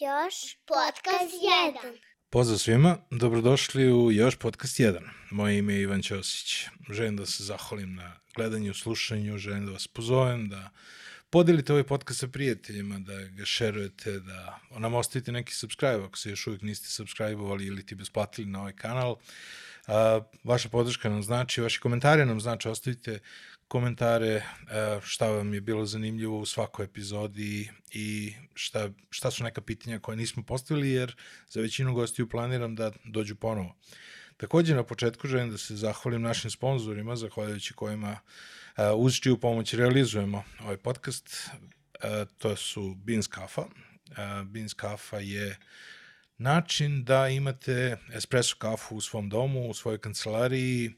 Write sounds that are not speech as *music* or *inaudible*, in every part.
Još podcast 1. Pozdrav svima, dobrodošli u Još podcast 1. Moje ime je Ivan Ćosić. Želim da se zahvalim na gledanju, slušanju, želim da vas pozovem da podelite ovaj podcast sa prijateljima, da ga šerujete, da nam ostavite neki subscribe ako se još uvijek niste subscribe-ovali ili ti besplatili na ovaj kanal. Uh, vaša podrška nam znači, vaši komentari nam znači, ostavite komentare, uh, šta vam je bilo zanimljivo u svakoj epizodi i šta, šta su neka pitanja koje nismo postavili, jer za većinu gostiju planiram da dođu ponovo. Takođe, na početku želim da se zahvalim našim sponzorima, zahvaljujući kojima uh, uz čiju pomoć realizujemo ovaj podcast. Uh, to su Beans Kafa. Beans Kafa je način da imate espresso kafu u svom domu, u svojoj kancelariji,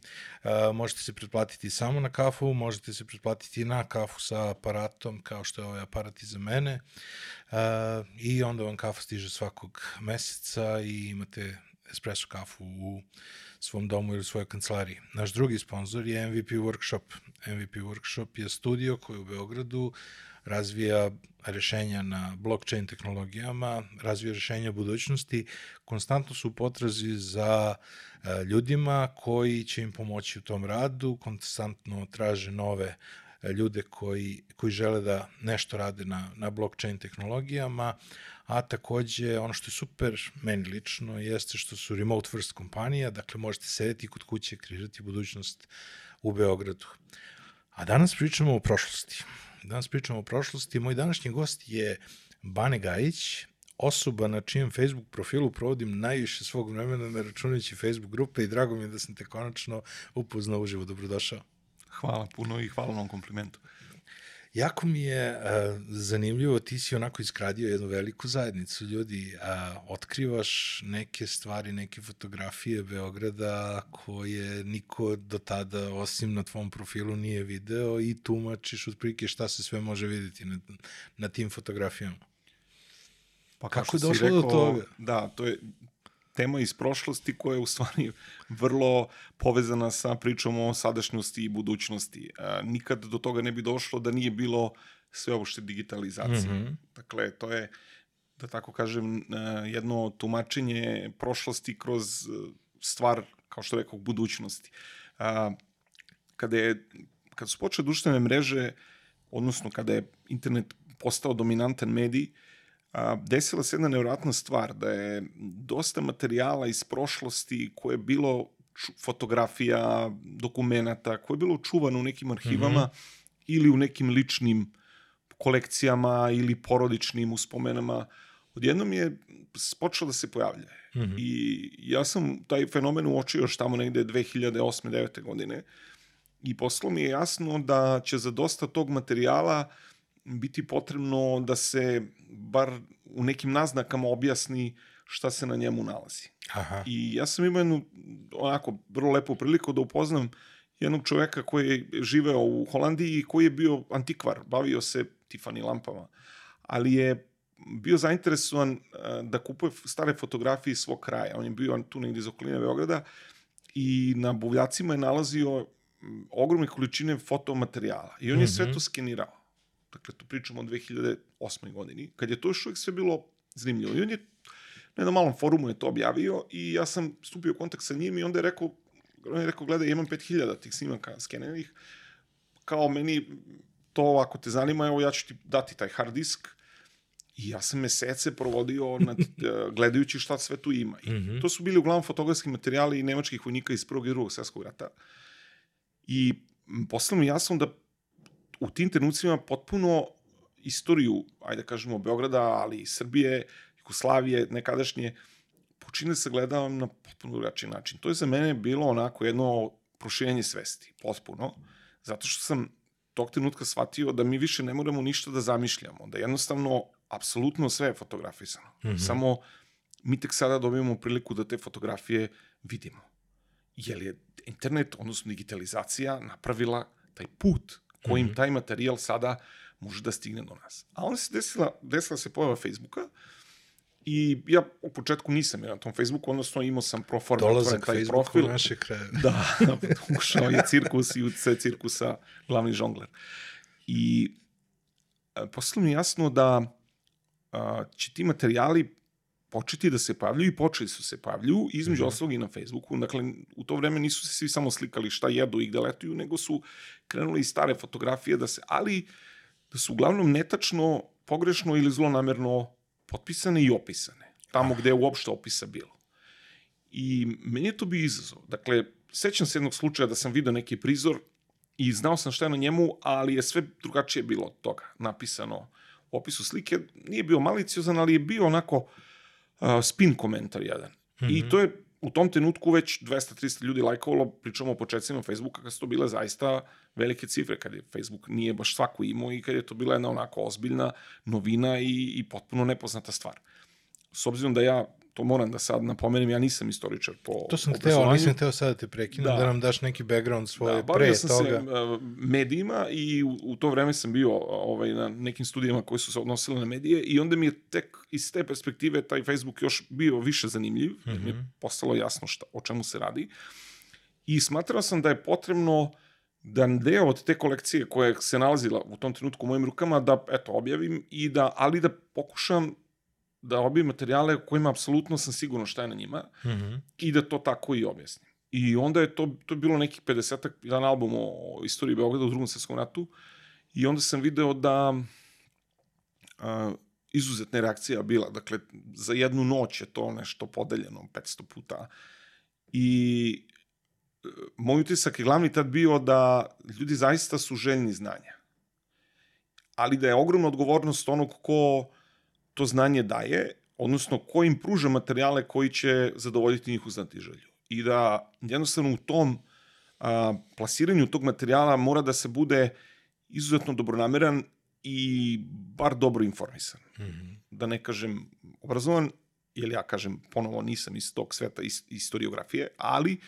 uh, možete se pretplatiti samo na kafu, možete se pretplatiti na kafu sa aparatom, kao što je ovaj aparat iza mene, uh, i onda vam kafa stiže svakog meseca i imate espresso kafu u svom domu ili u svojoj kancelariji. Naš drugi sponsor je MVP Workshop. MVP Workshop je studio koji u Beogradu razvija rešenja na blockchain tehnologijama, razvija rešenja budućnosti, konstantno su u potrazi za e, ljudima koji će im pomoći u tom radu, konstantno traže nove e, ljude koji, koji žele da nešto rade na, na blockchain tehnologijama, a takođe ono što je super meni lično jeste što su remote first kompanija, dakle možete sedeti kod kuće, kreirati budućnost u Beogradu. A danas pričamo o prošlosti. Danas pričamo o prošlosti. Moj današnji gost je Bane Gajić, osoba na čijem Facebook profilu provodim najviše svog vremena ne računajući Facebook grupe i drago mi je da sam te konačno upoznao uživo. Dobrodošao. Hvala puno i hvala na komplimentu. Jako mi je uh, zanimljivo, ti si onako iskradio jednu veliku zajednicu ljudi, a uh, otkrivaš neke stvari, neke fotografije Beograda koje niko do tada, osim na tvom profilu, nije video i tumačiš otprilike šta se sve može videti na, na tim fotografijama. Pa Kako je došlo rekao, do toga? Da, to je tema iz prošlosti koja je u stvari vrlo povezana sa pričom o sadašnjosti i budućnosti. A, nikad do toga ne bi došlo da nije bilo sveobušte digitalizacije. Mm -hmm. Dakle, to je, da tako kažem, jedno tumačenje prošlosti kroz stvar, kao što rekao, budućnosti. A, kada, je, kada su počele društvene mreže, odnosno kada je internet postao dominantan medij, uh, a, desila se jedna nevjerojatna stvar, da je dosta materijala iz prošlosti koje je bilo fotografija, dokumenta, koje je bilo čuvano u nekim arhivama mm -hmm. ili u nekim ličnim kolekcijama ili porodičnim uspomenama, odjednom je počelo da se pojavlja. Mm -hmm. I ja sam taj fenomen uočio još tamo negde 2008. 2009. godine i poslo mi je jasno da će za dosta tog materijala uh, biti potrebno da se bar u nekim naznakama objasni šta se na njemu nalazi. Aha. I ja sam imao jednu onako vrlo lepu priliku da upoznam jednog čoveka koji je živeo u Holandiji i koji je bio antikvar, bavio se Tiffany lampama, ali je bio zainteresovan da kupuje stare fotografije iz svog kraja. On je bio tu negdje iz okoline Beograda i na buvljacima je nalazio ogromne količine fotomaterijala i on mm -hmm. je sve mhm. to skenirao dakle to pričamo o 2008. godini, kad je to još uvijek sve bilo zanimljivo. I on je na jednom malom forumu je to objavio i ja sam stupio u kontakt sa njim i onda je rekao, on je rekao, gledaj, imam 5000 tih snimaka skenenih, kao meni to ako te zanima, evo ja ću ti dati taj hard disk, I ja sam mesece provodio nad, *laughs* gledajući šta sve tu ima. I mm -hmm. To su bili uglavnom fotografski materijali nemačkih vojnika iz prvog i drugog svjetskog rata. I posle mi jasno da u tim trenucima potpuno istoriju, ajde da kažemo, Beograda, ali i Srbije, Jugoslavije, nekadašnje, počine se gledam na potpuno drugačiji način. To je za mene bilo onako jedno proširenje svesti, potpuno, zato što sam tog trenutka shvatio da mi više ne moramo ništa da zamišljamo, da jednostavno, apsolutno sve je fotografisano. Mm -hmm. Samo mi tek sada dobijemo priliku da te fotografije vidimo. Jer je internet, odnosno digitalizacija, napravila taj put kojim mm -hmm. taj materijal sada može da stigne do nas. A onda se desila, desila se pojava Facebooka i ja u početku nisam na tom Facebooku, odnosno imao sam pro forma Dolazak taj Facebooku profil. u naše kraje. Da, *laughs* ušao je cirkus i u C cirkusa glavni žongler. I e, posle mi jasno da a, će ti materijali početi da se pavljuju i počeli su se pavljuju, između Mhm. ostalog i na Facebooku. Dakle, u to vreme nisu se svi samo slikali šta jedu i gde letuju, nego su krenuli i stare fotografije da se, ali da su uglavnom netačno, pogrešno ili zlonamerno potpisane i opisane. Tamo gde je uopšte opisa bilo. I meni je to bio izazov. Dakle, sećam se jednog slučaja da sam video neki prizor i znao sam šta je na njemu, ali je sve drugačije bilo od toga. Napisano u opisu slike. Nije bio maliciozan, ali je bio onako uh, spin komentar jedan. Mm -hmm. I to je u tom trenutku već 200-300 ljudi lajkovalo, pričamo o početcima Facebooka, kad su to bile zaista velike cifre, kad je Facebook nije baš svako imao i kad je to bila jedna onako ozbiljna novina i, i potpuno nepoznata stvar. S obzirom da ja to moram da sad napomenem, ja nisam istoričar po To sam hteo, obrazovanju. nisam hteo sad da te prekinem, da. Da. nam daš neki background svoje Da, pre sam toga. se uh, medijima i u, u to vreme sam bio ovaj, na nekim studijama koje su se odnosile na medije i onda mi je tek iz te perspektive taj Facebook još bio više zanimljiv, mm -hmm. mi je postalo jasno šta, o čemu se radi. I smatrao sam da je potrebno da deo od te kolekcije koja se nalazila u tom trenutku u mojim rukama da eto objavim i da ali da pokušam da objavim materijale u kojima apsolutno sam siguran šta je na njima Mm -hmm. i da to tako i objasnim. I onda je to, to je bilo nekih 50 jedan album o istoriji Beograda u drugom svetskom ratu i onda sam video da a, izuzetna reakcija bila. Dakle, za jednu noć je to nešto podeljeno 500 puta. I e, moj utisak je glavni tad bio da ljudi zaista su željni znanja. Ali da je ogromna odgovornost onog ko to znanje daje, odnosno ko im pruža materijale koji će zadovoljiti njihovu znatiželju. I da jednostavno u tom a, plasiranju tog materijala mora da se bude izuzetno dobronameran i bar dobro informisan. Mm -hmm. Da ne kažem obrazovan, jer ja kažem ponovo nisam iz tog sveta is, istoriografije, ali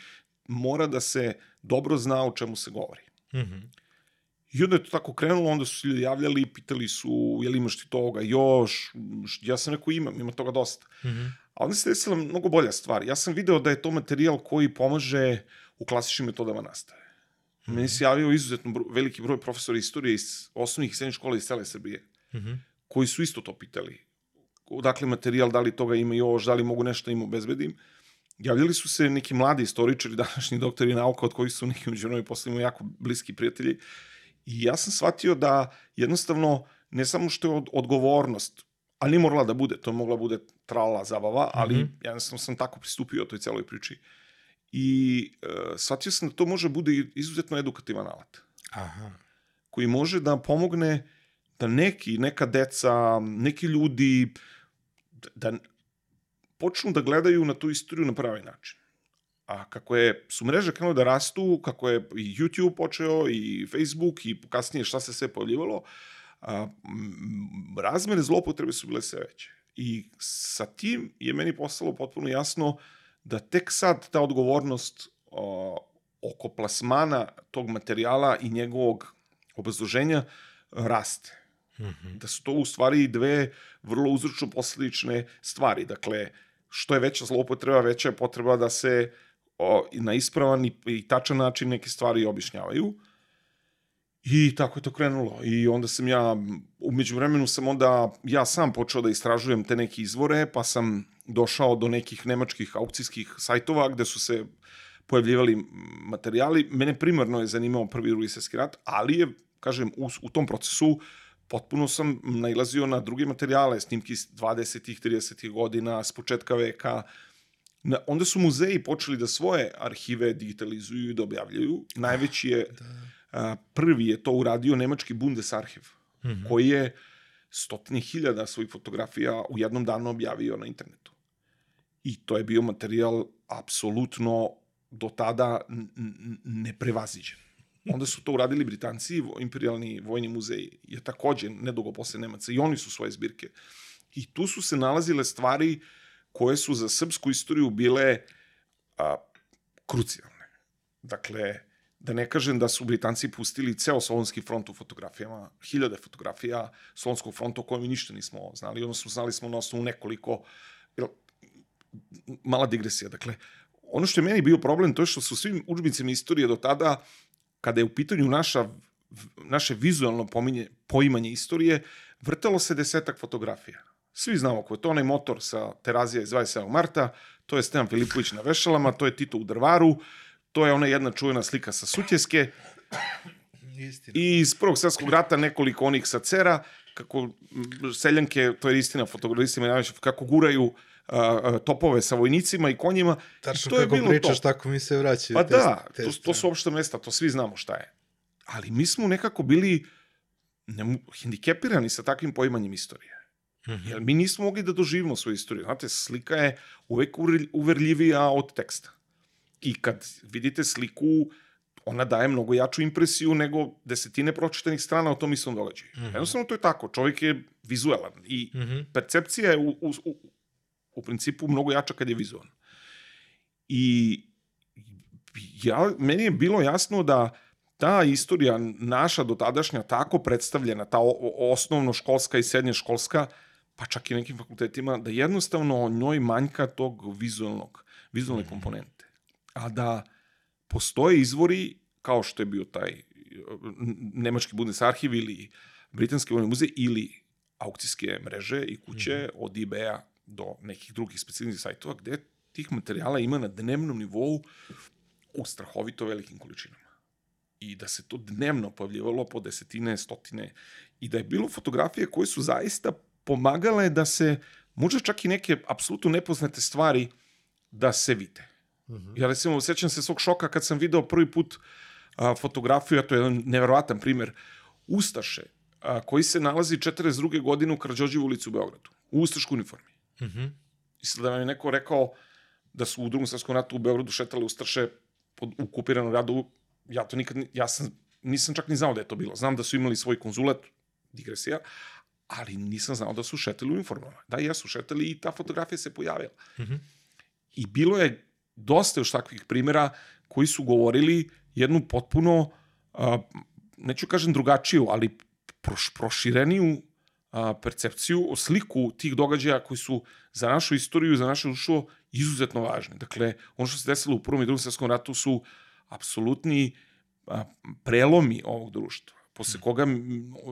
mora da se dobro zna o čemu se govori. Mm -hmm. I onda je to tako krenulo, onda su se ljudi javljali, pitali su, je li imaš ti toga još? Ja sam rekao imam, ima toga dosta. Mm -hmm. A onda se desila mnogo bolja stvar. Ja sam video da je to materijal koji pomaže u klasičnim metodama nastave. Mm -hmm. Meni se javio izuzetno bro, veliki broj profesora istorije iz osnovnih i srednjih škola iz cele Srbije, Mm -hmm. koji su isto to pitali. Odakle materijal, da li toga ima još, da li mogu nešto im obezbedim. Javljali su se neki mladi istoričari, *laughs* današnji doktori nauka, od kojih su neki među novi posledimo jako bliski prijatelji. I ja sam shvatio da jednostavno, ne samo što je od, odgovornost, ali nije morala da bude, to mogla bude trala zabava, ali mm. -hmm. jednostavno sam tako pristupio toj celoj priči. I uh, shvatio sam da to može bude izuzetno edukativan alat, Aha. koji može da pomogne da neki, neka deca, neki ljudi, da, da počnu da gledaju na tu istoriju na pravi način. A kako je, su mreže krenule da rastu, kako je i YouTube počeo, i Facebook, i kasnije šta se sve pojavljivalo, a, m, razmere zlopotrebe su bile sve veće. I sa tim je meni postalo potpuno jasno da tek sad ta odgovornost o, oko plasmana tog materijala i njegovog obrazloženja raste. Mm -hmm. Da su to u stvari dve vrlo uzročno posledične stvari. Dakle, što je veća zloupotreba, veća je potreba da se o, na ispravan i, i tačan način neke stvari objašnjavaju. I tako je to krenulo. I onda sam ja, umeđu vremenu sam onda ja sam počeo da istražujem te neke izvore, pa sam došao do nekih nemačkih aukcijskih sajtova gde su se pojavljivali materijali. Mene primarno je zanimao prvi i drugi svjetski rat, ali je, kažem, u, u tom procesu potpuno sam nailazio na druge materijale, snimki iz 20. 30. godina, s početka veka. Na, onda su muzeji počeli da svoje arhive digitalizuju i da objavljaju. Najveći je, Da. a, prvi je to uradio nemački Bundesarhiv, Mm -hmm. koji je stotine hiljada svojih fotografija u jednom danu objavio na internetu. I to je bio materijal apsolutno do tada neprevaziđen. Onda su to uradili Britanci, imperialni vojni muzej je takođe nedugo posle Nemaca i oni su svoje zbirke. I tu su se nalazile stvari koje su za srpsku istoriju bile a, krucijalne. Dakle, da ne kažem da su Britanci pustili ceo Solonski front u fotografijama, hiljade fotografija Solonskog fronta o kojem ništa nismo znali, odnosno znali smo na osnovu nekoliko, jel, mala digresija, dakle, ono što je meni bio problem, to je što su svim učbenicima istorije do tada, kada je u pitanju naša, naše vizualno pominje, poimanje istorije, vrtalo se desetak fotografija. Svi znamo ko je to, onaj motor sa terazija iz 27. marta, to je Stevan Filipović na vešalama, to je Tito u drvaru, to je ona jedna čuvena slika sa Sutjeske Istina. i iz Prvog svjetskog rata nekoliko onih sa cera, kako seljanke, to je istina, fotografistima najveće, kako guraju a, a, topove sa vojnicima i konjima. Tačno I to je kako bilo pričaš, to. tako mi se vraćaju. Pa te- da, te to, to su opšte mesta, to svi znamo šta je. Ali mi smo nekako bili ne, hendikepirani sa takvim poimanjem istorije. Mhm. Jer mi nismo mogli da doživimo svoju istoriju. Znate, slika je uvek uverljivija od teksta. I kad vidite sliku, ona daje mnogo jaču impresiju nego desetine pročitanih strana o tom istom događaju. Mhm. Jednostavno to je tako. Čovjek je vizuelan i Mhm. percepcija je u, u, u, u principu mnogo jača kad je vizualna. I ja, meni je bilo jasno da ta istorija naša dotadašnja tako predstavljena, ta osnovno školska i srednje školska, pa čak i nekim fakultetima, da jednostavno njoj manjka tog vizualnog, vizualne komponente. A da postoje izvori, kao što je bio taj Nemački Bundesarhiv ili Britanski vojni muzej ili aukcijske mreže i kuće od eBay-a do nekih drugih specijalnih sajtova gde tih materijala ima na dnevnom nivou u strahovito velikim količinama. I da se to dnevno pojavljivalo po desetine, stotine i da je bilo fotografije koje su zaista pomagale da se možda čak i neke apsolutno nepoznate stvari da se vide. Mhm. Ja recimo sećam se svog šoka kad sam video prvi put a, fotografiju, a to je jedan neverovatan primer, Ustaše, a, koji se nalazi 42. godine u Karđođevu ulici u Beogradu, u Ustaškoj uniformi. Mhm. I sad da vam je neko rekao da su u drugom svjetskom ratu u Beogradu šetale Ustaše pod, u okupiranom radu, ja to nikad, ni- ja sam, nisam čak ni znao da je to bilo. Znam da su imali svoj konzulat, digresija, ali nisam znao da su šetali u uniformama. Da, jesu šetali i ta fotografija se pojavila. Mhm. I bilo je dosta još takvih primjera koji su govorili jednu potpuno, a, neću kažem drugačiju, ali proš, prošireniju a, percepciju, o sliku tih događaja koji su za našu istoriju za naše društvo izuzetno važni. Dakle, ono što se desilo u Prvom i Drugom svjetskom ratu su apsolutni a, prelomi ovog društva posle koga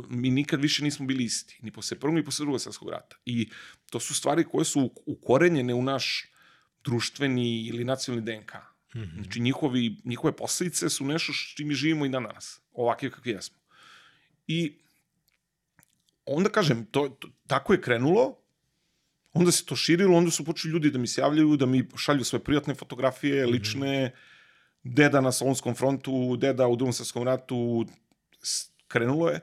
mi nikad više nismo bili isti, ni posle prvog, ni posle drugog svjetskog rata. I to su stvari koje su ukorenjene u naš društveni ili nacionalni DNK. Mhm. Znači, njihovi, njihove posledice su nešto s čim mi živimo i dan danas, ovakvi kakvi jesmo. I onda kažem, to, to, tako je krenulo, onda se to širilo, onda su počeli ljudi da mi se javljaju, da mi šalju svoje prijatne fotografije, lične, deda na Solonskom frontu, deda u drugom ratu, krenulo je.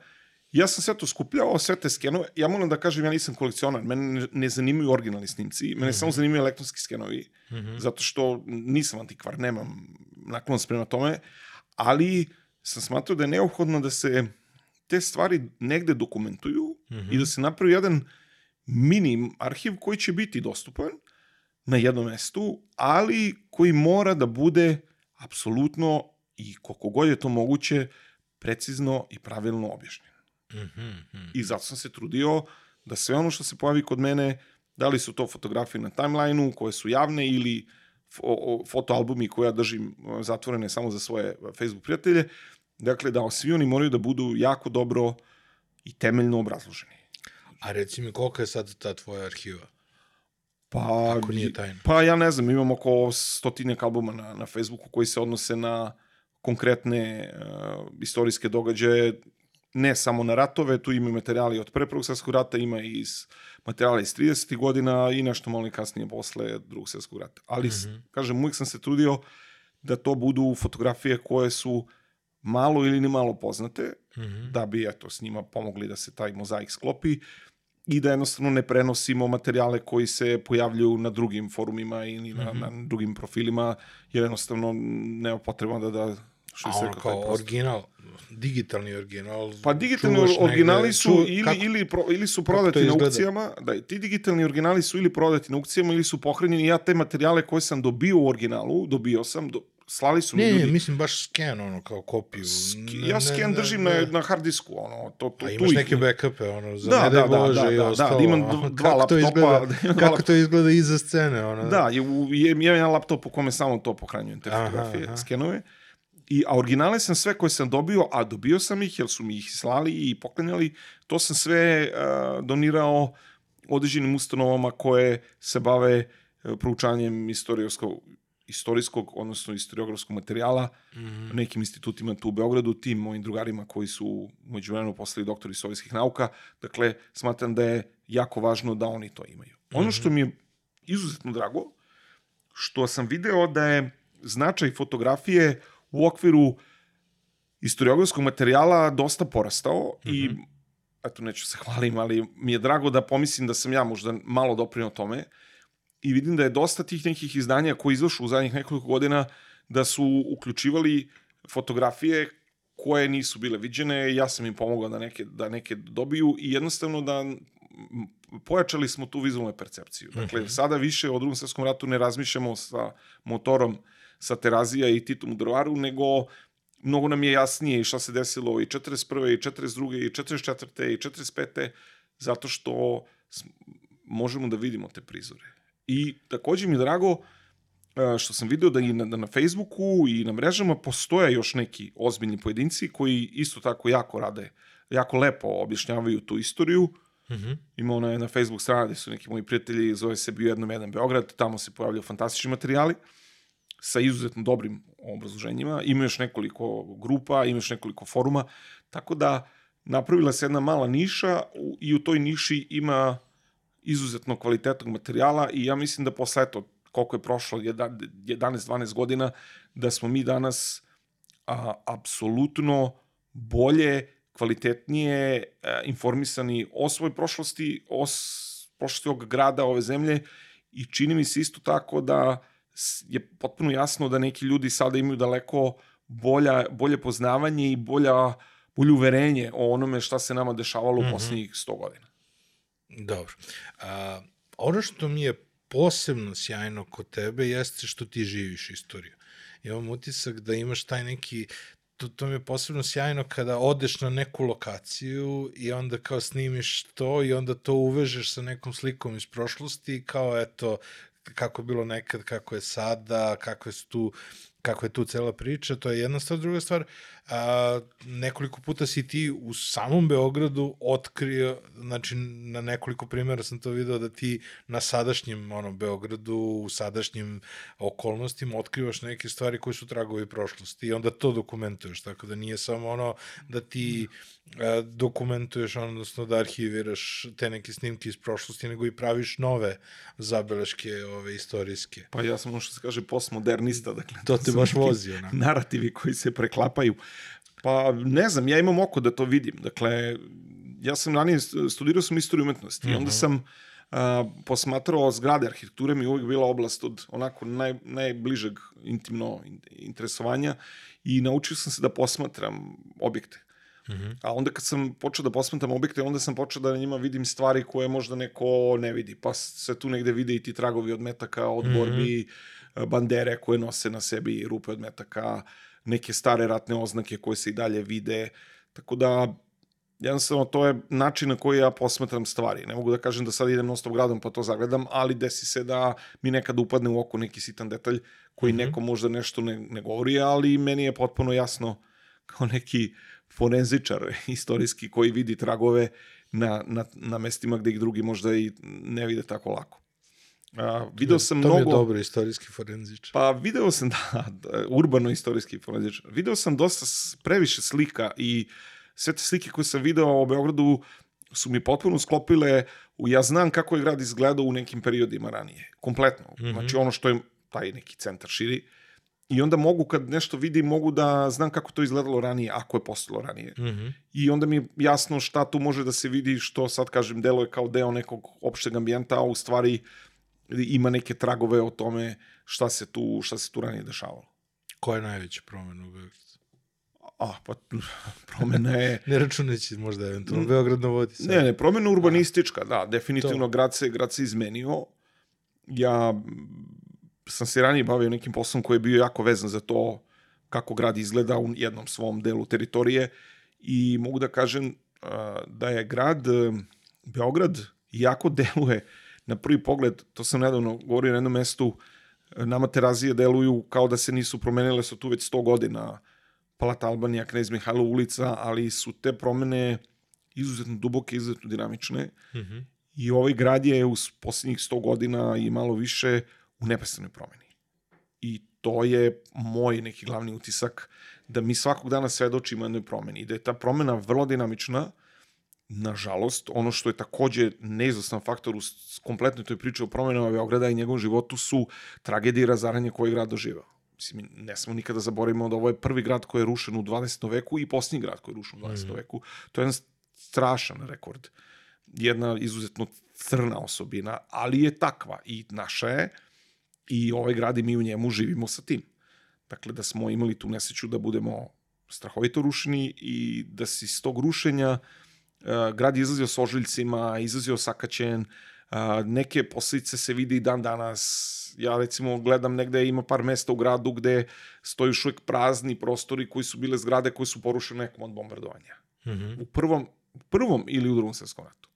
Ja sam sve to skupljao, sve te skenove. Ja moram da kažem, ja nisam kolekcionar. Mene ne, zanimaju originalni snimci. Mene samo zanimaju elektronski skenovi. Mhm. Zato što nisam antikvar, nemam naklonost prema tome. Ali sam smatrao da je neophodno da se te stvari negde dokumentuju Mhm. i da se napravi jedan mini arhiv koji će biti dostupan na jednom mestu, ali koji mora da bude apsolutno i koliko god je to moguće precizno i pravilno objašnjen. Mhm, mhm. I zato sam se trudio da sve ono što se pojavi kod mene, da li su to fotografije na timelineu koje su javne ili fotoalbumi koje ja držim e, zatvorene samo za svoje Facebook prijatelje, dakle da svi oni moraju da budu jako dobro i temeljno obrazloženi. A reci mi, kolika je sad ta tvoja arhiva? Pa, Ako nije tajna. Pa ja ne znam, imam oko stotinek albuma na, na Facebooku koji se odnose na konkretne uh, istorijske događaje, ne samo na ratove, tu ima materijali od pre prvog svjetskog rata, ima i iz materijala iz 30. godina i nešto malo kasnije posle drugog svjetskog rata. Ali, mm -hmm. kažem, uvijek sam se trudio da to budu fotografije koje su malo ili ni malo poznate, mm -hmm. da bi eto, s njima pomogli da se taj mozaik sklopi i da jednostavno ne prenosimo materijale koji se pojavljuju na drugim forumima ili na, mm -hmm. na drugim profilima, jer jednostavno nema potreba da, da što se rekao, kao original, digitalni original. Pa digitalni originali negde, su ču, ili, kako, ili, pro, ili su prodati na aukcijama, da, ti digitalni originali su ili prodati na aukcijama ili su pohranjeni. Ja te materijale koje sam dobio u originalu, dobio sam, do, slali su mi ne, ljudi. Ne, mislim baš scan, ono, kao kopiju. Ski, ja scan ne, držim ne, na, na hard disku, ono, to, to, A imaš tu neke backupe, ono, za da, ne da, Bože da, i da, ostalo. Da, imam ono, dva *laughs* kako laptopa. To izgleda, *laughs* da, kako to izgleda iza scene, ono. Da, je, je, je jedan laptop u kome samo to pohranjujem, te fotografije, aha. skenove. I, a originale sam sve koje sam dobio, a dobio sam ih, jer su mi ih slali i poklanjali, to sam sve uh, donirao određenim ustanovama koje se bave e, proučanjem istorijskog, istorijskog, odnosno istoriografskog materijala, Mhm. nekim institutima tu u Beogradu, tim mojim drugarima koji su umeđu vremenu postali doktori istorijskih nauka. Dakle, smatram da je jako važno da oni to imaju. Ono što mi je izuzetno drago, što sam video da je značaj fotografije u okviru istoriografskog materijala dosta porastao i eto neću se hvalim, ali mi je drago da pomislim da sam ja možda malo doprinio tome i vidim da je dosta tih nekih izdanja koji izašu u zadnjih nekoliko godina da su uključivali fotografije koje nisu bile viđene, ja sam im pomogao da neke, da neke dobiju i jednostavno da pojačali smo tu vizualnu percepciju. Dakle, sada više o drugom svetskom ratu ne razmišljamo sa motorom sa Terazija i Titom u Drvaru, nego mnogo nam je jasnije šta se desilo i 41. i 42. i 44. i 45. zato što možemo da vidimo te prizore. I takođe mi je drago e, što sam video da i na, da na Facebooku i na mrežama postoje još neki ozbiljni pojedinci koji isto tako jako rade, jako lepo objašnjavaju tu istoriju. Mhm. Ima ona je na Facebook strana gde su neki moji prijatelji, zove se Bio jednom jedan Beograd, tamo se pojavljaju fantastični materijali sa izuzetno dobrim obrazloženjima. Ima još nekoliko grupa, ima još nekoliko foruma, tako da napravila se jedna mala niša i u toj niši ima izuzetno kvalitetnog materijala i ja mislim da posle eto, koliko je prošlo, jedan- 11-12 godina, da smo mi danas a, apsolutno bolje, kvalitetnije a, informisani o svojoj prošlosti, o prošlosti ovog grada, ove zemlje i čini mi se isto tako da je potpuno jasno da neki ljudi sada imaju daleko bolja, bolje poznavanje i bolja, bolje uverenje o onome šta se nama dešavalo u poslednjih 100 godina. Dobro. A, ono što mi je posebno sjajno kod tebe jeste što ti živiš istoriju. Imam utisak da imaš taj neki to, to mi je posebno sjajno kada odeš na neku lokaciju i onda kao snimiš to i onda to uvežeš sa nekom slikom iz prošlosti kao eto kako je bilo nekad, kako je sada, kako je tu kako je tu cela priča, to je jedna stvar. Druga stvar, a, nekoliko puta si ti u samom Beogradu otkrio, znači na nekoliko primjera sam to video da ti na sadašnjem ono, Beogradu, u sadašnjim okolnostima otkrivaš neke stvari koje su tragovi prošlosti i onda to dokumentuješ, tako da nije samo ono da ti a, dokumentuješ, odnosno da arhiviraš te neke snimke iz prošlosti, nego i praviš nove zabeleške ove, istorijske. Pa ja sam ono što se kaže postmodernista, dakle. To te baš vozi, onako. Narativi koji se preklapaju. Pa ne znam, ja imam oko da to vidim. Dakle, ja sam ranije studirao sam istoriju umetnosti i onda sam a, posmatrao zgrade arhitekture mi je uvijek bila oblast od onako naj, najbližeg intimno in- interesovanja i naučio sam se da posmatram objekte. A onda kad sam počeo da posmatram objekte, onda sam počeo da na njima vidim stvari koje možda neko ne vidi. Pa se tu negde vide i ti tragovi od metaka, od borbi, e, bandere koje nose na sebi rupe od metaka, neke stare ratne oznake koje se i dalje vide. Tako da, jednostavno, to je način na koji ja posmatram stvari. Ne mogu da kažem da sad idem non stop gradom pa to zagledam, ali desi se da mi nekad upadne u oko neki sitan detalj koji mm -hmm. neko možda nešto ne, ne govori, ali meni je potpuno jasno kao neki forenzičar *laughs* istorijski koji vidi tragove na, na, na mestima gde ih drugi možda i ne vide tako lako. A, video sam to mnogo... mi je dobro, istorijski forenzič. Pa video sam, *laughs* da, da urbano-istorijski forenzičar. Video sam dosta previše slika i sve te slike koje sam video o Beogradu su mi potpuno sklopile u ja znam kako je grad izgledao u nekim periodima ranije. Kompletno. Mm -hmm. Znači ono što je taj neki centar širi. I onda mogu, kad nešto vidim, mogu da znam kako to izgledalo ranije, ako je postalo ranije. Mm -hmm. I onda mi je jasno šta tu može da se vidi, što sad kažem, delo je kao deo nekog opšteg ambijenta, a u stvari ima neke tragove o tome šta se tu, šta se tu ranije dešavalo. Koja je najveća promena u Beogradu? A, pa promena je... *laughs* Ne računajući možda eventualno Beograd na vodi. sad. Ne, ne, promena urbanistička, da, definitivno grad se, grad se izmenio. Ja sam se ranije bavio nekim poslom koji je bio jako vezan za to kako grad izgleda u jednom svom delu teritorije i mogu da kažem da je grad, e, Beograd, jako *laughs* deluje na prvi pogled, to sam nedavno govorio na jednom mestu, nama terazije deluju kao da se nisu promenile, su tu već 100 godina, Palata Albanija, Knez Mihajlo ulica, ali su te promene izuzetno duboke, izuzetno dinamične Mhm. I ovaj grad je u posljednjih 100 godina i malo više u neprestanoj promeni. I to je moj neki glavni utisak da mi svakog dana svedočimo jednoj promeni i da je ta promena vrlo dinamična, nažalost, ono što je takođe neizostan faktor u kompletnoj toj priči o promenama Beograda i njegovom životu su tragedije i razaranje koje je grad doživao. Mislim, ne smo nikada zaboravimo da ovo je prvi grad koji je rušen u 20. veku i posljednji grad koji je rušen u 20. Mm. veku. To je jedan strašan rekord. Jedna izuzetno crna osobina, ali je takva i naša je i ovaj grad i mi u njemu živimo sa tim. Dakle, da smo imali tu nesreću da budemo strahovito rušeni i da se iz tog rušenja uh, grad je izlazio s ožiljcima, izlazio sakaćen, uh, neke posledice se vidi i dan danas. Ja recimo gledam negde ima par mesta u gradu gde stoji još uvijek prazni prostori koji su bile zgrade koje su porušene nekom od bombardovanja. Mm -hmm. U prvom, prvom ili u drugom svetskom ratu.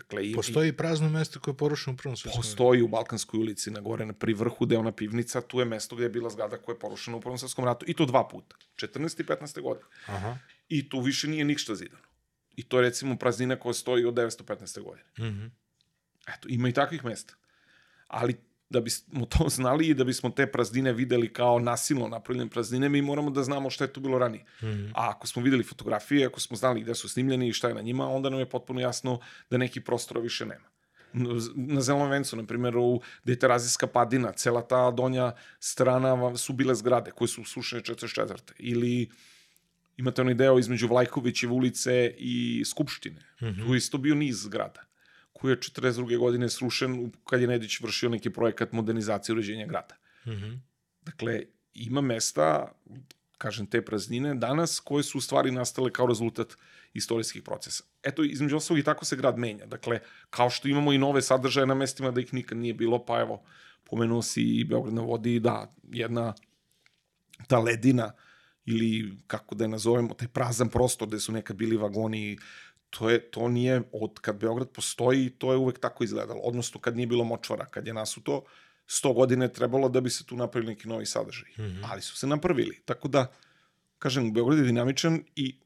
Dakle, i, postoji prazno mesto koje je porušeno u prvom svetskom ratu? Postoji u Balkanskoj ulici na gore, na pri vrhu, gde je ona pivnica, tu je mesto gde je bila zgrada koja je porušena u prvom svetskom ratu. I to dva puta. 14. i 15. godine. Aha. I tu više nije ništa zidano. I to je recimo praznina koja stoji od 915. godine. Mm -hmm. Eto, ima i takvih mesta. Ali da bismo to *laughs* znali i da bismo te praznine videli kao nasilno napravljene praznine, mi moramo da znamo šta je tu bilo ranije. Mm -hmm. A ako smo videli fotografije, ako smo znali gde su snimljeni i šta je na njima, onda nam je potpuno jasno da neki prostora više nema. Na Zelenom vencu, na primjer, u, gde je Terazijska padina, cela ta donja strana su bile zgrade koje su sušene 44. Ili imate onaj deo između Vlajkovićeve ulice i Skupštine. Mm -hmm. Tu je isto bio niz zgrada koji je 42. godine srušen kad je Nedić vršio neki projekat modernizacije uređenja grada. Mm -hmm. Dakle, ima mesta, kažem, te praznine danas koje su u stvari nastale kao rezultat istorijskih procesa. Eto, između ostalog i tako se grad menja. Dakle, kao što imamo i nove sadržaje na mestima da ih nikad nije bilo, pa evo, pomenuo si i Beograd na vodi, da, jedna ta ledina ili kako da je nazovemo, taj prazan prostor gde su nekad bili vagoni to, je, to nije, od kad Beograd postoji, to je uvek tako izgledalo. Odnosno, kad nije bilo močvara, kad je nasuto, 100 godine trebalo da bi se tu napravili neki novi sadržaj. Mm -hmm. Ali su se napravili. Tako da, kažem, Beograd je dinamičan i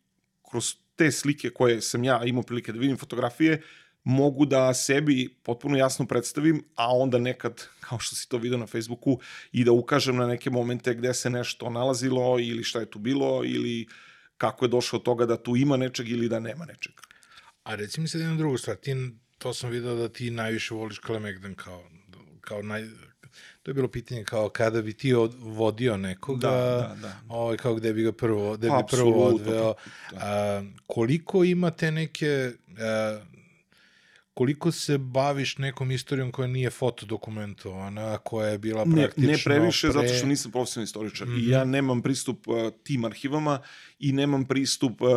kroz te slike koje sam ja imao prilike da vidim fotografije, mogu da sebi potpuno jasno predstavim, a onda nekad, kao što si to vidio na Facebooku, i da ukažem na neke momente gde se nešto nalazilo ili šta je tu bilo ili kako je došlo od toga da tu ima nečeg ili da nema nečeg. A reci mi sad jednu drugu stvar, ti, to sam video da ti najviše voliš Kalemegdan kao, kao naj, to je bilo pitanje kao kada bi ti od, vodio nekoga, da, da, da. Ovaj, kao gde bi ga prvo, gde bi prvo odveo. Da. A, koliko ima te neke, a, koliko se baviš nekom istorijom koja nije fotodokumentovana, koja je bila praktično... Ne, ne previše, pre... zato što nisam profesionalni istoričar. Mm -hmm. I ja nemam pristup uh, tim arhivama i nemam pristup uh,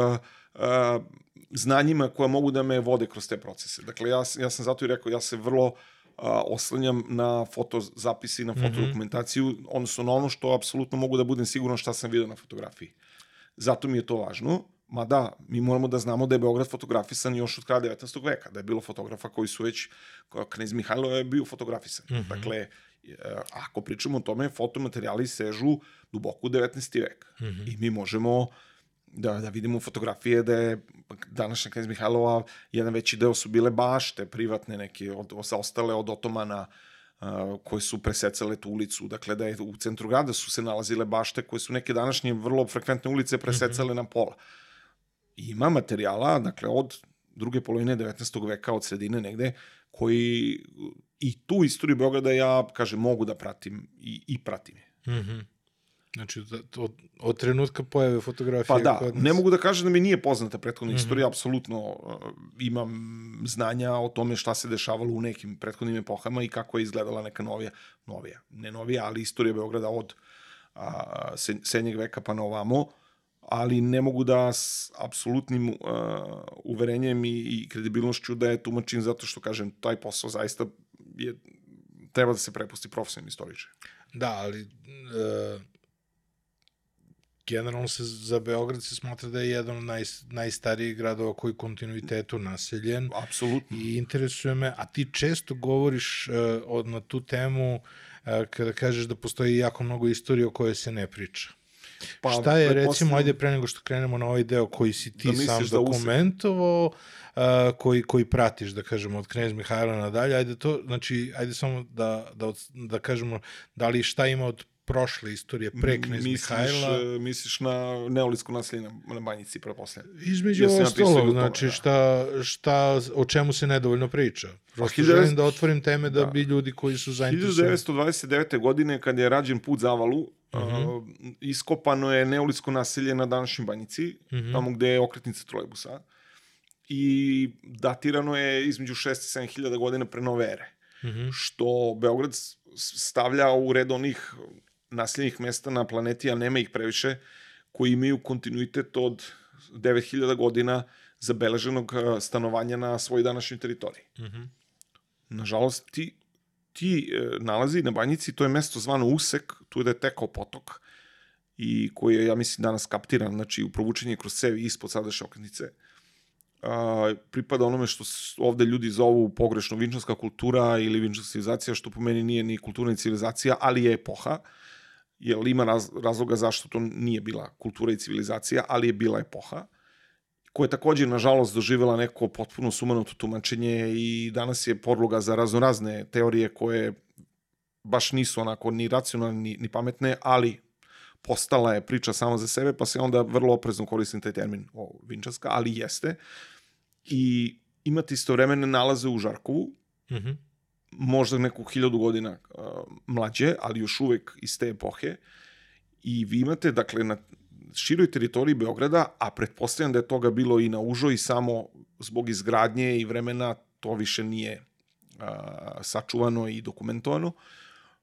uh, znanjima koja mogu da me vode kroz te procese. Dakle, ja, ja sam zato i rekao, ja se vrlo a, oslanjam na fotozapisi, na mhm. fotodokumentaciju, mm -hmm. odnosno na ono što apsolutno mogu da budem siguran šta sam vidio na fotografiji. Zato mi je to važno, ma da, mi moramo da znamo da je Beograd fotografisan još od kraja 19. veka, da je bilo fotografa koji su već, knez Mihajlo je bio fotografisan. Mm -hmm. Dakle, e, ako pričamo o tome, fotomaterijali sežu duboko u 19. vek. Mm -hmm. I mi možemo da, da vidimo fotografije da je današnja knjez Mihajlova, jedan veći deo su bile bašte privatne neke, od, ostale od otomana, uh, koje su presecale tu ulicu. Dakle, da je u centru grada su se nalazile bašte koje su neke današnje vrlo frekventne ulice presecale mm -hmm. na pola. Ima materijala, dakle, od druge polovine 19. veka, od sredine negde, koji i tu istoriju Beograda ja, kažem, mogu da pratim i, i pratim je. Mm -hmm. Znači, od, od trenutka pojave fotografije pa da, kod nas... ne mogu da kažem da mi nije poznata prethodna mm -hmm. istorija, apsolutno uh, imam znanja o tome šta se dešavalo u nekim prethodnim epohama i kako je izgledala neka novija, novija, ne novija, ali istorija Beograda od a, senjeg veka pa na ovamo, ali ne mogu da s apsolutnim uh, uverenjem i, i kredibilnošću da je tumačim zato što, kažem, taj posao zaista je, treba da se prepusti profesionalnim istoričar. Da, ali uh, generalno se za Beograd se smatra da je jedan od naj, najstarijih gradova koji kontinuitetu naseljen. Apsolutno. I interesuje me, a ti često govoriš uh, od, na tu temu uh, kada kažeš da postoji jako mnogo istorije o kojoj se ne priča. Pa, Šta je, recimo, ajde pre nego što krenemo na ovaj deo koji si ti Da sam da dokumentovao, a, koji, koji pratiš, da kažemo, od Knez Mihajla nadalje, ajde to, znači, ajde samo da, da, da kažemo, da li šta ima od prošle istorije pre Knez misliš, Mihajla, e, misliš na neolitsko nasilje na, na banjici, pretpostavljam. između ja sam napisao i o ostalog, tome, znači, da. šta, šta, o čemu se nedovoljno priča. Prosto 1900 želim da otvorim teme da, da. bi ljudi koji su zainteresovani. 1929. godine, kad je rađen put Zavalu, Mhm. uh, iskopano je neolitsko nasilje na današnjoj banjici, Mhm. tamo gde je okretnica trolejbusa. I datirano je između 6 i 7 hiljada godina pre nove ere. Mhm. Što Beograd stavlja u red onih naseljenih mesta na planeti, a nema ih previše, koji imaju kontinuitet od 9000 godina zabeleženog uh, stanovanja na svojoj današnjoj teritoriji. Mhm. Nažalost, ti, ti e, nalazi na banjici, to je mesto zvano Usek, tu je da je tekao potok, i koji je, ja mislim, danas kaptiran, znači, u provučenje kroz cevi ispod sadašnje okretnice. A, pripada onome što ovde ljudi zovu pogrešno vinčanska kultura ili vinčanska civilizacija, što po meni nije ni kultura ni civilizacija, ali je epoha, jer ima raz, razloga zašto to nije bila kultura i civilizacija, ali je bila epoha koja je takođe, nažalost, doživjela neko potpuno sumanuto tumačenje i danas je podloga za raznorazne teorije koje baš nisu onako ni racionalne ni, ni pametne, ali postala je priča sama za sebe, pa se onda vrlo oprezno koristim taj termin o, vinčarska, ali jeste. I imate istovremene nalaze u Žarkovu, Mhm. Možda neku hiljadu godina uh, mlađe, ali još uvek iz te epohe. I vi imate, dakle, na široj teritoriji Beograda, a pretpostavljam da je toga bilo i na užoj, i samo zbog izgradnje i vremena to više nije uh, sačuvano i dokumentovano,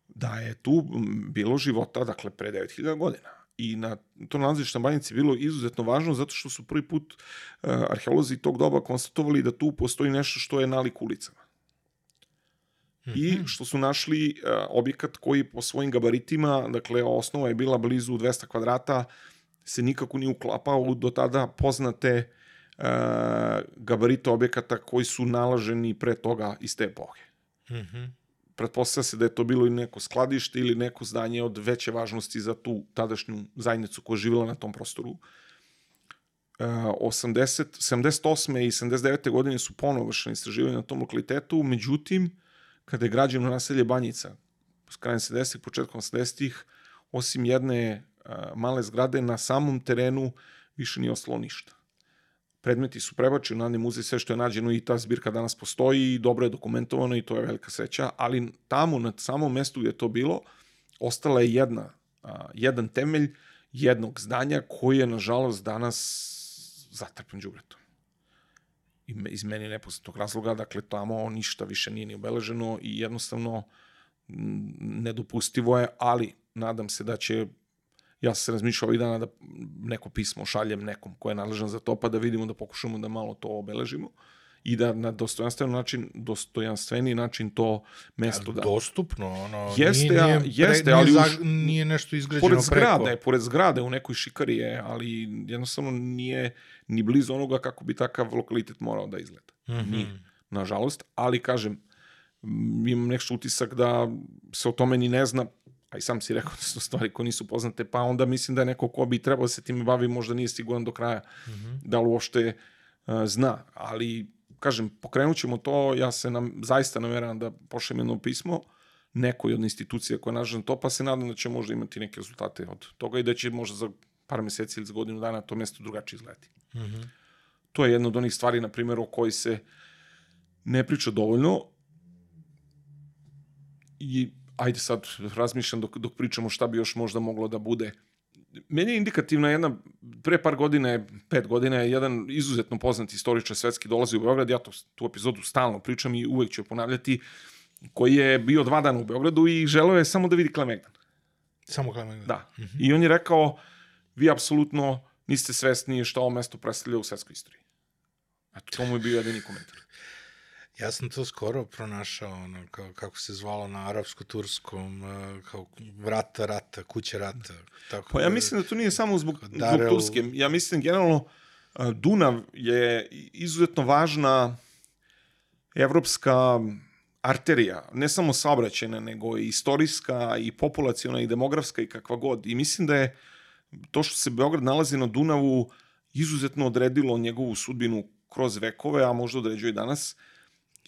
da je tu bilo života, dakle, pre 9000 godina. I na to nalazište na banjici bilo izuzetno važno zato što su prvi put uh, arheolozi tog doba konstatovali da tu postoji nešto što je nalik ulicama i što su našli uh, objekat koji po svojim gabaritima, dakle osnova je bila blizu 200 kvadrata, se nikako nije uklapao u do tada poznate uh, gabarite objekata koji su nalaženi pre toga iz te epohe. Mhm. Pretpostavlja se da je to bilo i neko skladište ili neko zdanje od veće važnosti za tu tadašnju zajednicu koja je živjela na tom prostoru. Uh, 80, 78. i 79. godine su ponovo vršene istraživanja na tom lokalitetu, međutim, kada je građeno naselje Banjica, s krajem 70-ih, početkom 80-ih, osim jedne uh, male zgrade, na samom terenu više nije ostalo ništa. Predmeti su prebačeni u Narodni muzej, sve što je nađeno i ta zbirka danas postoji i dobro je dokumentovano i to je velika sreća, ali tamo, na samom mestu gdje je to bilo, ostala je jedna, jedan temelj jednog zdanja koji je, nažalost, danas zatrpan đubretom. Iz meni nepoznatog razloga, dakle, tamo ništa više nije ni obeleženo i jednostavno m, nedopustivo je, ali nadam se da će ja sam se razmišljao ovih dana da neko pismo šaljem nekom ko je nadležan za to, pa da vidimo da pokušamo da malo to obeležimo i da na dostojanstven način, dostojanstveni način to mesto da... Dostupno, ono, Jeste, nije, nije, jeste, nije, ali za, už- nije nešto izgrađeno pored preko. zgrade, pored zgrade u nekoj šikari je, ali jednostavno nije ni blizu onoga kako bi takav lokalitet morao da izgleda. Mhm. Nije, nažalost, ali kažem, m, imam nešto utisak da se o tome ni ne zna, a i sam si rekao *laughs* da su stvari koje nisu poznate, pa onda mislim da je neko ko bi trebao da se time bavi možda nije siguran do kraja Mhm. da li uopšte uh, zna, ali kažem, pokrenut ćemo to, ja se nam, zaista nameravam da pošljem jedno pismo nekoj od institucija koja nadležna za to, pa se nadam da će možda imati neke rezultate od toga i da će možda za par meseci ili za godinu dana to mesto drugačije izgledati. Mhm. To je jedna od onih stvari, na primjer, o kojoj se ne priča dovoljno i ajde sad razmišljam dok, dok pričamo šta bi još možda moglo da bude. Meni je indikativna jedna, pre par godine, pet godina, je jedan izuzetno poznat istoričar svetski dolazi u Beograd, ja to, tu epizodu stalno pričam i uvek ću je ponavljati, koji je bio dva dana u Beogradu i želeo je samo da vidi Klemegdan. Samo Klemegdan. Da. I on je rekao, vi apsolutno niste svesni šta ovo mesto predstavlja u svetskoj istoriji. Eto, to mu je bio jedini komentar. Ja sam to skoro pronašao, ono, kao, kako se zvalo na arapsko-turskom, uh, kao vrata rata, kuća rata. Tako Pa ja da- mislim da to nije samo zbog, zbog Darel- Turske. Ja mislim generalno a, Dunav je izuzetno važna evropska arterija, ne samo saobraćena, nego i istorijska i populaciona i demografska i kakva god. I mislim da je to što se Beograd nalazi na Dunavu izuzetno odredilo njegovu sudbinu kroz vekove, a možda određuje i danas.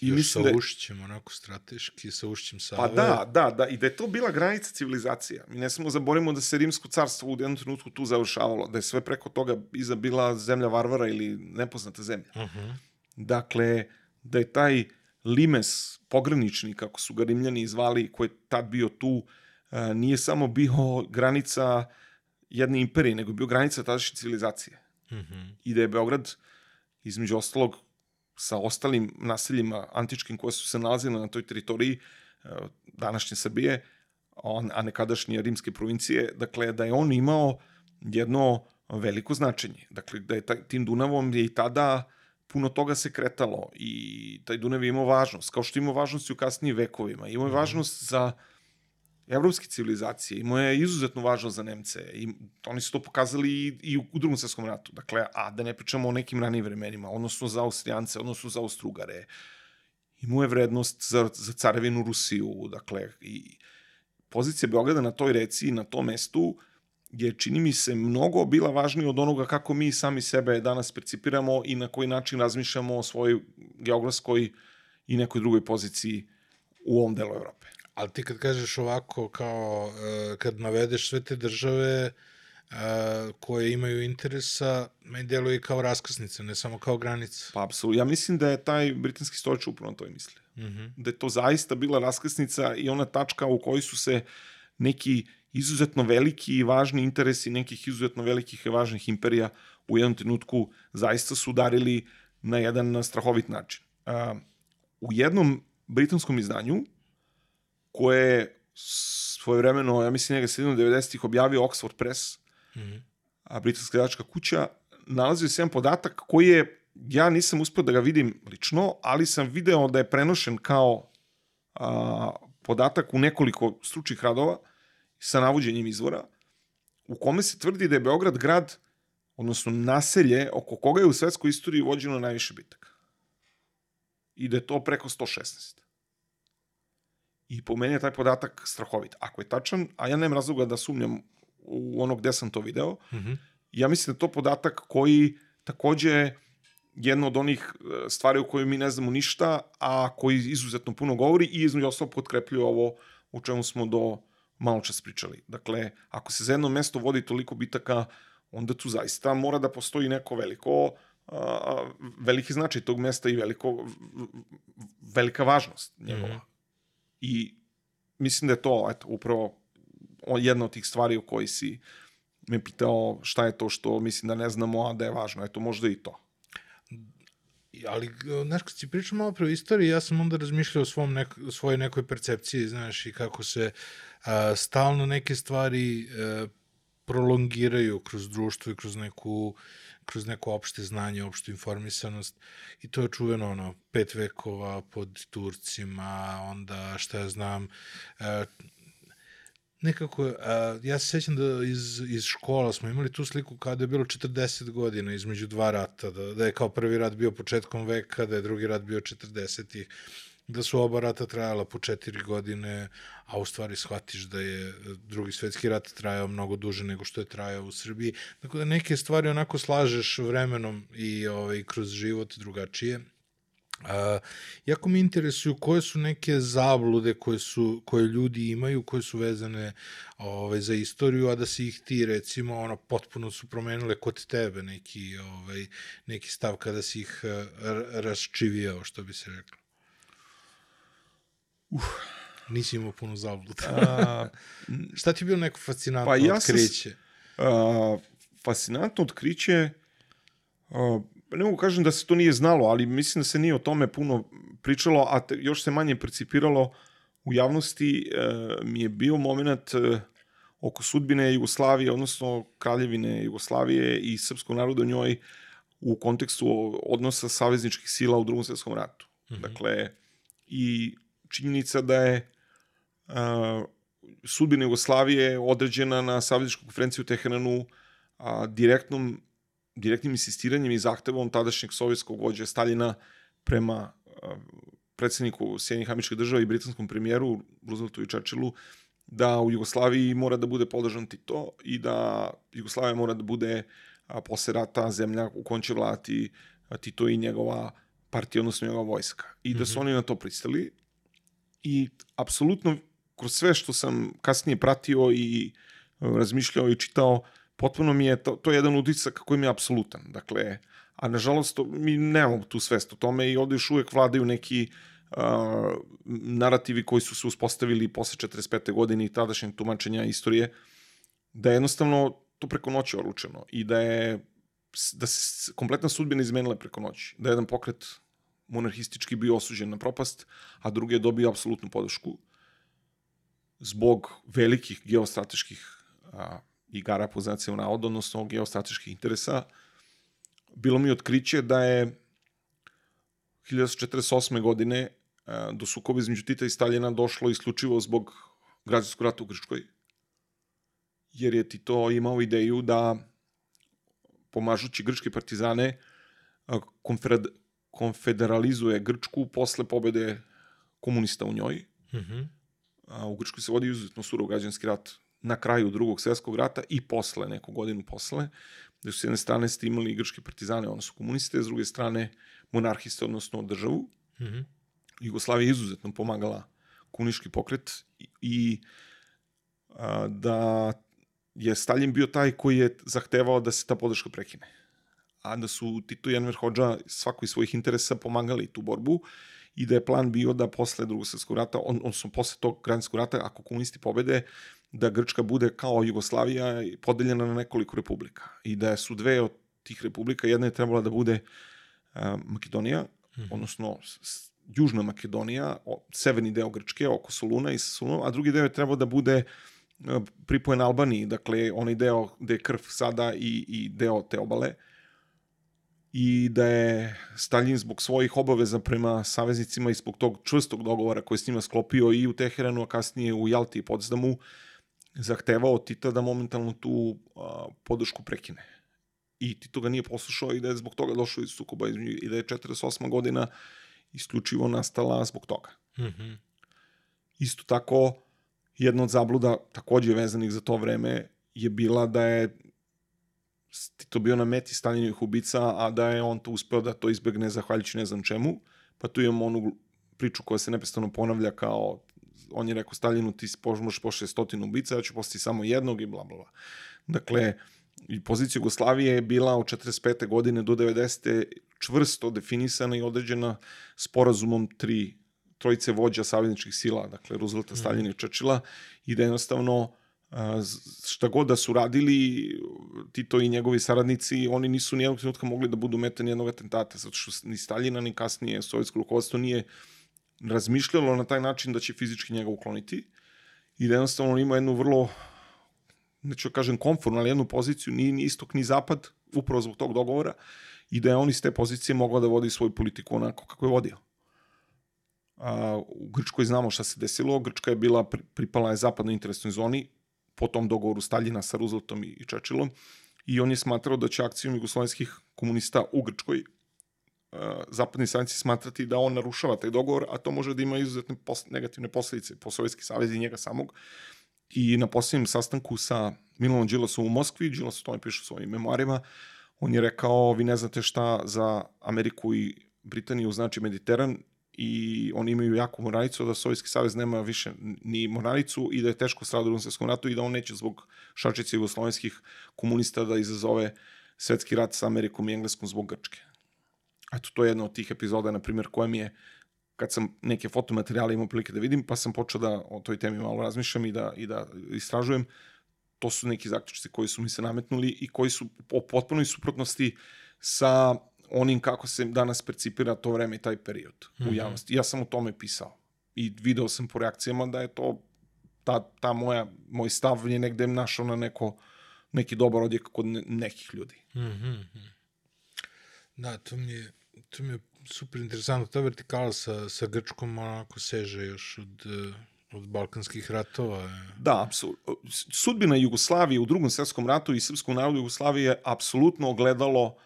I Još sa da Ušćem, onako strateški, sa Ušćem Save. Pa da, da, da, i da je to bila granica civilizacija. Mi ne smemo zaborimo da se Rimsko carstvo u jednom trenutku tu završavalo, da je sve preko toga iza bila zemlja varvara ili nepoznata zemlja. Uh -huh. Dakle, da je taj limes, pogranični, kako su ga rimljani zvali, koji je tad bio tu, e, nije samo bio granica jedne imperije, nego je bio granica tadašnje civilizacije. Uh -huh. I da je Beograd, između ostalog, sa ostalim naseljima antičkim koje su se nalazile na toj teritoriji e, današnje Srbije, a nekadašnje rimske provincije, dakle, da je on imao jedno veliko značenje. Dakle, da je tim Dunavom je i tada puno toga se kretalo i taj Dunav je imao važnost, kao što ima važnost i u kasnijim vekovima. Imao je mhm. važnost za evropske civilizacije, imao je izuzetno važnost za Nemce i oni su to pokazali i, i u drugom svetskom ratu. Dakle, a da ne pričamo o nekim ranijim vremenima, odnosno za Austrijance, odnosno za Austrugare. Imao je vrednost za, za carevinu Rusiju, dakle, i pozicija Beograda na toj reci, na tom mestu, je, čini mi se, mnogo bila važnija od onoga kako mi sami sebe danas percipiramo i na koji način razmišljamo o svojoj geografskoj i nekoj drugoj poziciji u ovom delu Evrope. Ali ti kad kažeš ovako, kao e, kad navedeš sve te države e, koje imaju interesa, meni deluje kao raskrsnica, ne samo kao granica. Pa apsolutno. Ja mislim da je taj britanski stolič upravo to i mislio. Mm -hmm. Da je to zaista bila raskrsnica i ona tačka u kojoj su se neki izuzetno veliki i važni interesi nekih izuzetno velikih i važnih imperija u jednom trenutku zaista su udarili na jedan strahovit način. Uh, u jednom britanskom izdanju koje je svoje vremeno, ja mislim njega sredinom 90-ih objavio Oxford Press, mm -hmm. a britanska gledačka kuća, nalazio se jedan podatak koji je, ja nisam uspio da ga vidim lično, ali sam video da je prenošen kao a, podatak u nekoliko stručnih radova sa navođenjem izvora, u kome se tvrdi da je Beograd grad, odnosno naselje, oko koga je u svetskoj istoriji vođeno najviše bitaka. I da je to preko 116. I po meni je taj podatak strahovit. Ako je tačan, a ja nemam razloga da sumnjam u ono gde sam to video, mm -hmm. ja mislim da je to podatak koji takođe jedna od onih e, stvari u kojoj mi ne znamo ništa, a koji izuzetno puno govori i između ostalog potkrepljuje ovo u čemu smo do malo čas pričali. Dakle, ako se za jedno mesto vodi toliko bitaka, onda tu zaista mora da postoji neko veliko a, veliki značaj tog mesta i veliko, velika važnost njegova. Mm. I mislim da je to eto, upravo jedna od tih stvari u kojoj si me pitao šta je to što mislim da ne znamo, a da je važno. Eto, možda i to. Ali, znaš, kad si pričao malo pre istoriji, ja sam onda razmišljao o svom nek, svojoj nekoj percepciji, znaš, i kako se a, stalno neke stvari a, e, prolongiraju kroz društvo i kroz neku kroz neko opšte znanje, opštu informisanost i to je čuveno ono, pet vekova pod Turcima, onda šta ja znam, e, nekako, a, ja se sećam da iz, iz škola smo imali tu sliku kada je bilo 40 godina između dva rata, da, da je kao prvi rat bio početkom veka, da je drugi rat bio 40-ih, da su oba rata trajala po četiri godine, a u stvari shvatiš da je drugi svetski rat trajao mnogo duže nego što je trajao u Srbiji. Tako da neke stvari onako slažeš vremenom i ovaj, kroz život drugačije. Uh, jako mi interesuju koje su neke zablude koje, su, koje ljudi imaju, koje su vezane ovaj, za istoriju, a da si ih ti recimo ono, potpuno su promenile kod tebe neki, ovaj, neki stav kada si ih raščivijao, što bi se reklo. Uh. Nisi imao puno zabluda. *laughs* Šta ti je bilo neko fascinantno pa ja otkriće? Sam, uh, fascinantno otkriće, uh, ne mogu kažem da se to nije znalo, ali mislim da se nije o tome puno pričalo, a te, još se manje percipiralo u javnosti, e, mi je bio moment e, oko sudbine Jugoslavije, odnosno kraljevine Jugoslavije i srpskog naroda u njoj u kontekstu odnosa savezničkih sila u drugom svetskom ratu. Mm -hmm. Dakle, i činjenica da je a, sudbina Jugoslavije određena na savezničku konferenciju u Teheranu a, direktnom direktnim insistiranjem i zahtevom tadašnjeg sovjetskog vođa Staljina prema predsedniku Sjedinjih američkih država i britanskom premijeru Rooseveltu i Churchillu da u Jugoslaviji mora da bude podržan Tito i da Jugoslavija mora da bude a, posle rata zemlja u kojoj će vladati a, Tito i njegova partija, odnosno njegova vojska. I da su oni na to pristali i apsolutno kroz sve što sam kasnije pratio i e, razmišljao i čitao, potpuno mi je to, to je jedan utisak koji mi je apsolutan. Dakle, a nažalost mi nemamo tu svest o tome i ovde još uvek vladaju neki uh, narativi koji su se uspostavili posle 45. godine i tadašnjeg tumačenja istorije, da je jednostavno to preko noći oručeno i da je da se kompletna sudbina izmenila preko noći. Da je jedan pokret monarhistički bio osuđen na propast, a drugi je dobio apsolutnu podršku zbog velikih geostrateških a, igara po znacima navoda, odnosno geostrateških interesa. Bilo mi otkriće da je 1948. godine a, do sukoba između Tita i Staljina došlo isključivo zbog građanskog rata u Grčkoj, jer je Tito imao ideju da pomažući grčke partizane konfederalizuje Grčku posle pobede komunista u njoj. Mm -hmm. A, u Grčkoj se vodi izuzetno surov građanski rat na kraju drugog svjetskog rata i posle, neku godinu posle, gde su s jedne strane ste imali grčke partizane, odnosno komuniste, s druge strane monarhiste, odnosno državu. Mm -hmm. Jugoslavija je izuzetno pomagala komunistički pokret i, i a, da je Stalin bio taj koji je zahtevao da se ta podrška prekine a da su Tito i Enver Hođa svako iz svojih interesa pomagali tu borbu i da je plan bio da posle drugog svjetskog rata, on, odnosno posle tog građanskog rata, ako komunisti pobede, da Grčka bude kao Jugoslavija podeljena na nekoliko republika. I da su dve od tih republika, jedna je trebala da bude uh, Makedonija, mm -hmm. odnosno Južna Makedonija, o, severni deo Grčke, oko Soluna i Soluna, a drugi deo je trebao da bude uh, pripojen Albaniji, dakle onaj deo gde je krv sada i, i deo te obale. Uh, i da je Stalin zbog svojih obaveza prema saveznicima i zbog tog čvrstog dogovora koji je s njima sklopio i u Teheranu, a kasnije u Jalti i Potsdamu, zahtevao od Tita da momentalno tu a, podršku prekine. I Tito ga nije poslušao i da je zbog toga došao iz sukoba i da je 48. godina isključivo nastala zbog toga. Mm -hmm. Isto tako, jedna od zabluda takođe vezanih za to vreme je bila da je Tito bio na meti Stalinovih ubica, a da je on to uspeo da to izbegne zahvaljujući ne znam čemu. Pa tu imamo onu priču koja se neprestano ponavlja kao on je rekao Stalinu ti možeš pošle stotinu ubica, ja ću postati samo jednog i bla bla bla. Dakle, i pozicija Jugoslavije je bila od 45. godine do 90. čvrsto definisana i određena sporazumom tri trojice vođa savezničkih sila, dakle Roosevelta, mm. Staljina i Čečila, i da jednostavno šta god da su radili, Tito i njegovi saradnici, oni nisu nijednog trenutka mogli da budu meta nijednog atentata, zato što ni Staljina, ni kasnije sovjetsko rukovodstvo nije razmišljalo na taj način da će fizički njega ukloniti i da jednostavno on ima jednu vrlo, neću da kažem konformnu, ali jednu poziciju, ni, ni istok ni zapad, upravo zbog tog dogovora, i da je on iz te pozicije mogao da vodi svoju politiku onako kako je vodio. A, u Grčkoj znamo šta se desilo, Grčka je bila, pripala je zapadnoj interesnoj zoni, po tom dogovoru Staljina sa Rooseveltom i Čečilom i on je smatrao da će akcijom jugoslovenskih komunista u Grčkoj uh, zapadni saveznici smatrati da on narušava taj dogovor, a to može da ima izuzetne pos negativne posledice po Sovjetski savez i njega samog. I na posljednjem sastanku sa Milanom Đilasom u Moskvi, Đilas o tome piše u svojim memoarima, on je rekao, vi ne znate šta za Ameriku i Britaniju znači Mediteran, i oni imaju jaku moralicu, da Sovjetski savez nema više ni moralicu i da je teško stradao u Svetskom ratu i da on neće zbog šačice jugoslovenskih komunista da izazove svetski rat sa Amerikom i Engleskom zbog Grčke. Eto, to je jedna od tih epizoda, na primjer, koja mi je, kad sam neke fotomaterijale imao prilike da vidim, pa sam počeo da o toj temi malo razmišljam i da, i da istražujem, to su neki zaključci koji su mi se nametnuli i koji su po potpunoj suprotnosti sa onim kako se danas percipira to vreme i taj period mm -hmm. u mhm. javnosti. Ja sam o tome pisao i video sam po reakcijama da je to ta, ta moja, moj stav je negde našao na neko, neki dobar odjek kod ne, nekih ljudi. Mm -hmm. Da, to mi je, to mi je super interesantno. Ta vertikala sa, sa Grčkom onako seže još od, od Balkanskih ratova. Da, apsolutno. Sudbina Jugoslavije u drugom svjetskom ratu i srpskom narodu Jugoslavije je apsolutno ogledalo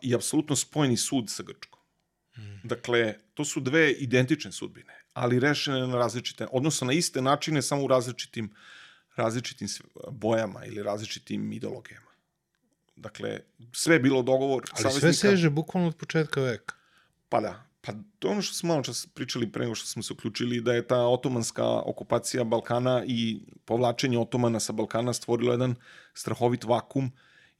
i apsolutno spojeni sud sa Grčkom. Mm. Dakle, to su dve identične sudbine, ali rešene na različite, odnosno na iste načine, samo u različitim, različitim bojama ili različitim ideologijama. Dakle, sve je bilo dogovor Ali sve saveznika. seže bukvalno od početka veka. Pa da. Pa to ono što smo malo čas pričali pre nego što smo se uključili, da je ta otomanska okupacija Balkana i povlačenje otomana sa Balkana stvorilo jedan strahovit vakum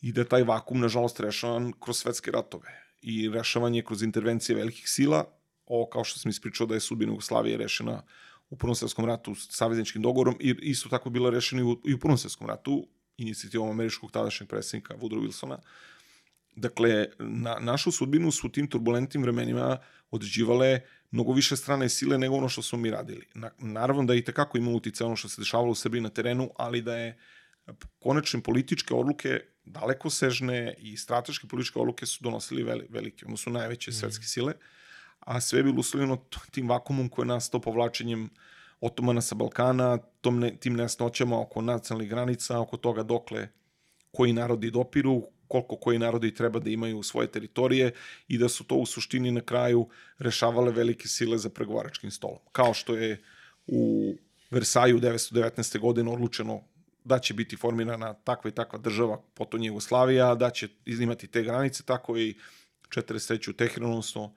i da je taj vakum, nažalost, rešavan kroz svetske ratove i rešavan je kroz intervencije velikih sila. Ovo, kao što sam ispričao, da je sudbina Jugoslavije rešena u Prvom svetskom ratu s savezničkim dogovorom i isto tako bila rešena i u, i u Prvom svetskom ratu inicijativom američkog tadašnjeg predsjednika Woodrow Wilsona. Dakle, na, našu sudbinu su u tim turbulentnim vremenima određivale mnogo više strane sile nego ono što smo mi radili. Na, naravno da je i tekako imalo utice ono što se dešavalo u Srbiji na terenu, ali da je konačne političke odluke daleko sežne i strateške političke odluke su donosili veli, velike, odnosno najveće svetske sile, a sve je bilo uslovljeno tim vakumom koje je nastao povlačenjem otomana sa Balkana, tom ne, tim nesnoćama oko nacionalnih granica, oko toga dokle koji narodi dopiru, koliko koji narodi treba da imaju svoje teritorije i da su to u suštini na kraju rešavale velike sile za pregovaračkim stolom. Kao što je u Versaju 1919. godine odlučeno da će biti formirana takva i takva država, potom Jugoslavija, da će imati te granice, tako i 43. u Teheranu, odnosno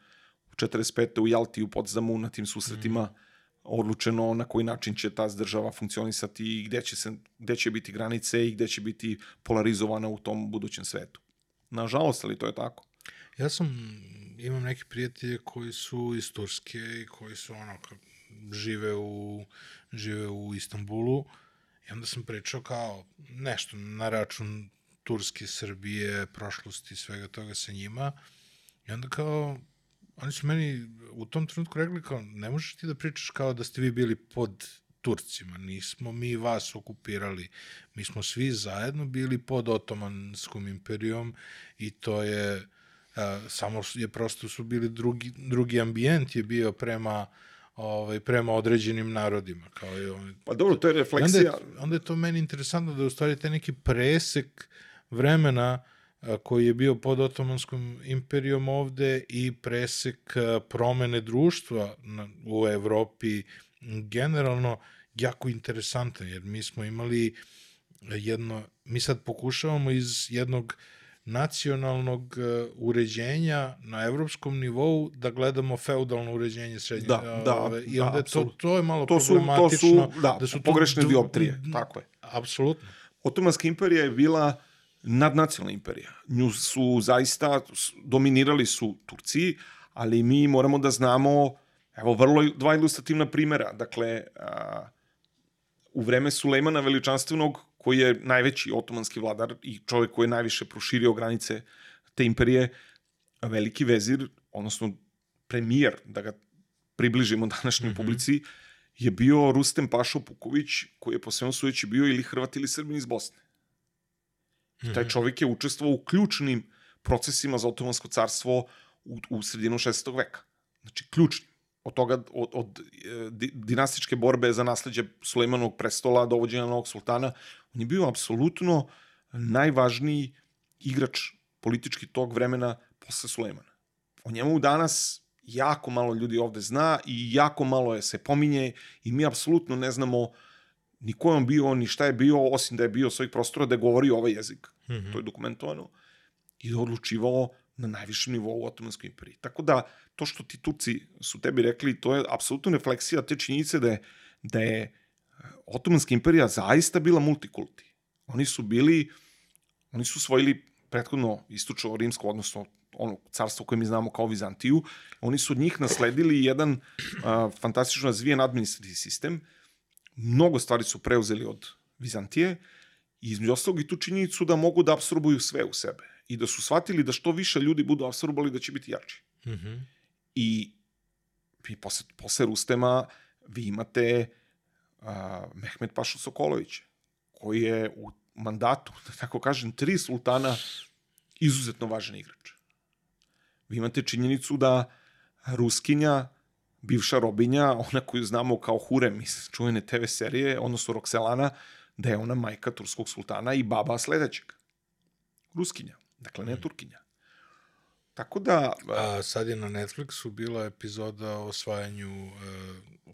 45. u Jalti u Podzamu na tim susretima mm. odlučeno na koji način će ta država funkcionisati i gde će, se, gde će biti granice i gde će biti polarizovana u tom budućem svetu. Nažalost, ali to je tako. Ja sam, imam neke prijatelje koji su iz Turske i koji su ono, žive u, žive u Istanbulu i onda sam pričao kao nešto na račun Turske, Srbije, prošlosti svega toga sa njima. I onda kao oni su meni u tom trenutku rekli kao ne možeš ti da pričaš kao da ste vi bili pod Turcima, nismo mi vas okupirali, mi smo svi zajedno bili pod Otomanskom imperijom i to je a, samo je prosto su bili drugi, drugi ambijent je bio prema ovaj, prema određenim narodima. Kao i ovaj. Pa dobro, to je I Onda refleksija. je, onda je to meni interesantno da je u stvari taj neki presek vremena a, koji je bio pod Otomanskom imperijom ovde i presek a, promene društva na, u Evropi generalno jako interesantan, jer mi smo imali jedno, mi sad pokušavamo iz jednog nacionalnog uh, uređenja na evropskom nivou da gledamo feudalno uređenje srednje Da, da, ove, i da, onda je to, to je malo To su, to problematično su, da, da su pogrešne dru- dioptrije, tako je. apsolutno Otomanska imperija je bila nadnacionalna imperija. Nju su zaista, dominirali su Turci, ali mi moramo da znamo, evo, vrlo dva ilustrativna primera. Dakle, a, u vreme Sulejmana veličanstvenog, koji je najveći otomanski vladar i čovjek koji je najviše proširio granice te imperije, veliki vezir, odnosno premijer, da ga približimo *laughs* današnjoj mm -hmm. publici, je bio Rustem Pašo Puković, koji je po svemu sujeći bio ili Hrvat ili Srbin iz Bosne. I taj čovjek je učestvovao u ključnim procesima za otomansko carstvo u, u sredinu 16. veka. Znači, ključnim. Od toga, od, od e, di- dinastičke borbe za nasledđe Sulejmanovog prestola, dovođenja novog sultana, on je bio apsolutno najvažniji igrač politički tog vremena posle Sulejmana. O njemu danas jako malo ljudi ovde zna i jako malo je se pominje i mi apsolutno ne znamo ni ko je on bio, ni šta je bio, osim da je bio s ovih prostora da je govorio ovaj jezik. Mm -hmm. To je dokumentovano. I da odlučivao na najvišem nivou u Otomanskoj imperiji. Tako da, to što ti Turci su tebi rekli, to je apsolutno refleksija te činjenice da je, da je e, Otomanska imperija zaista bila multikulti. Oni su bili, oni su svojili prethodno istočno rimsko, odnosno ono carstvo koje mi znamo kao Vizantiju, oni su od njih nasledili jedan a, fantastično razvijen administrativni sistem, mnogo stvari su preuzeli od Vizantije i između ostalog i tu činjenicu da mogu da absorbuju sve u sebe i da su shvatili da što više ljudi budu absorbovali da će biti jači. Mm -hmm. I vi posle, posle Rustema vi imate a, Mehmet Pašu Sokolovića, koji je u mandatu, *laughs* da tako kažem, tri sultana izuzetno važan igrač. Vi imate činjenicu da Ruskinja, bivša robinja, ona koju znamo kao Hurem iz čuvene TV serije, odnosno Rokselana, da je ona majka turskog sultana i baba sledećeg. Ruskinja, dakle ne Turkinja. Tako da, A sad je na Netflixu bila epizoda o osvajanju, uh,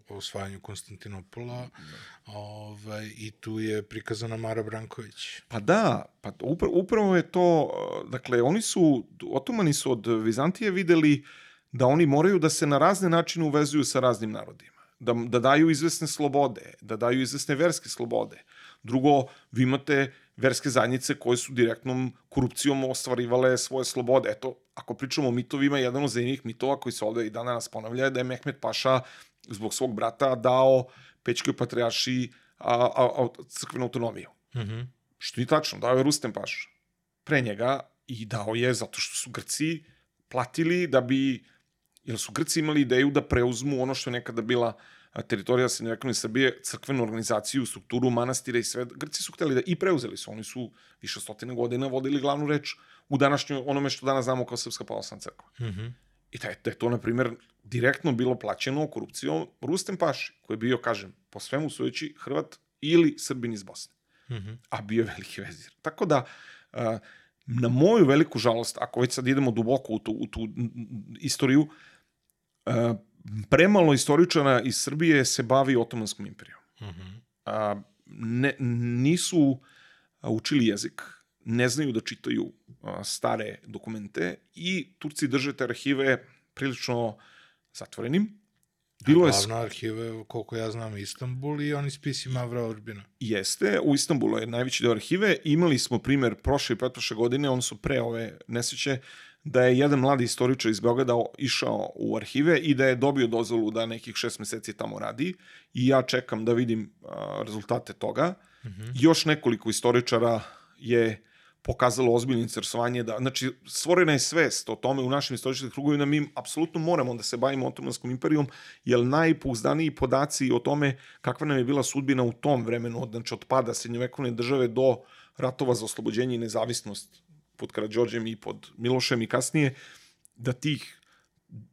o osvajanju Konstantinopola ovaj, i tu je prikazana Mara Branković. pa da, pa upravo, upravo je to, dakle, oni su, otomani su od Vizantije videli da oni moraju da se na razne načine uvezuju sa raznim narodima. Da, da daju izvesne slobode, da daju izvesne verske slobode. Drugo, vi imate verske zajednice koje su direktnom korupcijom ostvarivale svoje slobode. Eto, ako pričamo o mitovima, jedan od zanimljivih mitova koji se ovde i dan danas ponavlja je da je Mehmet Paša zbog svog brata dao Pećkoj patrijaši a, a, a, crkvenu autonomiju. Mm -hmm. Što nije tačno, dao je Rustem Paša pre njega i dao je zato što su Grci platili da bi, jer su Grci imali ideju da preuzmu ono što je nekada bila a, teritorija srednjovekovne Srbije, crkvenu organizaciju, strukturu manastira i sve. Grci su hteli da i preuzeli su, oni su više stotine godina vodili glavnu reč u današnjoj onome što danas znamo kao Srpska pravoslavna crkva. Mm -hmm. I da je, da je to, na primjer, direktno bilo plaćeno korupcijom Rustem Paši, koji je bio, kažem, po svemu sujeći Hrvat ili Srbin iz Bosne. Mm -hmm. A bio je veliki vezir. Tako da, a, na moju veliku žalost, ako već sad idemo duboko u tu, u tu istoriju, a, premalo istoričara iz Srbije se bavi Otomanskom imperijom. Mm -hmm. A, ne, nisu učili jezik, ne znaju da čitaju a, stare dokumente i Turci drže te arhive prilično zatvorenim. Bilo je... Glavna arhiva je, koliko ja znam, Istanbul i oni spisi Mavra Urbina. Jeste, u Istanbulu je najveći deo arhive. Imali smo primer prošle i pretprošle godine, oni su pre ove nesreće, da je jedan mladi istoričar iz Beograda išao u arhive i da je dobio dozvolu da nekih šest meseci tamo radi i ja čekam da vidim a, rezultate toga. Mm -hmm. Još nekoliko istoričara je pokazalo ozbiljno interesovanje da, znači, stvorena je svest o tome u našim istorijskim krugovima, mi apsolutno moramo da se bavimo Otomanskom imperijom, jer najpouzdaniji podaci o tome kakva nam je bila sudbina u tom vremenu, od, znači od pada srednjovekovne države do ratova za oslobođenje i nezavisnost pod Karadžorđem i pod Milošem i kasnije, da tih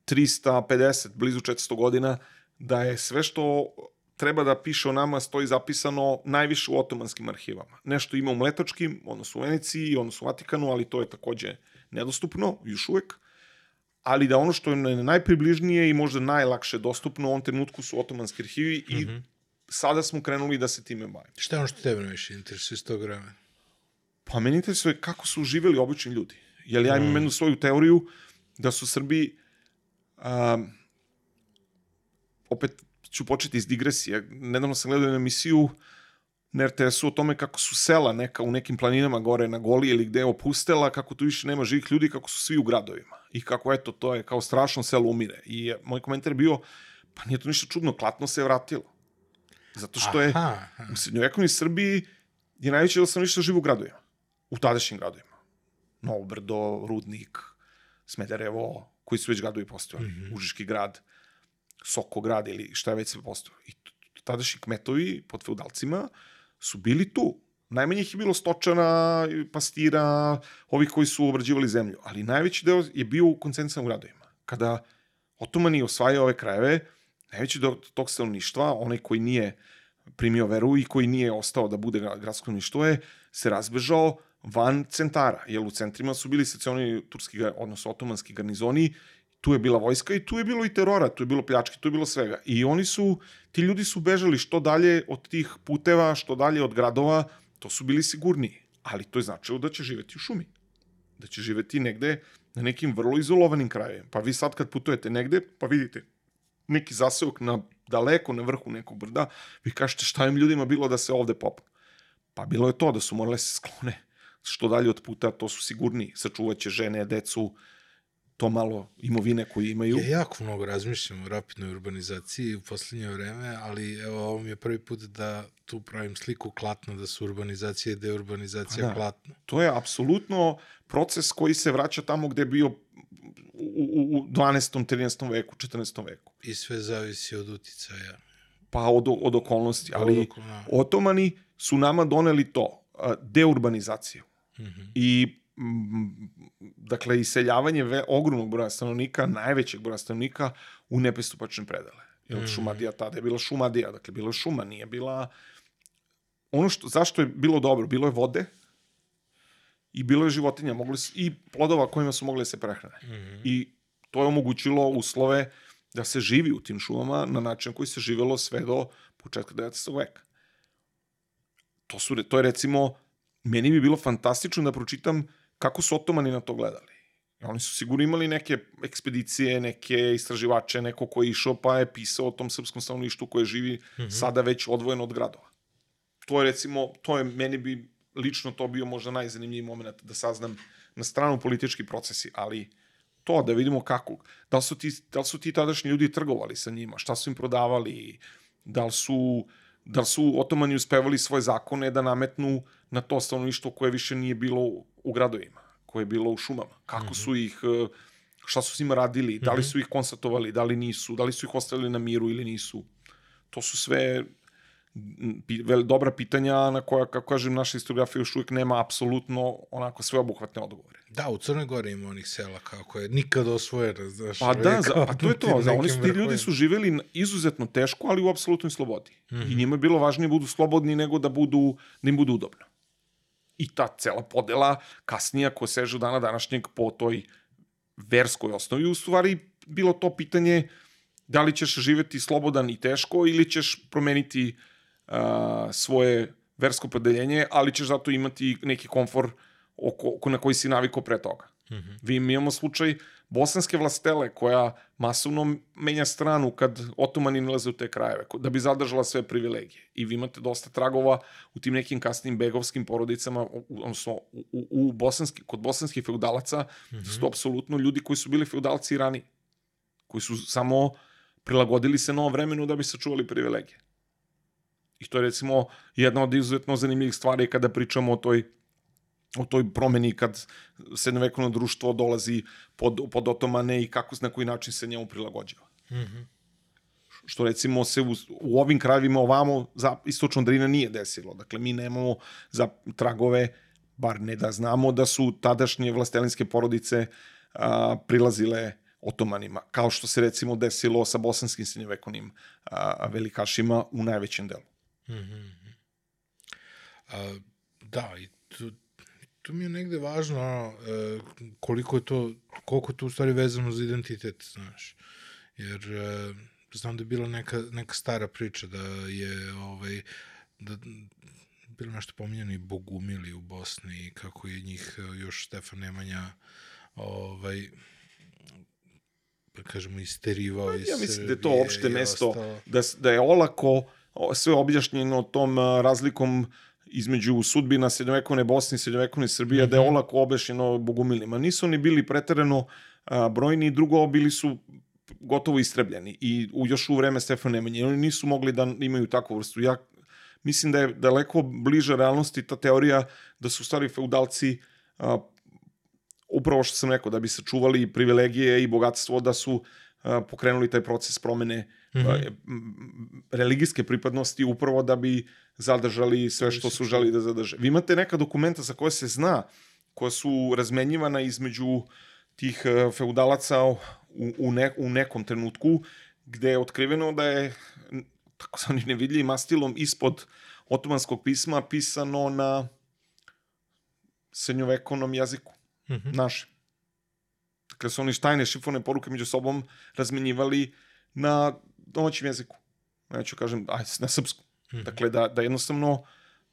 350, blizu 400 godina, da je sve što treba da piše o nama stoji zapisano najviše u otomanskim arhivama. Nešto ima u Mletačkim, odnosno u Veneciji, odnosno u Vatikanu, ali to je takođe nedostupno, još uvek. Ali da ono što je najpribližnije i možda najlakše dostupno u ovom trenutku su otomanski arhivi i mm -hmm. sada smo krenuli da se time bavimo. Šta je ono što tebe najviše interesuje iz tog vremena? Pa meni interesuje kako su živjeli obični ljudi. Jer ja imam mm. jednu svoju teoriju da su Srbi um, opet ću početi iz digresije. Nedavno sam gledao emisiju na RTS-u o tome kako su sela neka u nekim planinama gore na Goli ili gde je opustela, kako tu više nema živih ljudi, kako su svi u gradovima. I kako, eto, to je kao strašno selo umire. I moj komentar je bio, pa nije to ništa čudno, klatno se je vratilo. Zato što je Aha, aha. u srednjovekovnoj Srbiji je najveće da sam ništa živo u gradovima. U tadašnjim gradovima. Novo Brdo, Rudnik, Smederevo, koji su već gradovi postojali. Mm -hmm. Užiški grad. Sokograd ili šta je već sve postojalo. I tadašnji kmetovi pod feudalcima su bili tu. Najmanje ih je bilo stočana, pastira, ovih koji su obrađivali zemlju, ali najveći deo je bio u koncentracijom gradovima. Kada otomani osvajaju ove krajeve, najveći deo tog stanovništva, onaj koji nije primio veru i koji nije ostao da bude gradsko stanovništvo je se razbežao van centara, jer u centrima su bili stacioni turski, odnosno otomanski garnizoni tu je bila vojska i tu je bilo i terora, tu je bilo pljačke, tu je bilo svega. I oni su, ti ljudi su bežali što dalje od tih puteva, što dalje od gradova, to su bili sigurniji. Ali to je značilo da će živeti u šumi. Da će živeti negde na nekim vrlo izolovanim krajevima. Pa vi sad kad putujete negde, pa vidite neki zaseok na daleko na vrhu nekog brda, vi kažete šta im ljudima bilo da se ovde popnu. Pa bilo je to da su morale se sklone što dalje od puta, to su sigurniji. Sačuvaće žene, decu, to malo imovine koje imaju. Ja jako mnogo razmišljam o rapidnoj urbanizaciji u poslednje vreme, ali evo, ovo mi je prvi put da tu pravim sliku klatno, da su urbanizacija i deurbanizacija Pa da. klatno. To je apsolutno proces koji se vraća tamo gde je bio u, u, u 12. 13. veku, 14. veku. I sve zavisi od uticaja. Pa od, od okolnosti, ali Od okolo- otomani su nama doneli to, a, Mhm. I mm, dakle, iseljavanje ve, ogromnog broja stanovnika, najvećeg broja stanovnika u nepristupačne predele. Jer Mhm. Šumadija tada je bila Šumadija, dakle, bila je šuma, nije bila... Ono što, zašto je bilo dobro? Bilo je vode i bilo je životinja, mogli su, i plodova kojima su mogli da se prehrane. I to je omogućilo uslove da se živi u tim šumama na način koji se živelo sve do početka 19. veka. To, su, to je recimo, meni bi bilo fantastično da pročitam kako su otomani na to gledali. Oni su sigurno imali neke ekspedicije, neke istraživače, neko ko je išao pa je pisao o tom srpskom stanovništvu koje živi mm -hmm. sada već odvojeno od gradova. To je recimo, to je, meni bi lično to bio možda najzanimljiviji moment da saznam na stranu politički procesi, ali to da vidimo kako, da li su ti, da li su ti tadašnji ljudi trgovali sa njima, šta su im prodavali, da li su, da su otomani uspevali svoje zakone da nametnu na to stanovništvo koje više nije bilo u gradovima, koje je bilo u šumama. Kako su ih, e, šta su s njima radili, da li su ih konstatovali, da li nisu, da li su ih ostavili na miru ili nisu. To su sve dobra pitanja na koja, kako kažem, naša historiografija još uvijek nema apsolutno onako sveobuhvatne odgovore. Da, u Crnoj Gori ima onih sela kako je nikad osvojena. Znaš, pa da, *laughs* za, pa to je to. Za, oni su ti ljudi su živeli izuzetno teško, ali u apsolutnoj slobodi. Mm -hmm. I njima je bilo važnije da budu slobodni nego da, budu, da im budu udobno. I ta cela podela, kasnija ko seže dana današnjeg po toj verskoj osnovi, u stvari bilo to pitanje da li ćeš živeti slobodan i teško ili ćeš promeniti a, svoje versko podeljenje, ali ćeš zato imati neki komfor oko, oko na koji si naviko pre toga. Mm -hmm. Vi imamo slučaj bosanske vlastele koja masovno menja stranu kad otomani nalaze u te krajeve, da bi zadržala sve privilegije. I vi imate dosta tragova u tim nekim kasnim begovskim porodicama, odnosno u, u, u bosanski, kod bosanskih feudalaca, mm -hmm. su to apsolutno ljudi koji su bili feudalci i rani, koji su samo prilagodili se novom vremenu da bi sačuvali privilegije. I to je recimo jedna od izuzetno zanimljivih stvari kada pričamo o toj o toj promeni kad srednjovekovno društvo dolazi pod, pod otomane i kako na koji način se njemu prilagođava. Mm -hmm. Što recimo se u, u ovim krajevima ovamo za istočno Drina nije desilo. Dakle, mi nemamo za tragove, bar ne da znamo da su tadašnje vlastelinske porodice a, prilazile otomanima, kao što se recimo desilo sa bosanskim srednjovekovnim velikašima u najvećem delu. Mm -hmm. A, da, i tu, tu mi je negde važno e, koliko je to, koliko je to u stvari vezano za identitet, znaš. Jer e, znam da je bila neka, neka stara priča da je ovaj, da, bilo nešto pominjeno i Bogumili u Bosni i kako je njih e, još Stefan Nemanja ovaj, da kažemo, isterivao pa Ja mislim da je to opšte mesto, ostalo... da, da je olako sve objašnjeno tom razlikom između sudbina srednjovekovne Bosne i srednjovekovne Srbije, mm -hmm. da je mhm. olako objašnjeno bogumilima. Nisu oni bili preterano brojni, drugo bili su gotovo istrebljeni i u, još u vreme Stefana Nemanje. Oni nisu mogli da imaju takvu vrstu. Ja mislim da je daleko bliža realnosti ta teorija da su stari feudalci a, upravo što sam rekao, da bi sačuvali privilegije i bogatstvo, da su a, pokrenuli taj proces promene mm -hmm. religijske pripadnosti upravo da bi zadržali sve što su želi da zadrže. Vi imate neka dokumenta za koje se zna, koja su razmenjivana između tih e, feudalaca u, u, ne, u nekom trenutku, gde je otkriveno da je tako sa nevidljivim mastilom ispod otomanskog pisma pisano na srednjovekovnom jeziku, mm -hmm. našem. Dakle, su oni štajne šifrone poruke među sobom razmenjivali na domaćem jeziku. Neću kažem, aj, na srpskom. Mm -hmm. Dakle, da, da jednostavno,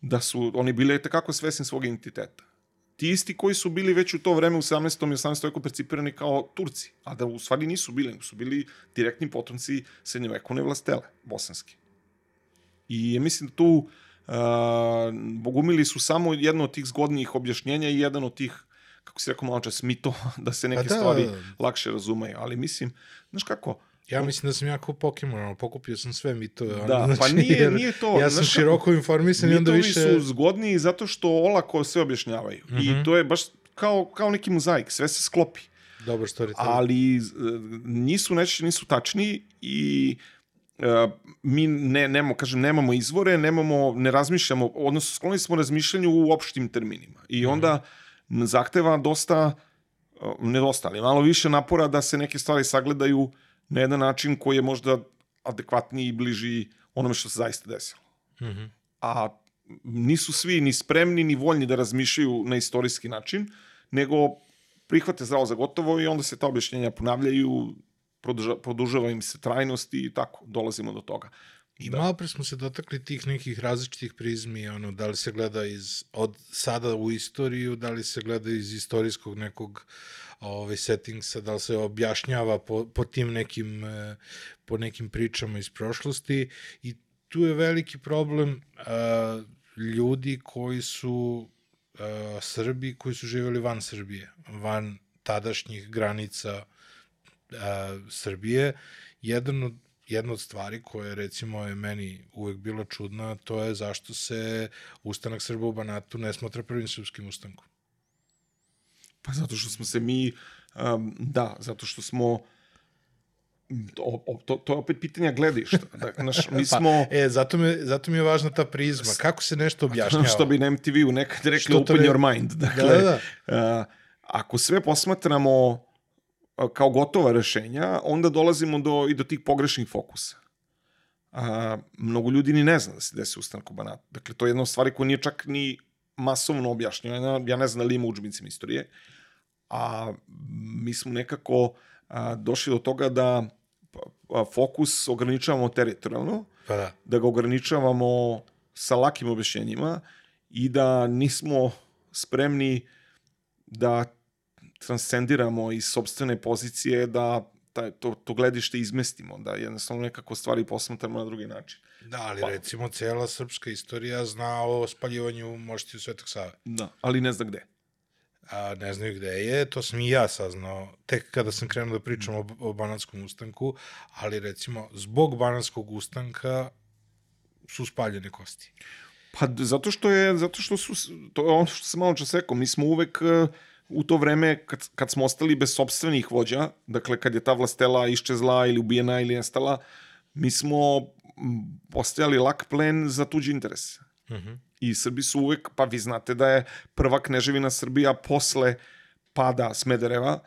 da su oni bili tekako svesni svog identiteta. Ti isti koji su bili već u to vreme u 17. i 18. veku percipirani kao Turci, a da u stvari nisu bili, su bili direktni potomci srednjevekovne vlastele, bosanske. I mislim da tu uh, Bogumili su samo jedno od tih zgodnijih objašnjenja i jedan od tih kako si rekao malo čas, mito, *laughs* da se neke da, stvari lakše razumeju. Ali mislim, znaš kako, Ja mislim da sam jako Pokemon, pokupio sam sve mitove. Da, znači, pa nije, nije to. Ja sam znaš, široko informisan i onda više... Mitovi su zgodniji zato što olako sve objašnjavaju. Mm -hmm. I mhm. to je baš kao, kao neki mozaik, sve se sklopi. Dobar story. Ali nisu neće, nisu tačni i uh, mi ne, nemo, kažem, nemamo izvore, nemamo, ne razmišljamo, odnosno skloni smo razmišljanju u opštim terminima. I mhm. onda mm -hmm. zahteva dosta, ne dosta, ali malo više napora da se neke stvari sagledaju uh, na jedan način koji je možda adekvatniji i bliži onome što se zaista desilo. Mm -hmm. A nisu svi ni spremni ni voljni da razmišljaju na istorijski način, nego prihvate zdravo za gotovo i onda se ta objašnjenja ponavljaju, produža, produžava im se trajnost i tako dolazimo do toga. I Da. malo pre smo se dotakli tih nekih različitih prizmi, ono, da li se gleda iz, od sada u istoriju, da li se gleda iz istorijskog nekog ovaj, settingsa, da li se objašnjava po, po tim nekim, e, po nekim pričama iz prošlosti i tu je veliki problem a, ljudi koji su a, Srbi, koji su živjeli van Srbije, van tadašnjih granica a, Srbije. Jedan od jedna od stvari koja recimo je meni uvek bila čudna, to je zašto se ustanak Srba u Banatu ne smatra prvim srpskim ustankom. Pa zato što smo se mi, um, da, zato što smo, o, o, to, to je opet pitanja gledišta. Da, naš, mi *laughs* smo, Pa, e, zato, me, zato mi je važna ta prizma. Kako se nešto objašnjava? što bi na MTV-u nekad rekli to open ne- your mind. Dakle, Da, da. uh, ako sve posmatramo kao gotova rešenja, onda dolazimo do, i do tih pogrešnih fokusa. A, mnogo ljudi ni ne zna da se desi ustanak u Banatu. Dakle, to je jedna od stvari koja nije čak ni masovno objašnjena. Ja ne znam da li ima u udžbenicima istorije. A mi smo nekako a, došli do toga da fokus ograničavamo teritorijalno, Pa da. da ga ograničavamo sa lakim objašnjenjima i da nismo spremni da transcendiramo iz sobstvene pozicije da taj, to, to gledište izmestimo, da jednostavno nekako stvari posmatramo na drugi način. Da, ali Pa- recimo cela srpska istorija zna o spaljivanju moštiju Svetog Save. Da. Ali ne zna gde. a ne znaju gde je, to sam i ja saznao tek kada sam krenuo da pričam o, o Bananskom ustanku, ali recimo zbog Bananskog ustanka su spaljene kosti. Pa zato što je, zato što su, to je ono što sam malo čas rekao, mi smo uvek e, u to vreme kad, kad smo ostali bez sobstvenih vođa, dakle kad je ta vlastela iščezla ili ubijena ili nestala, mi smo m, postajali lak plen za tuđi interes. Uh -huh. I Srbi su uvek, pa vi znate da je prva kneževina Srbija posle pada Smedereva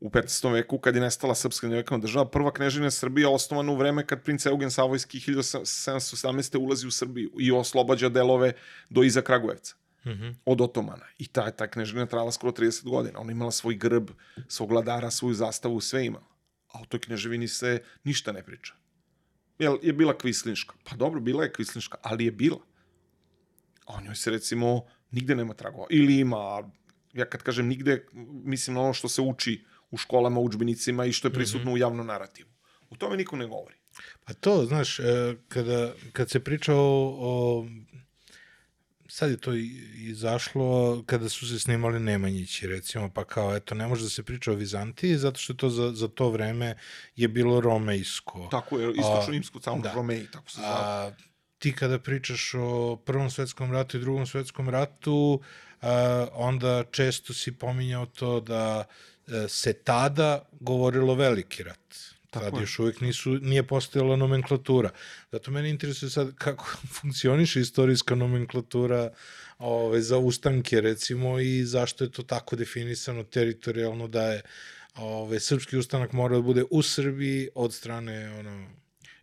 u 15. veku, kad je nestala srpska nevekana država, prva kneževina Srbija osnovana u vreme kad princ Eugen Savojski 1717. ulazi u Srbiju i oslobađa delove do iza Kragujevca -huh. od Otomana. I ta, ta kneževina trajala skoro 30 godina. Ona imala svoj grb, svog vladara, svoju zastavu, sve imala. A o toj kneževini se ništa ne priča. Jel, je bila kvislinška? Pa dobro, bila je kvislinška, ali je bila. A o njoj se recimo nigde nema tragova. Ili ima, ja kad kažem nigde, mislim na ono što se uči u školama, učbenicima i što je prisutno mm -hmm. u javnom narativu. O tome niko ne govori. Pa to, znaš, e, kada, kad se priča o, o sad je to izašlo kada su se snimali Nemanjići, recimo, pa kao, eto, ne može da se priča o Vizantiji, zato što to za, za to vreme je bilo romejsko. Tako je, istočno imsko, samo da. Romeji, tako se zove. Ti kada pričaš o Prvom svetskom ratu i Drugom svetskom ratu, a, onda često si pominjao to da e, se tada govorilo veliki rat. Tako Tad je. još uvijek nisu, nije postojala nomenklatura. Zato mene interesuje sad kako *laughs* funkcioniše istorijska nomenklatura ove, za ustanke, recimo, i zašto je to tako definisano teritorijalno da je ove, srpski ustanak mora da bude u Srbiji od strane ono,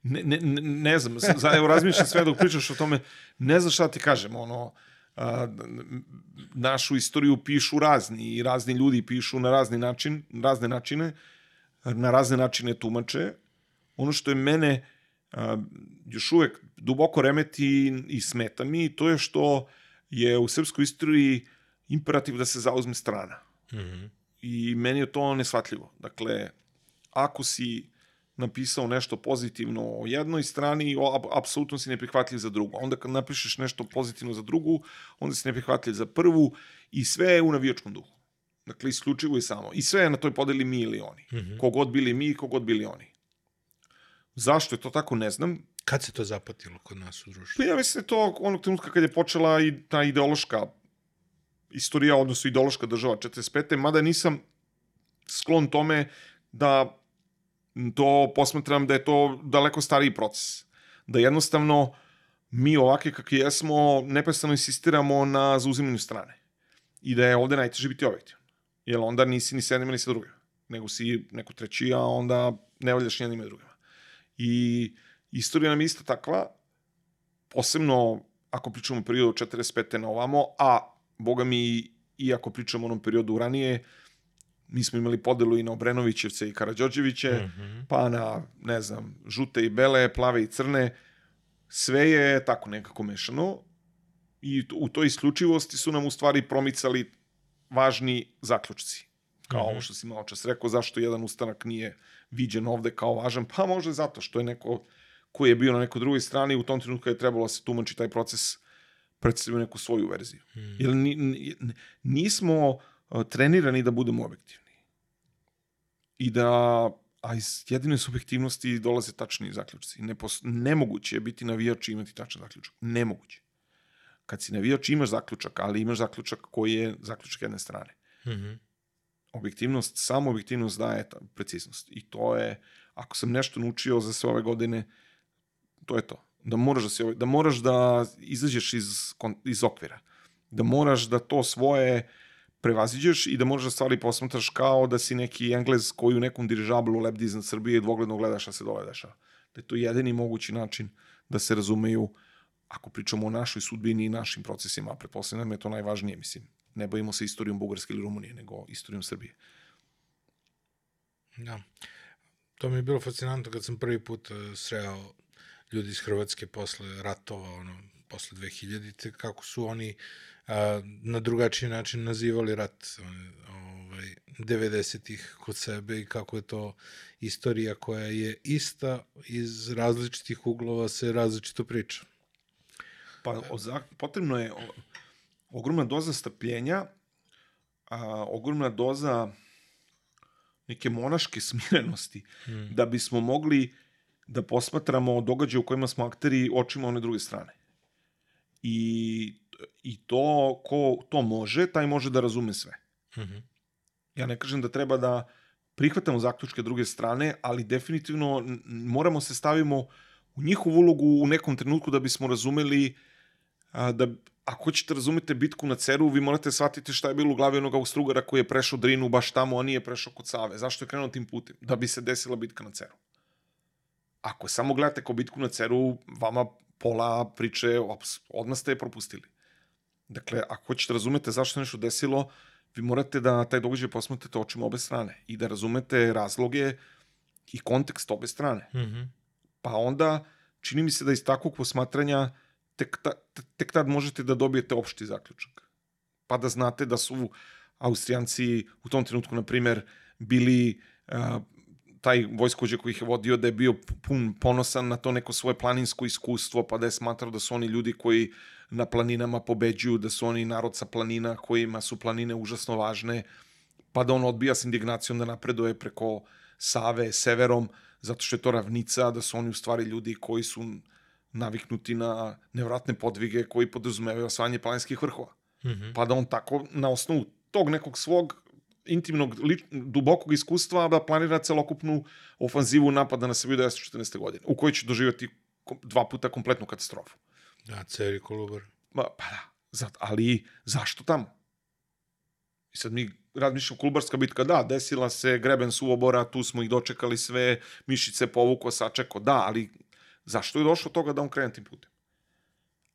ne, ne, ne, ne znam, za, za- evo razmišljam sve dok pričaš o tome, ne znam šta ti kažem, ono, a, našu istoriju pišu razni i razni ljudi pišu na razni način, razne načine, na razne načine tumače. Ono što je mene a, još uvek duboko remeti i smeta mi, to je što je u srpskoj istoriji imperativ da se zauzme strana. mm -hmm. I meni je to nesvatljivo. Dakle, ako si napisao nešto pozitivno o jednoj strani, apsolutno si neprihvatljiv za drugu. Onda kad napišeš nešto pozitivno za drugu, onda si neprihvatljiv za prvu i sve je u navijačkom duhu. Dakle, isključivo i samo. I sve je na toj podeli mi ili oni. Mm. -hmm. Kogod bili mi, kogod bili oni. Zašto je to tako, ne znam. Kad se to zapatilo kod nas u društvu? Pa ja mislim da to onog trenutka kad je počela i ta ideološka istorija, odnosno ideološka država 45. Mada nisam sklon tome da to posmatram da je to daleko stariji proces. Da jednostavno mi ovakvi kakvi jesmo neprestano insistiramo na zauzimanju strane. I da je ovde najteže biti objektivan. Jer onda nisi ni sa jednima ni sa drugima. Nego si neko treći, a onda ne valjaš ni jednima ni drugima. I istorija nam je isto takva, posebno ako pričamo o periodu od 45. na ovamo, a boga mi i ako pričamo o onom periodu ranije, mi smo imali podelu i na Obrenovićevce i Karadžođeviće, mm -hmm. pa na, ne znam, žute i bele, plave i crne, sve je tako nekako mešano i u toj isključivosti su nam u stvari promicali važni zaključci. Kao mm -hmm. ovo što si malo čas rekao, zašto jedan ustanak nije viđen ovde kao važan, pa može zato što je neko koji je bio na nekoj drugoj strani u tom trenutku je trebalo da se tumači taj proces predstavio neku svoju verziju. Mm. Jer ni, ni, nismo trenirani da budemo objektivni. I da a iz jedine subjektivnosti dolaze tačni zaključci. Ne pos, nemoguće je biti navijač i imati tačan zaključak. Nemoguće. Kad si navijač imaš zaključak, ali imaš zaključak koji je zaključak jedne strane. Mm -hmm. Objektivnost, samo objektivnost daje preciznost. I to je, ako sam nešto naučio za sve ove godine, to je to. Da moraš da, se, da, moraš da izađeš iz, iz okvira. Da moraš da to svoje prevaziđeš i da moraš da stvari posmatraš kao da si neki englez koji u nekom dirižablu lebdi iznad Srbije i dvogledno gledaš šta se dole dešava. Da je to jedini mogući način da se razumeju ako pričamo o našoj sudbini i našim procesima, a pretpostavljam da je to najvažnije, mislim. Ne bavimo se istorijom Bugarske ili Rumunije, nego istorijom Srbije. Da. To mi je bilo fascinantno kad sam prvi put uh, sreo ljudi iz Hrvatske posle ratova, ono, posle 2000-te, kako su oni a, na drugačiji način nazivali rat ovaj, 90-ih kod sebe i kako je to istorija koja je ista iz različitih uglova se različito priča. Pa o, potrebno je o, ogromna doza strpljenja, a, ogromna doza neke monaške smirenosti, hmm. da bismo mogli da posmatramo događaje u kojima smo akteri očima one druge strane. I, i to, ko to može, taj može da razume sve. Mm -hmm. Ja ne kažem da treba da prihvatamo zaključke druge strane, ali definitivno moramo se stavimo u njihovu ulogu u nekom trenutku da bismo razumeli a, da ako hoćete razumete bitku na Ceru, vi morate shvatiti šta je bilo u glavi onog Austrugara koji je prešao Drinu baš tamo, a nije prešao kod Save. Zašto je krenuo tim putem? Da bi se desila bitka na Ceru ako samo gledate kao bitku na ceru, vama pola priče odmah ste je propustili. Dakle, ako hoćete da razumete zašto nešto desilo, vi morate da taj događaj posmatrate očima obe strane i da razumete razloge i kontekst obe strane. Mm -hmm. Pa onda, čini mi se da iz takvog posmatranja tek, ta, tek tad možete da dobijete opšti zaključak. Pa da znate da su Austrijanci u tom trenutku, na primer, bili uh, taj vojskođe koji ih je vodio da je bio pun ponosan na to neko svoje planinsko iskustvo, pa da je smatrao da su oni ljudi koji na planinama pobeđuju, da su oni narod sa planina kojima su planine užasno važne, pa da on odbija s indignacijom da napreduje preko Save, severom, zato što je to ravnica, da su oni u stvari ljudi koji su naviknuti na nevratne podvige koji podrazumevaju osvajanje planinskih vrhova. Mm -hmm. Pa da on tako, na osnovu tog nekog svog intimnog, lič, dubokog iskustva da planira celokupnu ofanzivu napada na Srbiju 1914. godine, u kojoj će doživjeti dva puta kompletnu katastrofu. Da, Ceri Kolubar. Ma, pa da, zato, ali zašto tamo? I sad mi razmišljamo Kolubarska bitka, da, desila se greben suvobora, tu smo ih dočekali sve, mišice povuko, sačeko, da, ali zašto je došlo toga da on krene tim putem?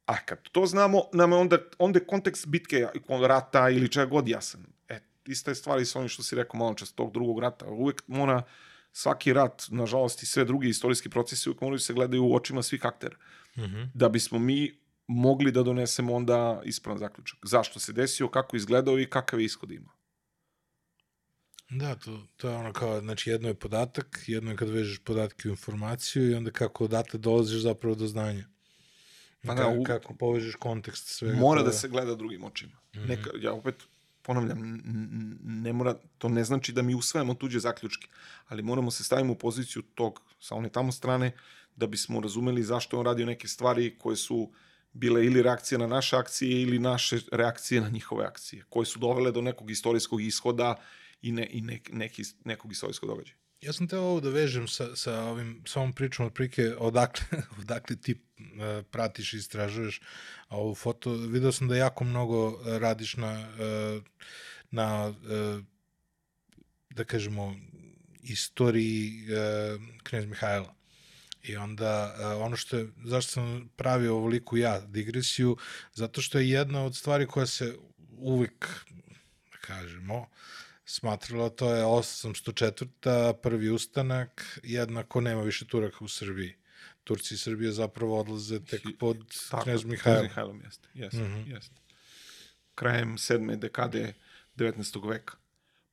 A kad to znamo, nam je onda, onda je kontekst bitke, rata ili čega god jasan. E, ista je stvar i sa onim što si rekao malo čas tog drugog rata. Uvek mora svaki rat, nažalost i sve drugi istorijski procesi uvek moraju se gledaju u očima svih aktera. Mm -hmm. Da bismo mi mogli da donesemo onda ispravan zaključak. Zašto se desio, kako izgledao i kakav je ishod imao. Da, to, to je ono kao, znači jedno je podatak, jedno je kad vežeš podatke u informaciju i onda kako odatle dolaziš zapravo do znanja. Pa da, u... kako povežeš kontekst svega. Mora toga. da se gleda drugim očima. Mm -hmm. Neka, ja opet ponavljam, ne mora, to ne znači da mi usvajamo tuđe zaključke, ali moramo se stavimo u poziciju tog, sa one tamo strane, da bismo razumeli zašto on radio neke stvari koje su bile ili reakcije na naše akcije ili naše reakcije na njihove akcije, koje su dovele do nekog istorijskog ishoda i, ne, i ne, neki, nekog istorijskog događaja. Ja sam teo ovo da vežem sa, sa, ovim, sa ovom pričom otprilike odakle, *laughs* odakle ti uh, pratiš i istražuješ ovu foto. Video sam da jako mnogo radiš na, uh, na uh, da kažemo, istoriji uh, knjez Mihajla. I onda uh, ono što je, zašto sam pravio ovoliku ja digresiju, zato što je jedna od stvari koja se uvek, da kažemo, smatrala, to je 804. prvi ustanak, jednako nema više Turaka u Srbiji. Turci i Srbije zapravo odlaze tek pod Tako, knjez Knez Mihajlo. Mihajlom jeste, jeste, Mhm. jeste. Krajem sedme dekade 19. veka.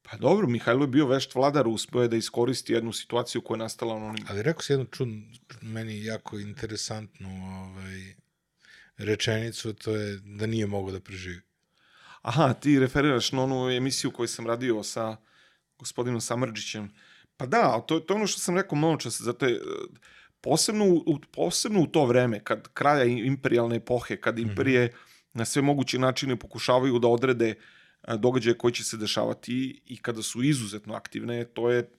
Pa dobro, Mihajlo je bio vešt vladar, uspeo je da iskoristi jednu situaciju koja je nastala na onim... Ali rekao si jednu čudnu, meni jako interesantnu ovaj, rečenicu, to je da nije mogao da preživi. Aha, ti referiraš na onu emisiju koju sam radio sa gospodinom Samrđićem. Pa da, to, to je ono što sam rekao malo čas, zato je, e, posebno u, posebno u to vreme, kad kraja i- imperijalne epohe, kad imperije na sve moguće načine pokušavaju da odrede e, događaje koji će se dešavati i kada su izuzetno aktivne, to je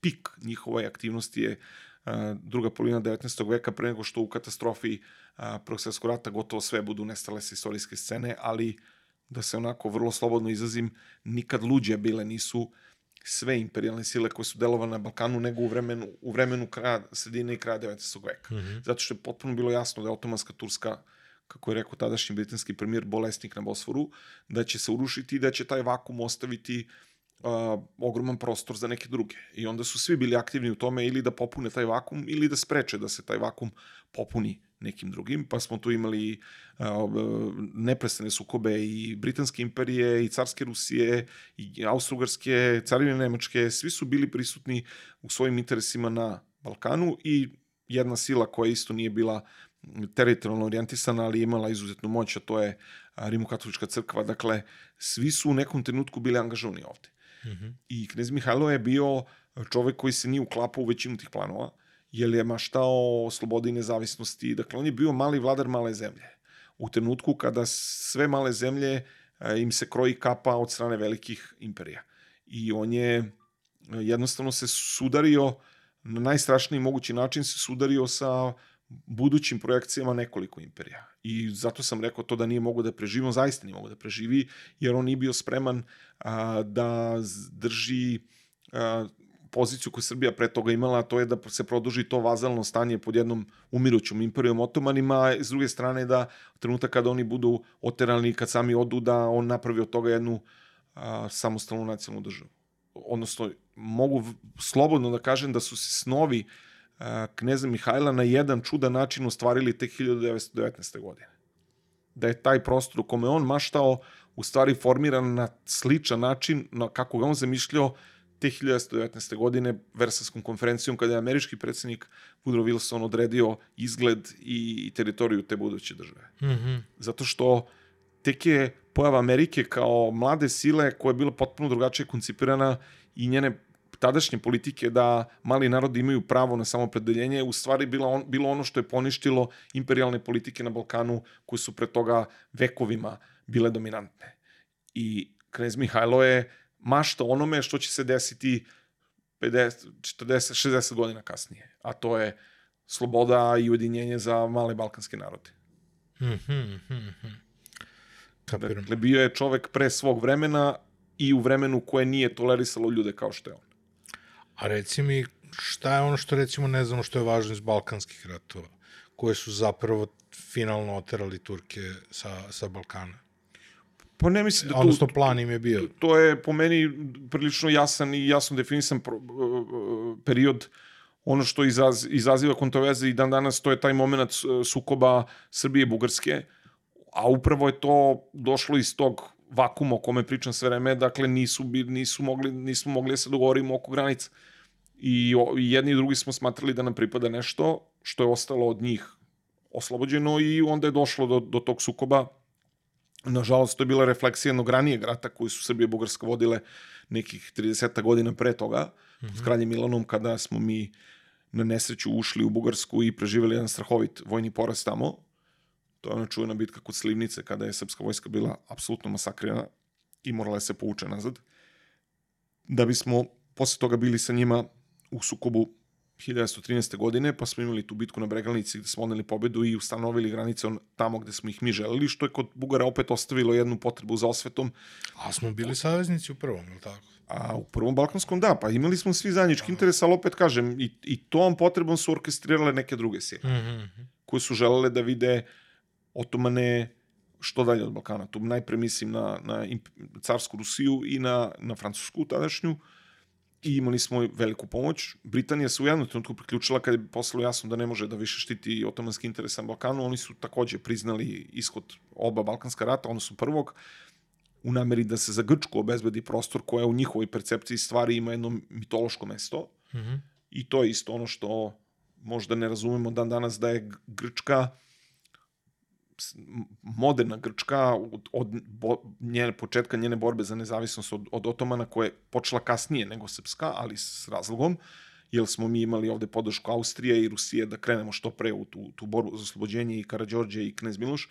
pik njihove aktivnosti je a, druga polovina 19. veka pre nego što u katastrofi a, Prvog svjetskog rata gotovo sve budu nestale sa istorijske scene, ali da se onako vrlo slobodno izrazim, nikad luđe bile nisu sve imperijalne sile koje su delovane na Balkanu nego u vremenu, u vremenu kraja, sredine i kraja 19. veka. Mhm. Zato što je potpuno bilo jasno da je Otomanska Turska kako je rekao tadašnji britanski premijer bolesnik na Bosforu, da će se urušiti i da će taj vakum ostaviti uh, ogroman prostor za neke druge. I onda su svi bili aktivni u tome ili da popune taj vakum ili da spreče da se taj vakum popuni nekim drugim, pa smo tu imali neprestane sukobe i Britanske imperije, i Carske Rusije, i Austrougarske, Carine Nemačke, svi su bili prisutni u svojim interesima na Balkanu i jedna sila koja isto nije bila teritorijalno orijentisana, ali imala izuzetnu moć, a to je Rimokatolička crkva. Dakle, svi su u nekom trenutku bili angažovani ovde. Mhm. I knez Mihajlo je bio čovek koji se nije uklapao u većinu tih planova, jer je maštao o slobodi i nezavisnosti. Dakle, on je bio mali vladar male zemlje. U trenutku kada sve male zemlje e, im se kroji kapa od strane velikih imperija. I on je e, jednostavno se sudario na najstrašniji mogući način se sudario sa budućim projekcijama nekoliko imperija. I zato sam rekao to da nije mogo da preživi, on zaista nije mogo da preživi, jer on nije bio spreman a, da drži a, poziciju koju Srbija pre toga imala, to je da se produži to vazalno stanje pod jednom umirućom imperijom otomanima, a s druge strane da trenutak kada oni budu oterani, kad sami odu, da on napravi od toga jednu a, samostalnu nacionalnu državu. Odnosno, mogu slobodno da kažem da su se snovi a, kneza Mihajla na jedan čudan način ostvarili tek 1919. godine. Da je taj prostor u kome on maštao u stvari formiran na sličan način na kako ga on zamišljao te 1919. godine Versavskom konferencijom kada je američki predsednik Woodrow Wilson odredio izgled i, teritoriju te buduće države. Mhm. Zato što tek je pojava Amerike kao mlade sile koja je bila potpuno drugačije koncipirana i njene tadašnje politike da mali narodi imaju pravo na samopredeljenje u stvari bilo, on, bilo ono što je poništilo imperialne politike na Balkanu koje su pre toga vekovima bile dominantne. I knez Mihajlo je mašta onome što će se desiti 50, 40, 60 godina kasnije. A to je sloboda i ujedinjenje za male balkanske narode. Mhm, mhm, mhm. Kapiram. Dakle, bio je čovek pre svog vremena i u vremenu koje nije tolerisalo ljude kao što je on. A reci mi, šta je ono što recimo ne znamo što je važno iz Balkanskih ratova, koje su zapravo finalno oterali Turke sa, sa Balkana? Pa ne mislim da tu, Odnosno, plan im je bio. to je po meni prilično jasan i jasno definisan pro, uh, period ono što izaz, izaziva kontroverze i dan danas to je taj moment uh, sukoba Srbije i Bugarske, a upravo je to došlo iz tog vakuma o kome pričam sve vreme, dakle nisu, nisu mogli, nismo mogli da se dogovorimo oko granica. I, I jedni i drugi smo smatrali da nam pripada nešto što je ostalo od njih oslobođeno i onda je došlo do, do tog sukoba. Nažalost, to je bila refleksija jednog ranijeg rata koji su Srbije i Bugarska vodile nekih 30 godina pre toga, mm -hmm. s kraljem Milanom, kada smo mi na nesreću ušli u Bugarsku i preživeli jedan strahovit vojni poraz tamo. To je ona čuvena bitka kod Slivnice, kada je srpska vojska bila apsolutno masakrirana i morala je se povuče nazad. Da bismo posle toga bili sa njima u sukobu 1913. godine, pa smo imali tu bitku na Bregalnici gde smo odneli pobedu i ustanovili granice on- tamo gde smo ih mi želeli, što je kod Bugara opet ostavilo jednu potrebu za osvetom. A smo bili saveznici u prvom, ili tako? A u prvom Balkanskom da, pa imali smo svi zajednički interes, ali opet kažem, i, i tom potrebom su orkestrirale neke druge sile, Mhm. koje su želele da vide otomane što dalje od Balkana. Tu najpre mislim na, na carsku Rusiju i na, na Francusku tadašnju, i imali smo veliku pomoć. Britanija se u jednom trenutku priključila kad je postalo jasno da ne može da više štiti otomanski interes na Balkanu. Oni su takođe priznali ishod oba Balkanska rata, odnosno prvog, u nameri da se za Grčku obezbedi prostor koja u njihovoj percepciji stvari ima jedno mitološko mesto. Mhm. I to je isto ono što možda ne razumemo dan danas da je Grčka moderna Grčka od, od bo, njene, početka njene borbe za nezavisnost od, od Otomana koja je počela kasnije nego Srpska, ali s razlogom, jer smo mi imali ovde podršku Austrije i Rusije da krenemo što pre u tu, tu borbu za oslobođenje i Karadžorđe i Knez Miloš.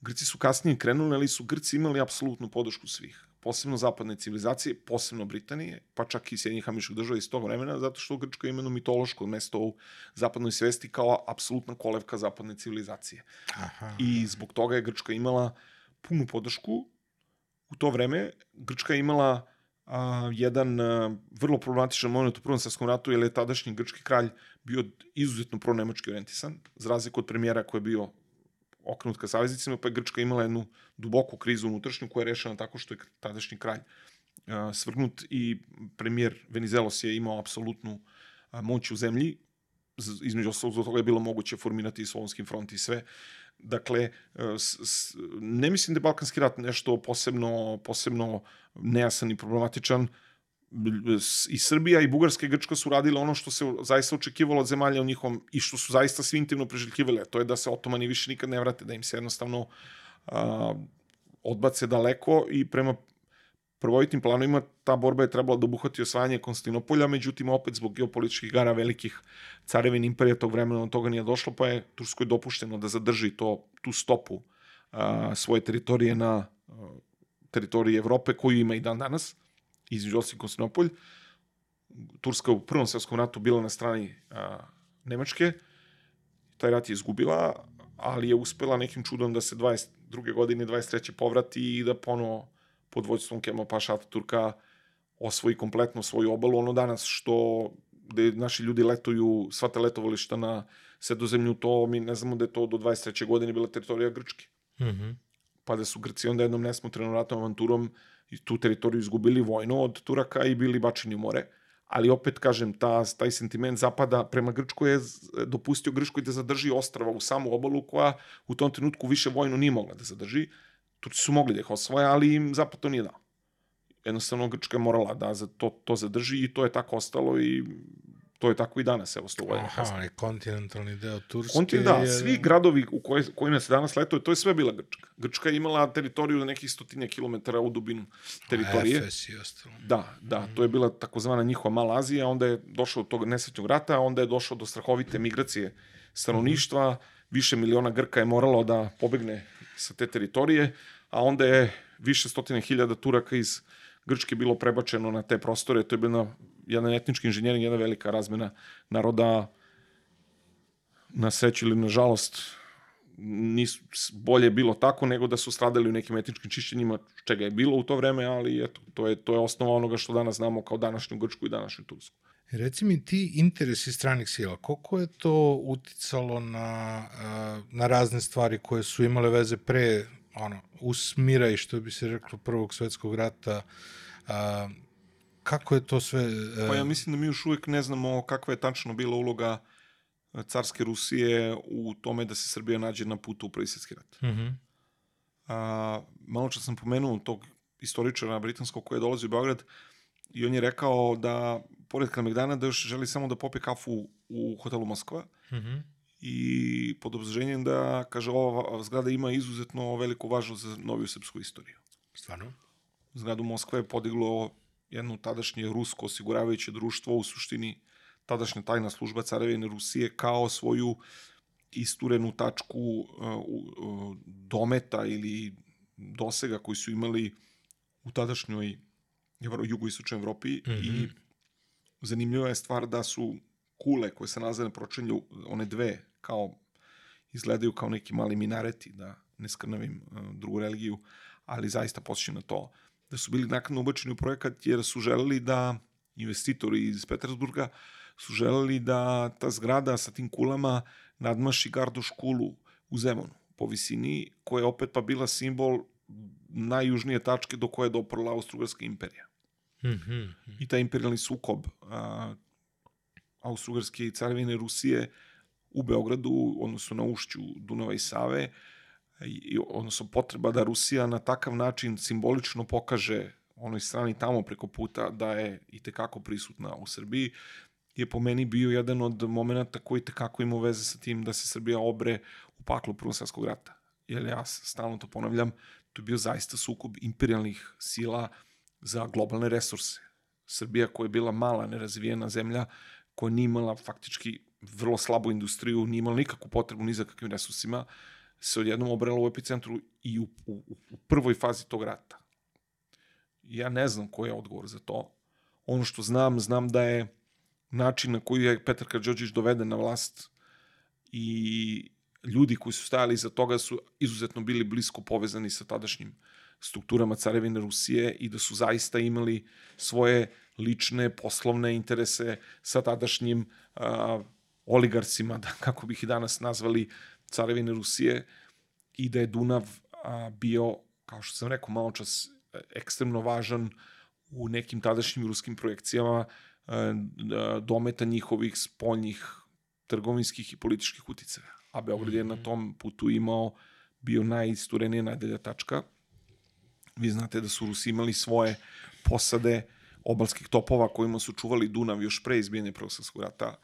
Grci su kasnije krenuli, ali su Grci imali apsolutnu podršku svih. Posebno zapadne civilizacije, posebno Britanije, pa čak i Sjedinjih američkih država iz tog vremena, zato što Grčka ima jedno mitološko mesto u zapadnoj svesti kao apsolutna kolevka zapadne civilizacije. Aha. I zbog toga je Grčka imala punu podršku. U to vreme Grčka je imala a, jedan a, vrlo problematičan moment u Prvom svetskom ratu, jer je tadašnji grčki kralj bio izuzetno pronemački orijentisan, za razliku od premijera koji je bio okrenut ka saveznicima, pa je Grčka imala jednu duboku krizu unutrašnju koja je rešena tako što je tadašnji kralj svrgnut i premijer Venizelos je imao apsolutnu moć u zemlji, između ostalog toga je bilo moguće formirati i Solonski front i sve. Dakle, e, s, s, ne mislim da je Balkanski rat nešto posebno, posebno nejasan i problematičan. S- I Srbija i Bugarska i Grčka su radile ono što se zaista očekivalo od zemalja u njihovom i što su zaista svi intimno preželjkivale. To je da se otomani više nikad ne vrate, da im se jednostavno a, odbace daleko i prema prvojitim planovima ta borba je trebala da obuhvati osvajanje Konstantinopolja, međutim opet zbog geopolitičkih gara velikih carevin imperija tog vremena od toga nije došlo, pa je Turskoj dopušteno da zadrži to, tu stopu a, svoje teritorije na a, teritoriji Evrope, koju ima i dan danas, između ostalih Konstantinopolj. Turska u Prvom svjetskom ratu bila na strani a, Nemačke, taj rat je izgubila, ali je uspela nekim čudom da se 22. godine, 23. povrati i da ponovo pod vođstvom Kemal Paša Ataturka osvoji kompletno svoju obalu. Ono danas što gde naši ljudi letuju sva te letovališta na sredozemlju, to mi ne znamo da je to do 23. godine bila teritorija Grčke. Mhm. Pa da su Grci onda jednom nesmotrenom ratnom avanturom i tu teritoriju izgubili vojno od Turaka i bili bačeni u more. Ali opet, kažem, ta, taj sentiment zapada prema Grčkoj je dopustio Grčkoj da zadrži ostrava u samu obalu koja u tom trenutku više vojno nije mogla da zadrži. Turci su mogli da ih osvoje, ali im zapad to nije dao. Jednostavno Grčka je morala da za to, to zadrži i to je tako ostalo i to je tako i danas, evo, sto godina Aha, kasnije. ali kontinentalni deo Turske On ti da, je- svi gradovi u koje, kojima se danas letuje, to je sve bila Grčka. Grčka je imala teritoriju nekih stotinja kilometara u dubinu teritorije. Efes i ostalo. Da, da, to je bila takozvana njihova Mala Azija, onda je došlo do tog nesretnog rata, onda je došlo do strahovite migracije stanovništva, više miliona Grka je moralo da pobegne sa te teritorije, a onda je više stotine hiljada Turaka iz Grčke bilo prebačeno na te prostore, to je bila jedan etnički inženjering, jedna velika razmena naroda, na sreću ili na žalost, nisu, bolje je bilo tako nego da su stradali u nekim etničkim čišćenjima, čega je bilo u to vreme, ali eto, to je, to je osnova onoga što danas znamo kao današnju Grčku i današnju Tursku. Reci mi ti interesi stranih sila, koliko je to uticalo na, na razne stvari koje su imale veze pre ono, usmira i što bi se reklo prvog svetskog rata, a, kako je to sve... e, Pa ja mislim da mi još uvijek ne znamo kakva je tačno bila uloga e, carske Rusije u tome da se Srbija nađe na putu u Prvi svjetski rat. Mhm. A, malo čas sam pomenuo tog istoričara britanskog koji je dolazio u Beograd i on je rekao da, pored Kalemegdana, da još želi samo da popije kafu u hotelu Moskva Mhm. I pod obzrženjem da, kaže, ova zgrada ima izuzetno veliku važnost za noviju srpsku istoriju. Stvarno? Zgradu Moskva je podiglo jedno tadašnje rusko osiguravajuće društvo, u suštini tadašnja tajna služba carevine Rusije kao svoju isturenu tačku uh, uh, dometa ili dosega koji su imali u tadašnjoj jugoistočnoj Evropi Mhm. i zanimljiva je stvar da su kule koje se nalaze na pročelju, one dve, kao izgledaju kao neki mali minareti, da ne skrnavim uh, drugu religiju, ali zaista posjećam na to da su bili nakon ubačeni u projekat jer su želeli da investitori iz Petersburga su želeli da ta zgrada sa tim kulama nadmaši gardu školu u Zemunu po visini, koja je opet pa bila simbol najjužnije tačke do koje je doprla Austro-Ugarska imperija. Mm -hmm. I taj imperialni sukob a, Austro-Ugarske i carevine Rusije u Beogradu, odnosno na ušću Dunava i Save, i, odnosno potreba da Rusija na takav način simbolično pokaže onoj strani tamo preko puta da je i tekako prisutna u Srbiji, je po meni bio jedan od momenta koji tekako ima veze sa tim da se Srbija obre u paklu Prvog rata. Jer ja stalno to ponavljam, to je bio zaista sukob imperialnih sila za globalne resurse. Srbija koja je bila mala, nerazvijena zemlja, koja nije imala faktički vrlo slabu industriju, nije imala nikakvu potrebu ni za kakvim resursima, se odjednom obrela u epicentru i u, u, u prvoj fazi tog rata. Ja ne znam koji je odgovor za to. Ono što znam, znam da je način na koji je Petar Karđođić doveden na vlast i ljudi koji su stajali iza toga su izuzetno bili blisko povezani sa tadašnjim strukturama Carevine Rusije i da su zaista imali svoje lične poslovne interese sa tadašnjim uh, oligarcima, da, kako bih i danas nazvali, Carevine Rusije i da je Dunav a, bio, kao što sam rekao malo čas, ekstremno važan u nekim tadašnjim ruskim projekcijama a, dometa njihovih spoljnih trgovinskih i političkih uticaja. A Beograd je na mhm. tom putu imao bio najisturenija najdelja tačka. Vi znate da su Rusi imali svoje posade obalskih topova kojima su čuvali Dunav još pre izbijanja Prvog svjetskog rata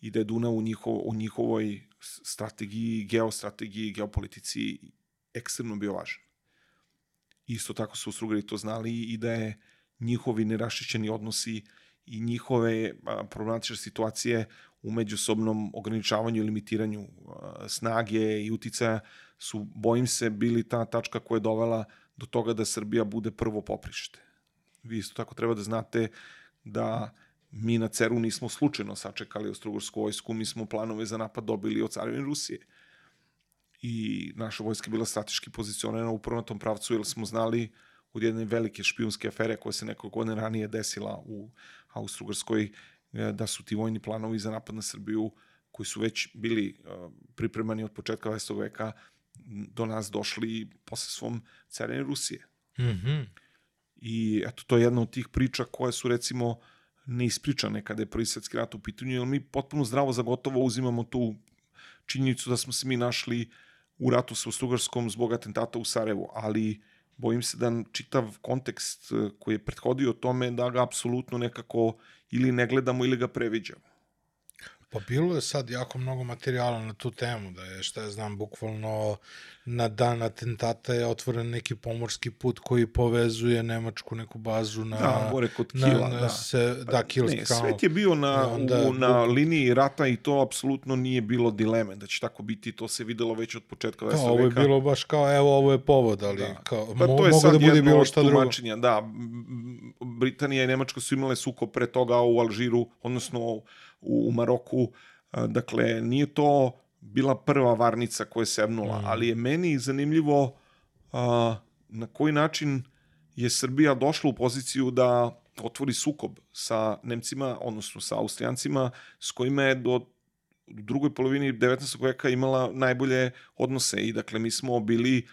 i da je Dunav u, njihovo, u njihovoj strategiji, geostrategiji, geopolitici ekstremno bio važan. Isto tako su Strugari to znali i da je njihovi nerašićeni odnosi i njihove problematične situacije u međusobnom ograničavanju i limitiranju snage i uticaja su, bojim se, bili ta tačka koja je dovela do toga da Srbija bude prvo poprište. Vi isto tako treba da znate da mi na Ceru nismo slučajno sačekali Ostrogorsku vojsku, mi smo planove za napad dobili od carevine Rusije. I naša vojska bila strateški pozicionirana upravo na tom pravcu, jer smo znali od jedne velike špijunske afere koja se nekog godine ranije desila u Austro-Ugrskoj, e, da su ti vojni planovi za napad na Srbiju, koji su već bili e, pripremani od početka 20. veka, do nas došli posle svom carine Rusije. Mm -hmm. I eto, to je jedna od tih priča koje su recimo neispričane kada je prvi svetski rat u pitanju, jer mi potpuno zdravo za gotovo uzimamo tu činjenicu da smo se mi našli u ratu sa Ostrugarskom zbog atentata u Sarajevu, ali bojim se da čitav kontekst eh, koji je prethodio tome da ga apsolutno nekako ili ne gledamo ili ga previđamo. Pa bilo je sad jako mnogo materijala na tu temu, da je, šta ja znam, bukvalno na dan atentata je otvoren neki pomorski put koji povezuje Nemačku neku bazu na... Da, gore kod Kila, na, da. Se, da, Kilski ne, Svet je bio na, onda, u, na liniji rata i to apsolutno nije bilo dileme da će tako biti, to se videlo već od početka 20. veka. Ovo je bilo baš kao, evo, ovo je povod, ali da. kao, pa, mo, to je mogu da bude bilo šta drugo. Da, Britanija i Nemačka su imale suko pre toga u Alžiru, odnosno u, Maroku. Dakle, nije to bila prva varnica koja je sebnula, mm. ali je meni zanimljivo a, na koji način je Srbija došla u poziciju da otvori sukob sa Nemcima, odnosno sa Austrijancima, s kojima je do u drugoj polovini 19. veka imala najbolje odnose i dakle mi smo bili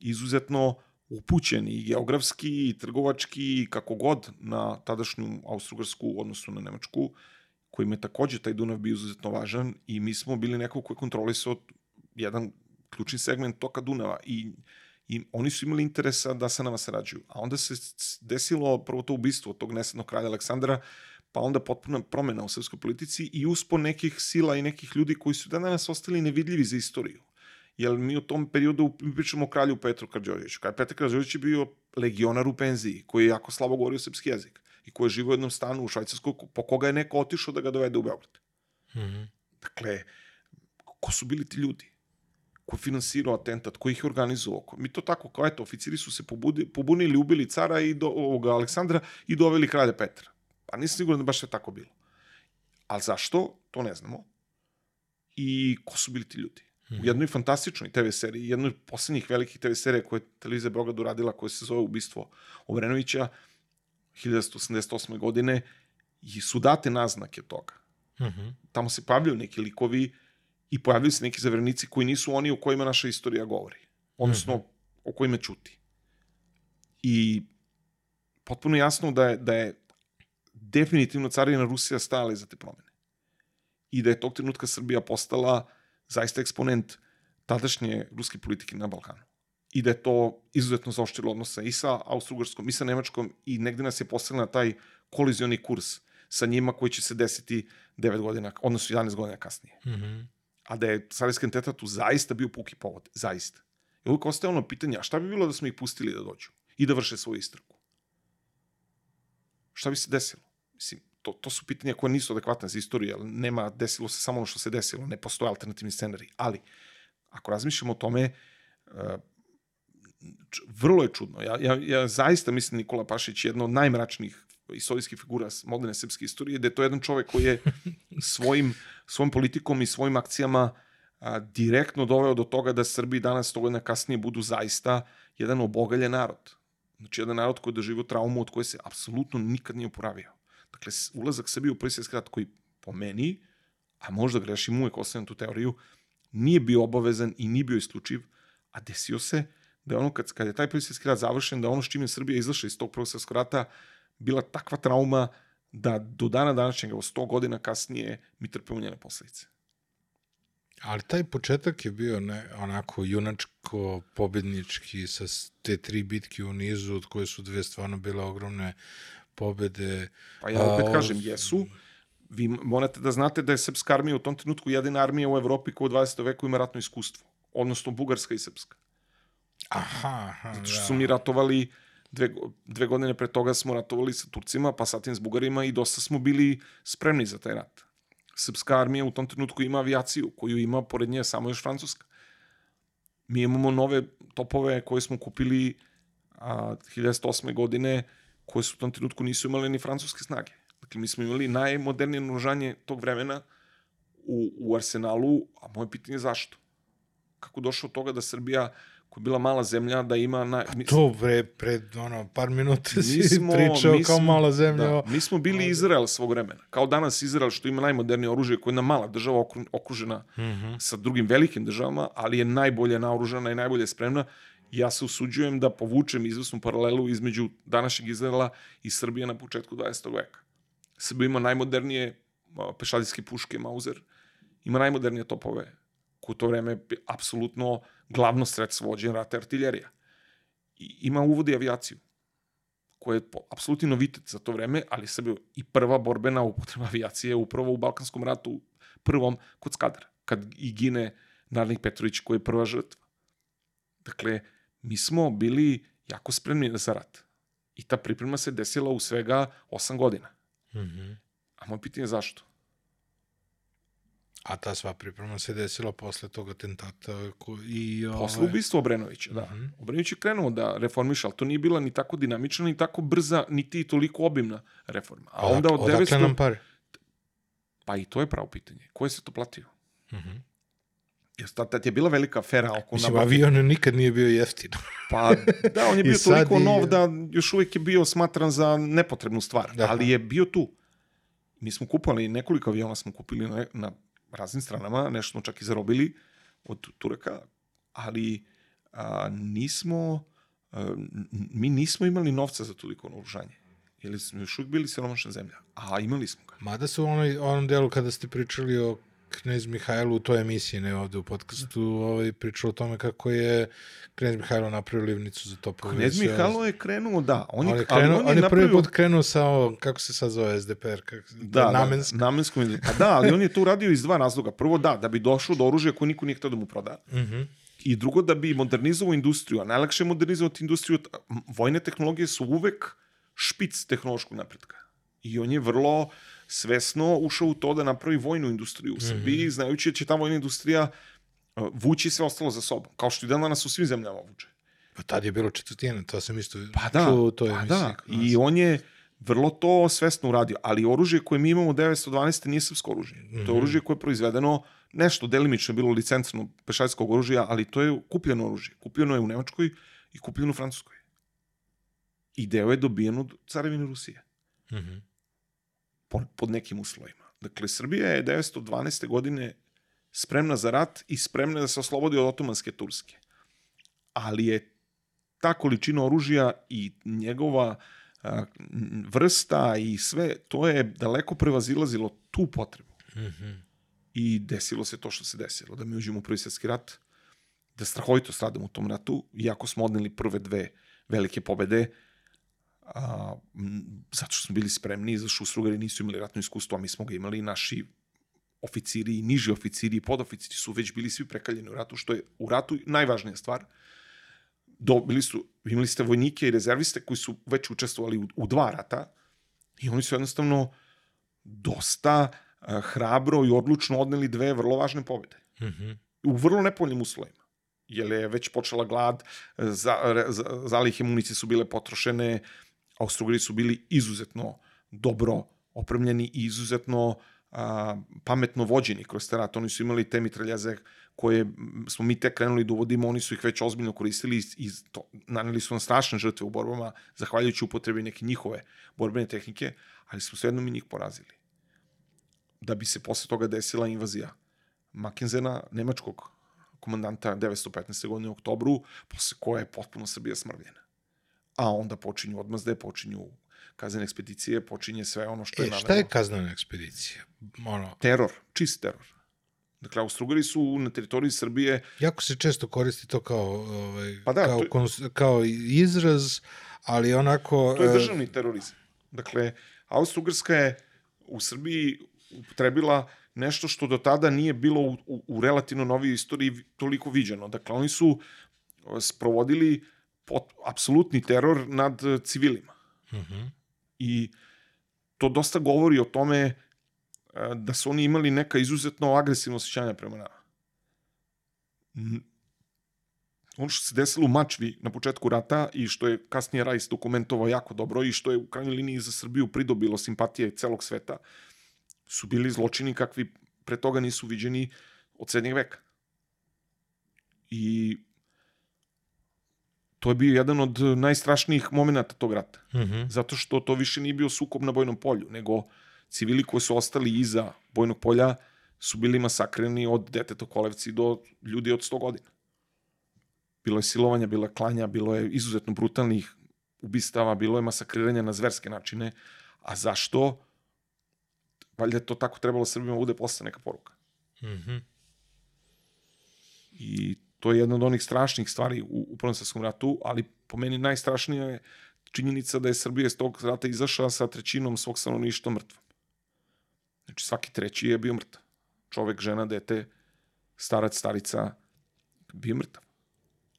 izuzetno upućeni i geografski i trgovački i kako god na tadašnju Austrougarsku odnosno na Nemačku kojim je takođe taj Dunav bio izuzetno važan i mi smo bili neko koji kontrolisao jedan ključni segment toka Dunava i, i oni su imali interesa da sa nama sarađuju. A onda se desilo prvo to ubistvo tog nesadnog kralja Aleksandra, pa onda potpuna promena u srpskoj politici i uspon nekih sila i nekih ljudi koji su danas ostali nevidljivi za istoriju. Jer mi u tom periodu pričamo o kralju Petru Karđorđeviću. Kad Petar Karđorđević je bio legionar u penziji, koji je jako slabo govorio srpski jezik i koji živi u jednom stanu u Švajcarskoj, po koga je neko otišao da ga dovede u Beograd. Mm -hmm. Dakle, ko su bili ti ljudi? Ko je finansirao atentat? Ko ih je organizovao? Mi to tako, kao eto, oficiri su se pobudi, pobunili, ubili cara i do, ovoga Aleksandra i doveli kralja Petra. Pa nisam siguran da baš sve tako bilo. Ali zašto? To ne znamo. I ko su bili ti ljudi? U jednoj fantastičnoj TV seriji, jednoj od poslednjih velikih TV serija koje je televizija Beograd uradila, koja se zove Ubistvo Obrenovića, 1988. godine, i su date naznake toga. Mhm. Tamo se pojavljaju neki likovi i pojavljaju se neki zavrnici koji nisu oni o kojima naša istorija govori. Odnosno, o kojima čuti. I potpuno jasno da je, da je definitivno carina Rusija stajala iza te promene. I da je tog trenutka Srbija postala zaista eksponent tadašnje ruske politike na Balkanu. I da je to izuzetno zaoštrilo odnose i sa Austro-Ugarskom i sa Nemačkom i negde nas je postavila na taj kolizioni kurs sa njima koji će se desiti 9 godina, odnosno 11 godina kasnije. Mhm. A da je Carijski enteta tu zaista bio puki povod, zaista. I uvijek ostaje ono pitanje, a šta bi bilo da smo ih pustili da dođu i da vrše svoju istragu? Šta bi se desilo? Mislim, to, to su pitanja koje nisu adekvatne za istoriju, jer nema, desilo se samo ono što se desilo, ne postoje alternativni scenarij. Ali, ako razmišljamo o tome, uh, vrlo je čudno. Ja, ja, ja zaista mislim Nikola Pašić je jedna od najmračnijih istorijskih figura moderne srpske istorije, da je to jedan čovek koji je *laughs* svojim, svojim politikom i svojim akcijama a, direktno doveo do toga da Srbi danas, sto godina kasnije, budu zaista jedan obogaljen narod. Znači, jedan narod koji je doživio traumu od koje se apsolutno nikad nije oporavio. Dakle, ulazak Srbije u prvi svjetski rat koji po meni, a možda grešim uvek ostavljam tu teoriju, nije bio obavezan i nije bio isključiv, a desio se da je ono kad, kad je taj prvi svjetski rat završen, da ono s čime je Srbija izašla iz tog prvog svjetskog rata bila takva trauma da do dana današnjeg, evo 100 godina kasnije, mi trpimo njene posledice. Ali taj početak je bio ne, onako junačko, pobednički, sa te tri bitke u nizu, od koje su dve stvarno bile ogromne pobede. Pa ja opet A, kažem, jesu. Vi morate da znate da je srpska armija u tom trenutku jedina armija u Evropi koja u 20. veku ima ratno iskustvo. Odnosno bugarska i srpska. Aha, aha, Zato što da. su mi ratovali dve, dve godine pre toga smo ratovali sa Turcima, pa satim s Bugarima i dosta smo bili spremni za taj rat. Srpska armija u tom trenutku ima avijaciju, koju ima pored nje samo još Francuska. Mi imamo nove topove koje smo kupili a, 1108. godine, koje su u tom trenutku nisu imale ni francuske snage. Dakle, mi smo imali najmodernije naoružanje tog vremena u, u arsenalu, a moje pitanje je zašto? Kako došlo od toga da Srbija, koja je bila mala zemlja, da ima... Na, mi- To pre, pred ono, par minuta mi si smo- pričao mi kao smo- mala zemlja. Da, mi smo bili Izrael svog vremena. Kao danas Izrael što ima najmodernije oružje, koja je jedna mala država okru- okružena Mhm. sa drugim velikim državama, ali je najbolje naoružana i najbolje spremna. Ja se usuđujem da povučem izvesnu paralelu između današnjeg Izraela i Srbije na početku 20. veka. Srbija ima najmodernije pešadijske puške Mauser, ima najmodernije topove, u to vreme apsolutno glavno sredstvo vođenja rata je artiljerija. I ima uvodi avijaciju koja je po- apsolutni novitet za to vreme, ali Srbija i prva borbena upotreba *laughs* avijacije je upravo u Balkanskom ratu prvom kod Skadara, kad i gine Narnik Petrović koji je prva žrtva. Dakle, mi smo bili jako spremni za rat. I ta priprema se desila u svega 8 godina. Mhm. A moje pitanje je zašto? A ta sva priprema se desila posle tog atentata i... Posle ovaj, ubistva Obrenovića, da. Mhm. Obrenović je krenuo da reformiše, ali to nije bila ni tako dinamična, ni tako brza, niti toliko obimna reforma. A onda od odakle 900... nam pare? Pa i to je pravo pitanje. Ko je se to platio? Mhm. Jer tad, tad je bila velika afera oko Mislim, nabavke- avion nikad nije bio jeftin. Pa da, on je *laughs* bio toliko i- nov da još uvijek je bio smatran za nepotrebnu stvar. Da. Ali je bio tu. Mi smo kupali, nekoliko aviona smo kupili na, na raznim stranama, nešto smo čak i zarobili od Turaka, ali a, nismo, a, mi nismo imali novca za toliko naoružanje. Jer smo još uvijek bili siromašna zemlja. A imali smo ga. Mada se u onoj, onom delu kada ste pričali o knez Mihajlu u toj emisiji, ne ovde u podcastu, ovaj, pričao o tome kako je knez Mihajlo napravio livnicu za topove. Knez. Mihajlo je krenuo, da. On je, On je, ali krenuo, on on je, prvi napravio- put krenuo sa ovo, kako se sad zove SDPR, kako, Da, namensko. Da, namensko. Pa da, ali on je to uradio iz dva razloga. Prvo da, da bi došlo do oružja koje niko nije htio da mu proda. Mhm. I drugo, da bi modernizovao industriju. A najlakše je modernizovati industriju. Vojne tehnologije su uvek špic tehnološkog napretka. I on je vrlo svesno ušao u to da napravi vojnu industriju u Srbiji, znajući da će ta vojna industrija uh, vući sve ostalo za sobom. Kao što i dan danas u svim zemljama vuče. Pa tad je bilo četvrtina, to sam isto Pa da, čuo u toj pa emisiji. da. nas. I on je vrlo to svesno uradio, ali oružje koje mi imamo 912. nije srpsko oružje. To je oružje koje je proizvedeno nešto delimično je bilo licencno pešadijskog oružja, ali to je kupljeno oružje. Kupljeno je u Nemačkoj i kupljeno u Francuskoj. I deo je dobijen od carevine Rusije Mhm. po- pod nekim uslovima. Dakle, Srbija je 912. godine spremna za rat i spremna da se oslobodi od otomanske Turske. Ali je ta količina oružja i njegova a, vrsta i sve, to je daleko prevazilazilo tu potrebu. Mhm. I desilo se to što se desilo, da mi uđemo u prvi svjetski rat, da strahovito stradamo u tom ratu, iako smo odneli prve dve velike pobede, a, m, zato što smo bili spremni, zato što Ustrugari nisu imali ratno iskustvo, a mi smo ga imali, naši oficiri i niži oficiri i podoficiri su već bili svi prekaljeni u ratu, što je u ratu najvažnija stvar. Dobili su, imali ste vojnike i rezerviste koji su već učestvovali u, u dva rata i oni su jednostavno dosta a, hrabro i odlučno odneli dve vrlo važne pobede Mhm. u vrlo nepovoljnim uslovima. Jer je već počela glad, za, re- za, zalihe municije su bile potrošene, Austrogari su bili izuzetno dobro opremljeni i izuzetno a, pametno vođeni kroz te rat. Oni su imali te mitraljaze koje smo mi tek krenuli da uvodimo, oni su ih već ozbiljno koristili i, to, naneli su nam strašne žrtve u borbama, zahvaljujući upotrebi neke njihove borbene tehnike, ali smo svejedno mi njih porazili. Da bi se posle toga desila invazija Makenzena, nemačkog komandanta 915. godine u oktobru, posle koje je potpuno Srbija smrvljena. A onda počinju odmazde, počinju kaznene ekspedicije, počinje sve ono što je E, šta je kaznena ekspedicija? Ono, Teror, čist teror. Dakle, Austrugari su na teritoriji Srbije jako se često koristi to kao, ovaj, Pa da, kao, to je- kao izraz, ali onako... To je e, državni terorizam. Dakle, Austro-Ugrska je u Srbiji upotrebila nešto što do tada nije bilo u, u, u relativno novijoj istoriji toliko viđeno. Dakle, oni su e, sprovodili pot, apsolutni teror nad e, civilima. mhm. I to dosta govori o tome e, da su oni imali neka izuzetno agresivna osjećanja prema nama. Ono što se desilo u Mačvi na početku rata i što je kasnije Rajs dokumentovao jako dobro i što je u krajnjoj liniji za Srbiju pridobilo simpatije celog sveta, su bili zločini kakvi pre toga nisu viđeni od srednjeg veka. I to je bio jedan od najstrašnijih momenta tog rata Mhm. zato što to više nije bio sukob na bojnom polju, nego civili koji su ostali iza bojnog polja su bili masakreni od deteta kolevci do ljudi od 100 godina. Bilo je silovanja, bilo je klanja, bilo je izuzetno brutalnih ubistava, bilo je masakriranja na zverske načine. A zašto? Valjda je to tako trebalo Srbima da bude posle neka poruka. Mhm. I to je jedna od onih strašnih stvari u, u Prvom svetskom ratu, ali po meni najstrašnija je činjenica da je Srbija iz tog rata izašla sa trećinom svog stanovništva mrtvom. Znači svaki treći je bio mrtav. Čovek, žena, dete, starac, starica, bio mrtav.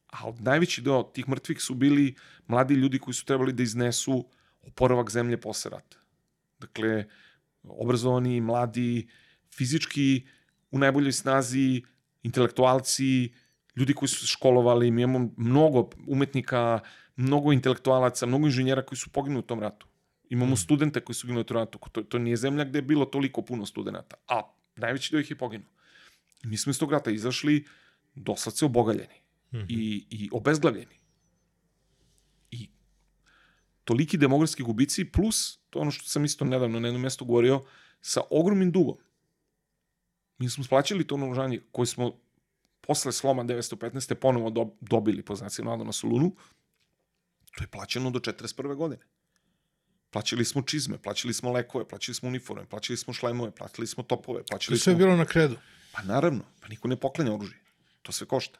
A od najveći deo tih mrtvih su bili mladi ljudi koji su trebali da iznesu oporavak zemlje posle rata. Dakle, obrazovani, mladi, fizički u najboljoj snazi, intelektualci, ljudi koji su se školovali, mi imamo mnogo umetnika, mnogo intelektualaca, mnogo inženjera koji su poginuli u tom ratu. Imamo Mm. studente koji su ginuli u tom ratu. To, to nije zemlja gde je bilo toliko puno studenta, a najveći deo ih je poginuo. Mi smo iz tog rata izašli doslovce obogaljeni Mhm. i, i obezglavljeni. I toliki demografski gubici plus, to ono što sam isto nedavno na jednom mjestu govorio, sa ogromnim dugom. Mi smo splaćali to naoružanje koje smo posle sloma 915. ponovo do, dobili po znacima navoda na Solunu, to je plaćeno do 41. godine. Plaćali smo čizme, plaćali smo lekove, plaćali smo uniforme, plaćali smo šlajmove, plaćali smo topove, To plaćali je sve smo... bilo na kredu. Pa naravno, pa niko ne poklanja oružje. To sve košta.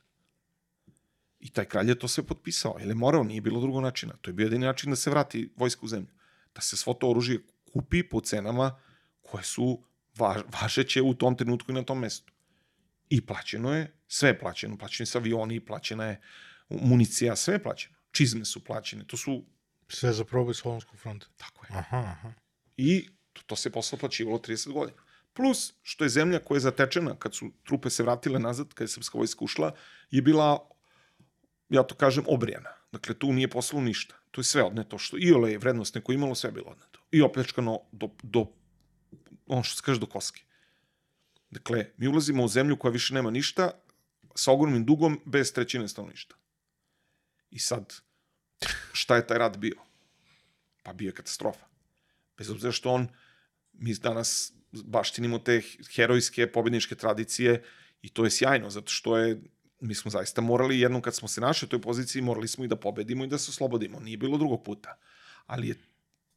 I taj kralj je to sve potpisao, jer je morao, nije bilo drugog načina. To je bio jedini način da se vrati vojska u zemlju. Da se svo to oružje kupi po cenama koje su važ, važeće u tom trenutku i na tom mestu. I plaćeno je, sve je plaćeno. Plaćeni su avioni, plaćena je municija, sve je plaćeno. Čizme su plaćene, to su, Sve za proboj Solonskog fronta. tako je. Aha, aha. I to, to se posle plaćivalo 30 godina. Plus, što je zemlja koja je zatečena, kad su trupe se vratile nazad, kad je srpska vojska ušla, je bila, ja to kažem, obrijana. Dakle, tu nije poslalo ništa. To je sve odneto što i ole je vrednost neko imalo, sve je bilo odneto. I opljačkano do, do ono što se kaže do koske. Dakle, mi ulazimo u zemlju koja više nema ništa, sa ogromnim dugom, bez trećine stanovništva. I sad, šta je taj rat bio? Pa bio je katastrofa. Bez obzira što on, mi danas baštinimo te herojske pobedničke tradicije i to je sjajno, zato što je mi smo zaista morali, jednom kad smo se našli u toj poziciji, morali smo i da pobedimo i da se oslobodimo. Nije bilo drugog puta. Ali je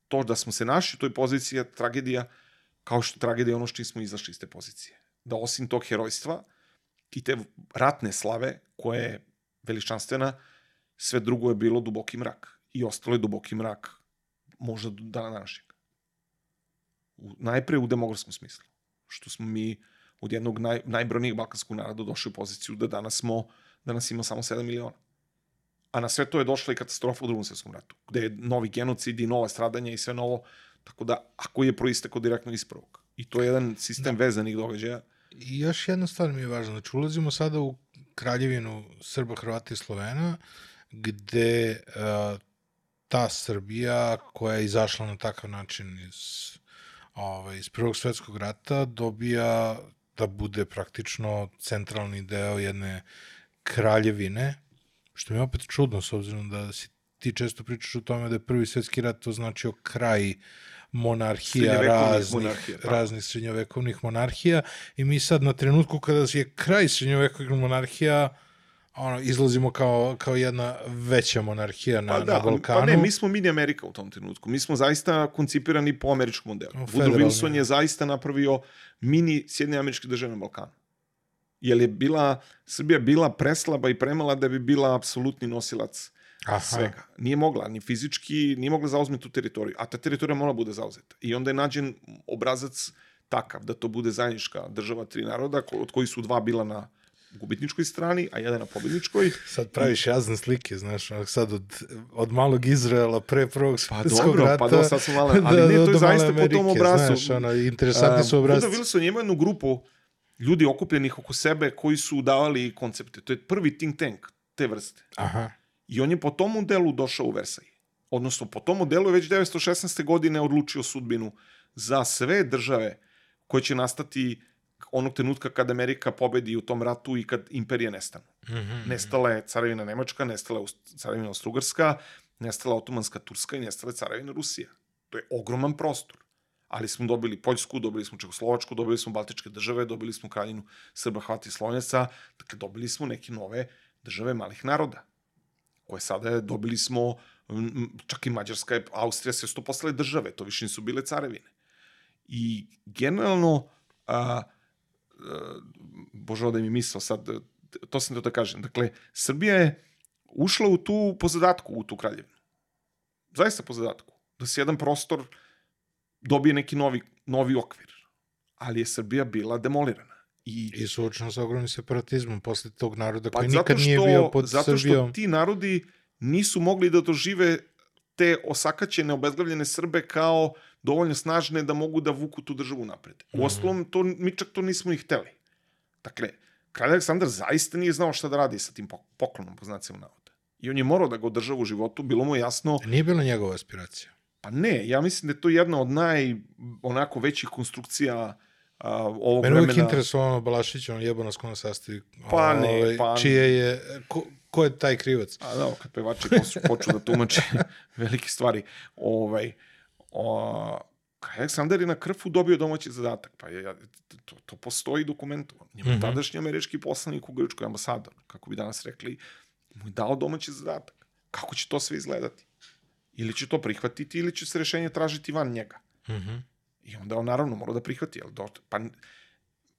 to da smo se našli u toj poziciji je tragedija, kao što je tragedija ono što smo izašli iz te pozicije. Da osim tog herojstva i te ratne slave, koja je veličanstvena, sve drugo je bilo duboki mrak. I ostalo je duboki mrak možda do dana današnjeg. U, najpre u demografskom smislu. Što smo mi od jednog naj, najbrojnijeg balkanskog naroda došli u poziciju da danas smo, danas ima samo 7 miliona. A na sve to je došla i katastrofa u drugom svjetskom ratu, gde je novi genocid i nova stradanja i sve novo, tako da, ako je proistekao direktno iz prvog. I to je jedan sistem da. vezanih događaja. I još jedna stvar mi je važna. Znači, ulazimo sada u kraljevinu Srba, Hrvata i Slovena, gde uh, ta Srbija koja je izašla na takav način iz, ovaj, iz Prvog svetskog rata dobija da bude praktično centralni deo jedne kraljevine, što mi je opet čudno s obzirom da si ti često pričaš o tome da je prvi svetski rat označio kraj monarhija raznih, monarhija, raznih srednjovekovnih monarhija i mi sad na trenutku kada je kraj srednjovekovnih monarhija ono, izlazimo kao, kao jedna veća monarhija na, pa da, na Balkanu. Pa ne, mi smo mini Amerika u tom trenutku. Mi smo zaista koncipirani po američkom modelu. Woodrow Wilson je zaista napravio mini Sjedinje američke države na Balkanu. Jer je bila, Srbija bila preslaba i premala da bi bila apsolutni nosilac Aha. svega. Nije mogla, ni fizički, nije mogla zauzmeti tu teritoriju. A ta teritorija mora bude zauzeta. I onda je nađen obrazac takav da to bude zajednička država tri naroda, od koji su dva bila na gubitničkoj strani, a jedan na pobedničkoj. Sad praviš jazne slike, znaš, sad od, od malog Izraela pre prvog pa dobro, rata. Pa dobro, pa sad su male, *laughs* ali da, ne, to je zaista Amerike, po tom obrazu. Znaš, ono, interesantni su obrazci. Buda Wilson ima jednu grupu ljudi okupljenih oko sebe koji su davali koncepte. To je prvi think tank te vrste. Aha. I on je po tom modelu došao u Versaj. Odnosno, po tom modelu je već 1916. godine odlučio sudbinu za sve države koje će nastati onog trenutka kad Amerika pobedi u tom ratu i kad imperije nestanu. Mm -hmm. Nestala je carevina Nemačka, nestala je carevina Austrugarska, nestala Otomanska Turska i nestala je carevina Rusija. To je ogroman prostor. Ali smo dobili Poljsku, dobili smo Čekoslovačku, dobili smo Baltičke države, dobili smo Kraljinu Srba, Hvati i Slovenaca, dakle dobili smo neke nove države malih naroda, koje sada dobili smo, čak i Mađarska, Austrija, sve su to postale države, to više nisu bile carevine. I generalno, a, bože da mi misao sad, to sam da kažem. Dakle, Srbija je ušla u tu, po zadatku, u tu kraljevinu. Zaista po zadatku. Da se jedan prostor dobije neki novi, novi okvir. Ali je Srbija bila demolirana. I, I suočena sa ogromnim separatizmom posle tog naroda pa koji nikad što, nije bio pod zato Srbijom. Zato što ti narodi nisu mogli da dožive te osakaćene, obezglavljene Srbe kao dovoljno snažne da mogu da vuku tu državu napred. U mhm. ostalom, to, mi čak to nismo i hteli. Dakle, kralj Aleksandar zaista nije znao šta da radi sa tim poklonom, po znacima navoda. I on je morao da ga održava u životu, bilo mu jasno... Nije bila njegova aspiracija. Pa ne, ja mislim da je to jedna od naj, onako, većih konstrukcija a, ovog Mene vremena... Mene uvijek interesovano Balašić, on jebo nas kona sastavi. Pa ne, ovaj, pa... Čije je, ko, ko je taj krivac? A da, kad pevači počnu da tumače *laughs* velike stvari. Ovaj, o, Aleksandar je na krfu dobio domaći zadatak. Pa je, to, to postoji dokument. Njemu mm -hmm. tadašnji američki poslanik u Grčkoj ambasador, kako bi danas rekli, mu je dao domaći zadatak. Kako će to sve izgledati? Ili će to prihvatiti, ili će se rešenje tražiti van njega. Mm -hmm. I onda on naravno mora da prihvati. Jel, do, pa,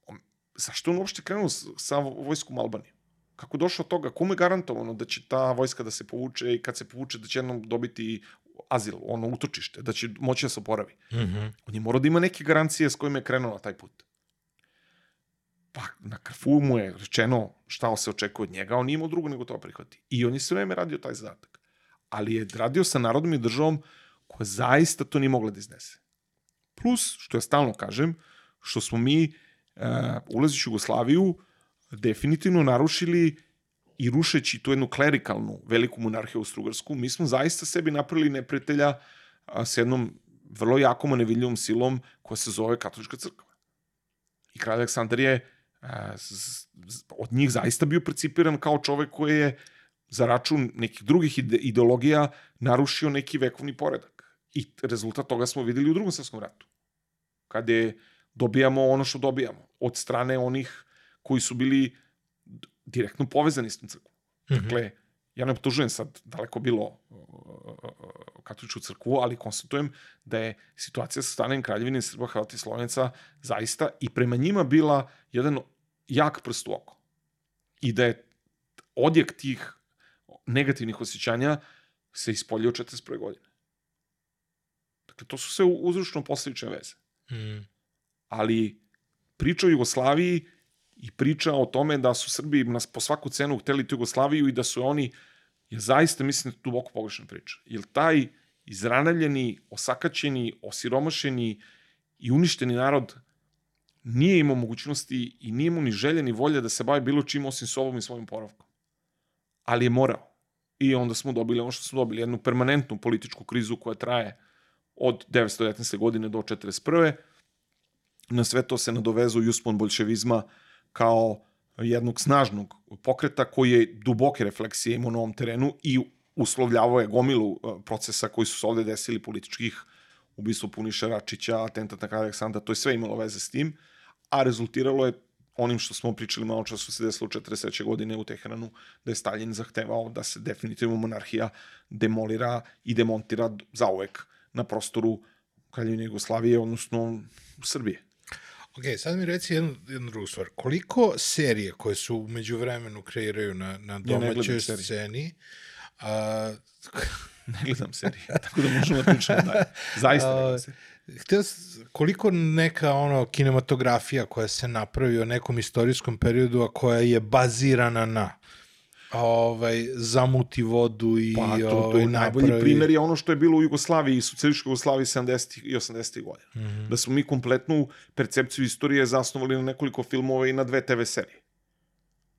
on, zašto on uopšte krenuo sa vojskom Albanije? Kako došlo od toga? Kome je garantovano da će ta vojska da se povuče i kad se povuče da će jednom dobiti azil, ono utočište, da će moći da se oporavi. Mm -hmm. On je morao da ima neke garancije s kojima je krenuo na taj put. Pa na krfu mu je rečeno šta se očekuje od njega, on nije imao drugo nego to prihvati. I on je sve vreme radio taj zadatak. Ali je radio sa narodom i državom koja zaista to nije mogla da iznese. Plus, što ja stalno kažem, što smo mi, uh, ulazići u Jugoslaviju, definitivno narušili i rušeći tu jednu klerikalnu veliku monarhiju austrougarsku, mi smo zaista sebi napravili neprijatelja a, s jednom vrlo jakom, nevidljivom silom koja se zove katolička crkva. I kralj Aleksandar je z- od njih zaista bio precipiran kao čovek koji je za račun nekih drugih ide ideologija narušio neki vekovni poredak. I rezultat toga smo videli u drugom svetskom ratu. Kada je dobijamo ono što dobijamo od strane onih koji su bili direktno povezani s tom crkvom. Mhm. Dakle, ja ne optužujem sad daleko bilo katoličku crkvu, ali konstatujem da je situacija sa stanjem kraljevine Srba, Hrvata i Slovenaca zaista i prema njima bila jedan jak prst u oko. I da je odjek tih negativnih osjećanja se ispoljio 41. godine. Dakle, to su sve uzročno posledične veze. Mhm. Ali priča o Jugoslaviji i priča o tome da su Srbi nas po svaku cenu hteli tu Jugoslaviju i da su oni, je zaista, mislim, da je duboko pogrešna priča. Jer taj izranavljeni, osakaćeni, osiromašeni i uništeni narod nije imao mogućnosti i nije imao ni želje ni volje da se bavi bilo čim osim sobom i svojim poravkom. Ali je morao. I onda smo dobili ono što smo dobili, jednu permanentnu političku krizu koja traje od 919. godine do 41. Na sve to se nadovezuje uspon bolševizma kao jednog snažnog pokreta koji je duboke refleksije imao na ovom terenu i uslovljavao je gomilu e, procesa koji su se ovde desili političkih ubistvo Puniša Račića, atentat na kralja Aleksandra, to je sve imalo veze s tim, a rezultiralo je onim što smo pričali malo čas što se desilo 43. godine u Teheranu, da je Stalin zahtevao da se definitivno monarhija demolira i demontira zauvek na prostoru Kraljevine Jugoslavije, odnosno Srbije. Ok, sad mi reci jednu, jednu drugu stvar. Koliko serije koje su umeđu vremenu kreiraju na, na domaćoj serije. sceni, a, *laughs* Ne gledam serije, *laughs* tako da možemo da pričamo dalje. Zaista ne gledam serije. htio, koliko neka ono kinematografija koja se napravi o nekom istorijskom periodu, a koja je bazirana na ovaj, zamuti vodu i Pa, to, to ovaj, je najbolji napravi... primjer je ono što je bilo u Jugoslaviji i socijalističkoj Jugoslaviji 70. i 80. godina. Mm. -hmm. Da smo mi kompletnu percepciju istorije zasnovali na nekoliko filmova i na dve TV serije.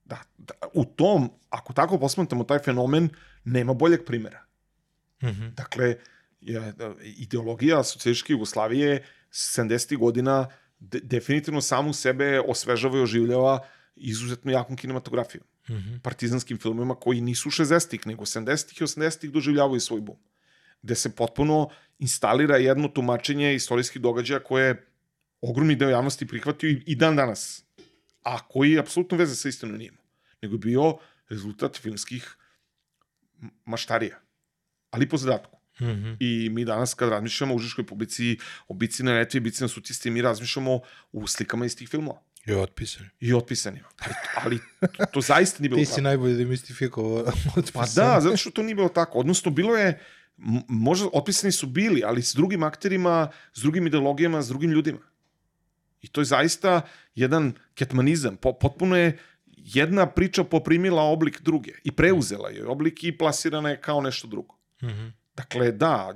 Da, da, u tom, ako tako posmatramo taj fenomen, nema boljeg primjera. Mhm. Dakle, je, ideologija socijalističke Jugoslavije 70. godina de, definitivno samu sebe osvežava i oživljava izuzetno jakom kinematografijom. Mhm. Partizanskim filmima koji nisu 60-ih, nego 70-ih i 80-ih doživljavaju svoj bum. Gde se potpuno instalira jedno tumačenje istorijskih događaja koje je ogromni deo javnosti prihvatio i, i dan danas. A koji apsolutno veze sa istinom nije. Nego je bio rezultat filmskih maštarija. Ali po zadatku. Mhm. I mi danas kad razmišljamo o užiškoj publici, o bici na netvi, bici na sutisti, mi razmišljamo u slikama iz tih filmova. I otpisan. I otpisanima. Ali, ali to, to zaista nije *laughs* bilo Ti tako. si najbolje demistifikovao *laughs* otpisan. Pa da, zato što to nije bilo tako. Odnosno, bilo je, možda otpisani su bili, ali s drugim akterima, s drugim ideologijama, s drugim ljudima. I to je zaista jedan ketmanizam. Po, potpuno je jedna priča poprimila oblik druge i preuzela je oblik i plasirana je kao nešto drugo. Mhm. Dakle, da,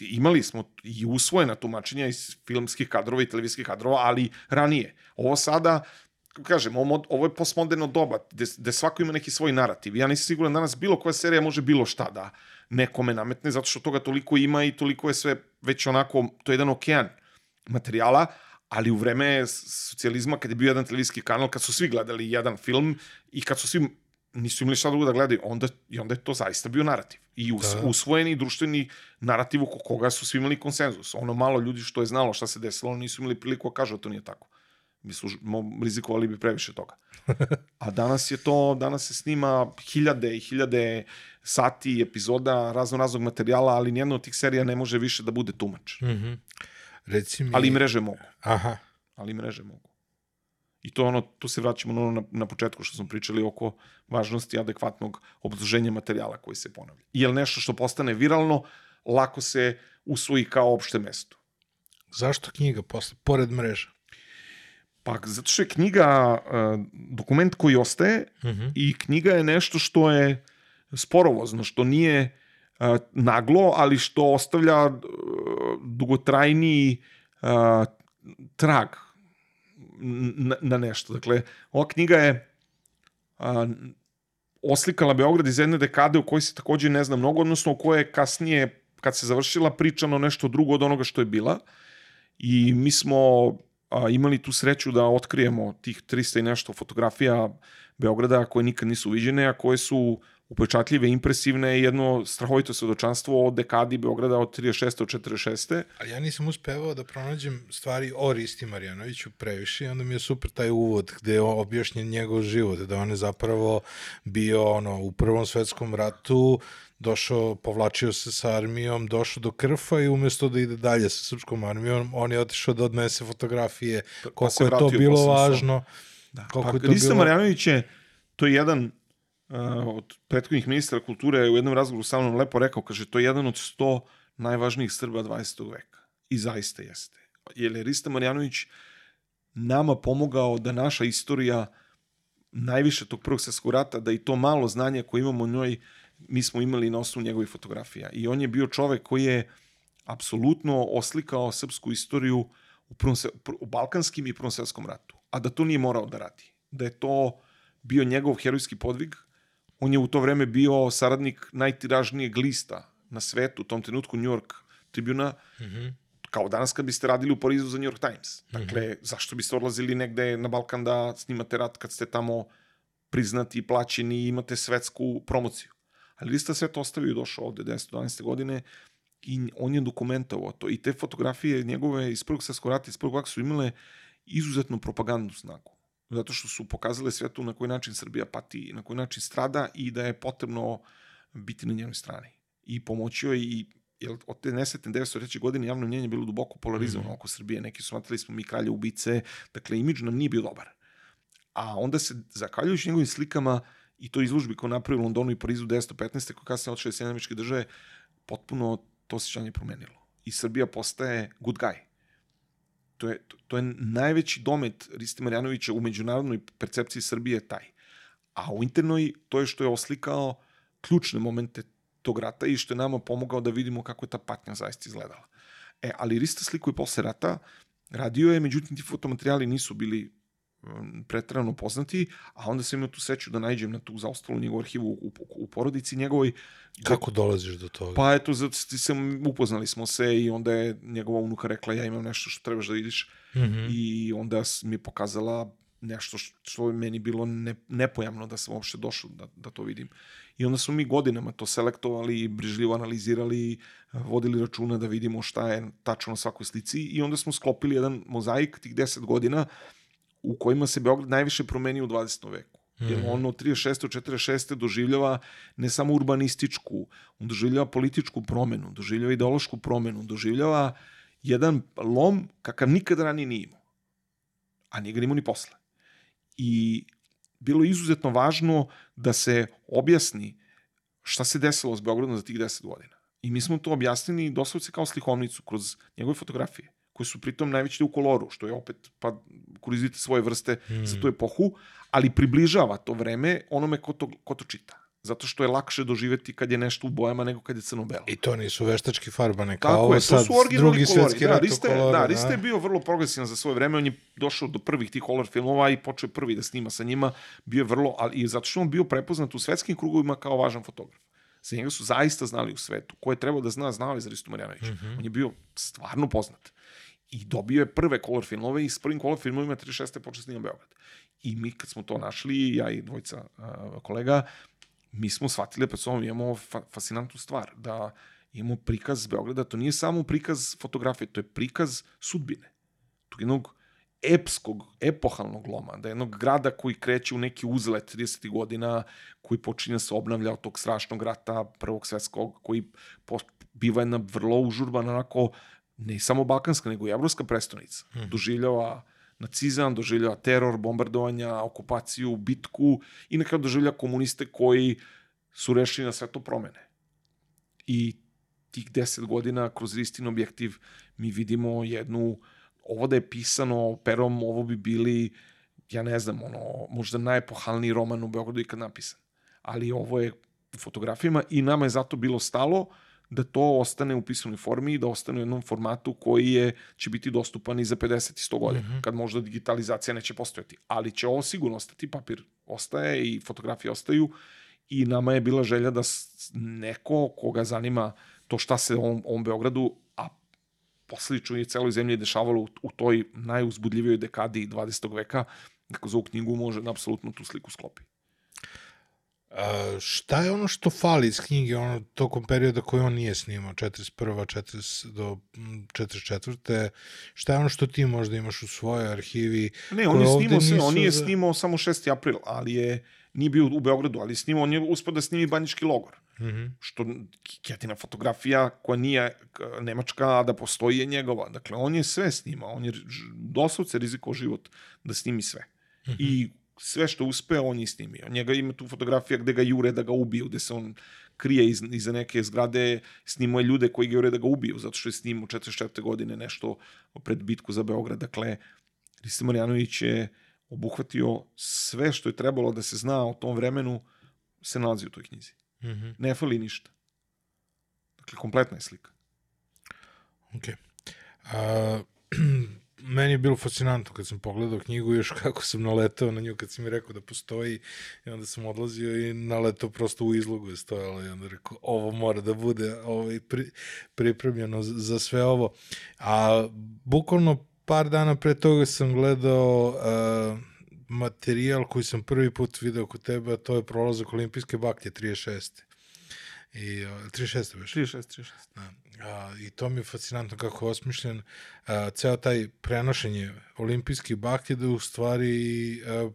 imali smo i usvojena tumačenja iz filmskih kadrova i televizijskih kadrova, ali ranije. Ovo sada, kažem, ovo, je postmoderno doba, gde, gde svako ima neki svoj narativ. Ja nisam siguran danas bilo koja serija može bilo šta da nekome nametne, zato što toga toliko ima i toliko je sve već onako, to je jedan okean materijala, ali u vreme socijalizma, kad je bio jedan televizijski kanal, kad su svi gledali jedan film i kad su svi nisu imali šta drugo da gledaju, onda, i onda je to zaista bio narativ. I us, Da. usvojeni društveni narativ oko koga su svi imali konsenzus. Ono malo ljudi što je znalo šta se desilo, nisu imali priliku da kažu da to nije tako. Mi su rizikovali bi previše toga. *laughs* A danas je to, danas se snima hiljade i hiljade sati, epizoda, razno raznog materijala, ali nijedna od tih serija ne može više da bude tumač. Mhm. Reci mi... Ali mreže mogu. Aha. ali mreže mogu. I to ono, tu se vraćamo na, ono na, početku što smo pričali oko važnosti adekvatnog obzloženja materijala koji se ponavlja. Jer nešto što postane viralno, lako se usvoji kao opšte mesto. Zašto knjiga posle, pored mreža? Pa zato što je knjiga uh, dokument koji ostaje Mhm. i knjiga je nešto što je sporovozno, što nije uh, naglo, ali što ostavlja uh, dugotrajniji uh, trag na, na nešto. Dakle, ova knjiga je a, oslikala Beograd iz jedne dekade u kojoj se takođe ne zna mnogo, odnosno u kojoj je kasnije, kad se završila, pričano nešto drugo od onoga što je bila. I mi smo a, imali tu sreću da otkrijemo tih 300 i nešto fotografija Beograda koje nikad nisu viđene, a koje su upečatljive, impresivne jedno strahovito svedočanstvo o dekadi Beograda od 36. od 46. Ali ja nisam uspevao da pronađem stvari o Risti Marjanoviću previše i onda mi je super taj uvod gde je objašnjen njegov život, da on je zapravo bio ono, u Prvom svetskom ratu, došao, povlačio se sa armijom, došao do Krfa i umesto da ide dalje sa srpskom armijom, on je otišao da odnese fotografije, Pa koliko se je to bilo važno. Da. Koliko pa je to Rista bilo- Marjanović je, to je jedan od prethodnih ministra kulture u jednom razgovoru sa mnom lepo rekao, kaže, to je jedan od 100 najvažnijih Srba 20. veka. I zaista jeste. Jer je Rista Marjanović nama pomogao da naša istorija najviše tog prvog svjetskog rata, da i to malo znanja koje imamo o njoj, mi smo imali na osnovu njegovih fotografija. I on je bio čovek koji je apsolutno oslikao srpsku istoriju u, prvom, u Balkanskim i Prvom svetskom ratu. A da to nije morao da radi. Da je to bio njegov herojski podvig. On je u to vreme bio saradnik najtiražnijeg lista na svetu, u tom trenutku New York Tribuna, Mhm. kao danas kad biste radili u Parizu za New York Times. Dakle, zašto biste odlazili negde na Balkan da snimate rat kad ste tamo priznati, plaćeni i imate svetsku promociju. Ali Lista sve to ostavio i došao ovde 10-12. godine i on je dokumentovao to. I te fotografije njegove iz prvog svjetskog rata, iz prvog vaka su imale izuzetnu propagandnu snagu. Zato što su pokazale svetu na koji način Srbija pati, na koji način strada i da je potrebno biti na njenoj strani. I pomoći joj i jer od te nesetne 903. godine javno mnjenje je bilo duboko polarizovano mm. oko Srbije. Neki su smatrali smo mi kralje ubice, dakle imidž nam nije bio dobar. A onda se, zakaljujući njegovim slikama i to izložbi koje napravio u Londonu i Parizu 1915. koje kasnije otišao iz Sjedinjene američke države, potpuno to osjećanje promenilo. I Srbija postaje good guy. To je, to, je najveći domet Risti Marjanovića u međunarodnoj percepciji Srbije taj. A u internoj to je što je oslikao ključne momente tog rata i što je nama pomogao da vidimo kako je ta patnja zaista izgledala. E, ali Rista sliku i posle rata radio je, međutim ti fotomaterijali nisu bili pretrano poznati, a onda sam imao tu sreću da najđem na tu zaostalu njegovu arhivu u, u, u porodici njegovoj. Kako dolaziš do toga? Pa eto, zato sam, upoznali smo se i onda je njegova unuka rekla ja imam nešto što trebaš da vidiš Mhm. i onda mi je pokazala nešto što je meni bilo ne, nepojamno da sam uopšte došao da, da to vidim. I onda smo mi godinama to selektovali, brižljivo analizirali, vodili računa da vidimo šta je tačno na svakoj slici i onda smo sklopili jedan mozaik tih 10 godina u kojima se Beograd najviše promenio u 20. veku. Jer on od 36. do 46. doživljava ne samo urbanističku, on doživljava političku promenu, doživljava ideološku promenu, doživljava jedan lom kakav nikad ranije nije imao. A nije ga imao ni posle. I bilo je izuzetno važno da se objasni šta se desilo s Beogradom za tih 10 godina. I mi smo to objasnili doslovce kao slikovnicu kroz njegove fotografije, koje su pritom najveći u koloru, što je opet, pa koristite svoje vrste mm. za tu epohu, ali približava to vreme onome ko to, ko to čita. Zato što je lakše doživeti kad je nešto u bojama nego kad je crno-belo. I to nisu veštački farbane, kao Tako ovo je, sad drugi kolori. svetski Da, rat u Riste, koloru. da, Riste je bio vrlo progresivan za svoje vreme, on je došao do prvih tih kolor filmova i počeo prvi da snima sa njima, bio je vrlo, ali i zato što on bio prepoznat u svetskim krugovima kao važan fotograf. Za njega su zaista znali u svetu. Ko je trebao da zna, znao je za Ristu Marjanovića. Mm -hmm. On je bio stvarno poznat. I dobio je prve kolor filmove i s prvim kolor filmovima 36. počeo snima Beograd. I mi kad smo to našli, ja i dvojica uh, kolega, mi smo shvatili da pred sobom imamo fa fascinantnu stvar, da imamo prikaz Beograda, to nije samo prikaz fotografije, to je prikaz sudbine. Tog jednog epskog, epohalnog loma, da je jednog grada koji kreće u neki uzlet 30. godina, koji počinje da se obnavlja od tog strašnog rata prvog svetskog, koji biva jedna vrlo užurban, onako, ne samo balkanska, nego i evropska prestonica. Hmm. Doživljava nacizam, doživljava teror, bombardovanja, okupaciju, bitku i nekada doživljava komuniste koji su rešili na sve to promene. I tih deset godina kroz istin objektiv mi vidimo jednu, ovo da je pisano perom, ovo bi bili, ja ne znam, ono, možda najepohalniji roman u Beogradu ikad napisan. Ali ovo je u fotografijama i nama je zato bilo stalo da to ostane u pisanoj formi i da ostane u jednom formatu koji je, će biti dostupan i za 50 i 100 godina, mm -hmm. kad možda digitalizacija neće postojati. Ali će ovo sigurno ostati, papir ostaje i fotografije ostaju i nama je bila želja da neko koga zanima to šta se u ovom, ovom Beogradu, a posledično i celoj zemlji dešavalo u, u toj najuzbudljivijoj dekadi 20. veka, dakle za ovu knjigu može da apsolutno tu sliku sklopi. A, šta je ono što fali iz knjige ono, tokom perioda koji on nije snimao, 41. 40, do mm, 44. Šta je ono što ti možda imaš u svojoj arhivi? Ne, on je snimao sve, on nije za- snimao samo 6. april, ali je nije bio u Beogradu, ali je snimao, on je uspio da snimi banjički logor. Mhm. Što Ketina fotografija koja nije nemačka, a da postoji je njegova. Dakle, on je sve snimao, on je doslovce rizikovao život da snimi sve. I sve što uspeo, on je snimio. Njega ima tu fotografija gde ga jure da ga ubiju, gde se on krije iz, iza neke zgrade, snimuje ljude koji ga jure da ga ubiju, zato što je snimao 44. godine nešto pred bitku za Beograd. Dakle, Risto Marjanović je obuhvatio sve što je trebalo da se zna o tom vremenu, se nalazi u toj knjizi. Mhm. Ne fali ništa. Dakle, kompletna je slika. Ok. A, *clears throat* meni je bilo fascinantno kad sam pogledao knjigu još kako sam naletao na nju kad si mi rekao da postoji i onda sam odlazio i naletao prosto u izlogu je stojalo i onda rekao ovo mora da bude ovaj, pri, pripremljeno za, za sve ovo. A bukvalno par dana pre toga sam gledao uh, materijal koji sam prvi put video kod tebe, to je prolazak olimpijske baklje 36. I, uh, 36. već? 36, 36. Da. A, I to mi je fascinantno kako je osmišljen a, ceo taj prenošenje olimpijskih baklje da je u stvari a,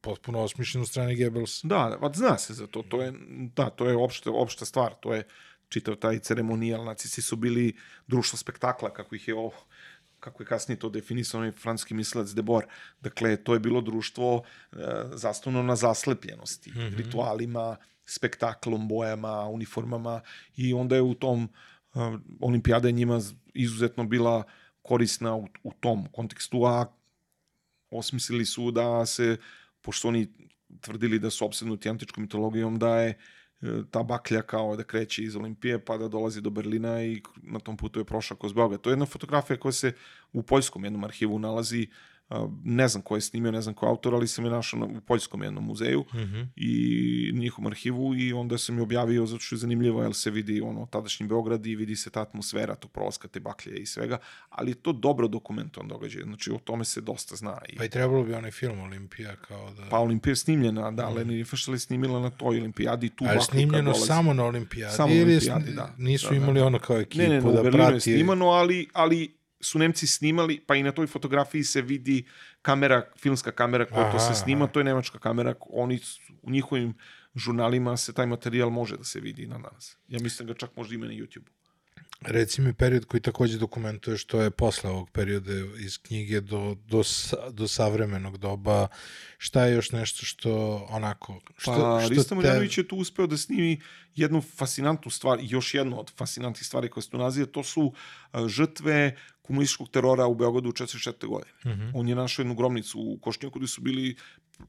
potpuno osmišljen od strane Goebbels. Da, pa zna se za to. To je, da, to je opšta, opšta stvar. To je čitav taj ceremonijal. Nacisti su bili društvo spektakla, kako ih je ovo kako je kasnije to definisano i francuski mislilac Debor. Dakle, to je bilo društvo e, zasnovano na zaslepljenosti, mm -hmm. ritualima, spektaklom, bojama, uniformama i onda je u tom e, olimpijada je njima izuzetno bila korisna u, u tom kontekstu, a osmislili su da se, pošto oni tvrdili da su obsednuti antičkom mitologijom, da je e, ta baklja kao da kreće iz Olimpije pa da dolazi do Berlina i na tom putu je prošla kroz Beograd. To je jedna fotografija koja se u poljskom jednom arhivu nalazi, a, ne znam ko je snimio, ne znam ko je autor, ali sam je našao na- u poljskom jednom muzeju Mm -hmm. i njihovom arhivu i onda sam je objavio zato što je zanimljivo jer se vidi ono tadašnji Beograd i vidi se ta atmosfera tog prolaska te baklje i svega, ali je to dobro dokumentovan događaj, znači o tome se dosta zna i Pa i trebalo bi onaj film Olimpija kao da... Pa Olimpija je snimljena, da, Leni Riefenstahl je snimila na toj olimpijadi tu A je baklju kad snimljeno samo na olimpijadi? Samo na ili olimpijadi, da. Nisu Da, da, imali da. ono kao ekipu Ne, ne, ne, da u Berlinu je prati... snimano, ali, ali su Nemci snimali, pa i na toj fotografiji se vidi kamera, filmska kamera koja to Aha, se snima, aha. to je nemačka kamera, oni su- u njihovim žurnalima se taj materijal može da se vidi na danas. Ja mislim da ga čak možda ima na YouTube. Reci mi period koji takođe dokumentuje što je posle ovog perioda iz knjige do, do, do savremenog doba. Šta je još nešto što onako... Što, Pa, što Risto Marjanović je tu uspeo da snimi jednu fascinantnu stvar, još jednu od fascinantnih stvari koje se tu naziva, to su žrtve komunističkog terora u Beogradu u 44. godine. Mhm. On je našao jednu grobnicu u Košnjaku gde su bili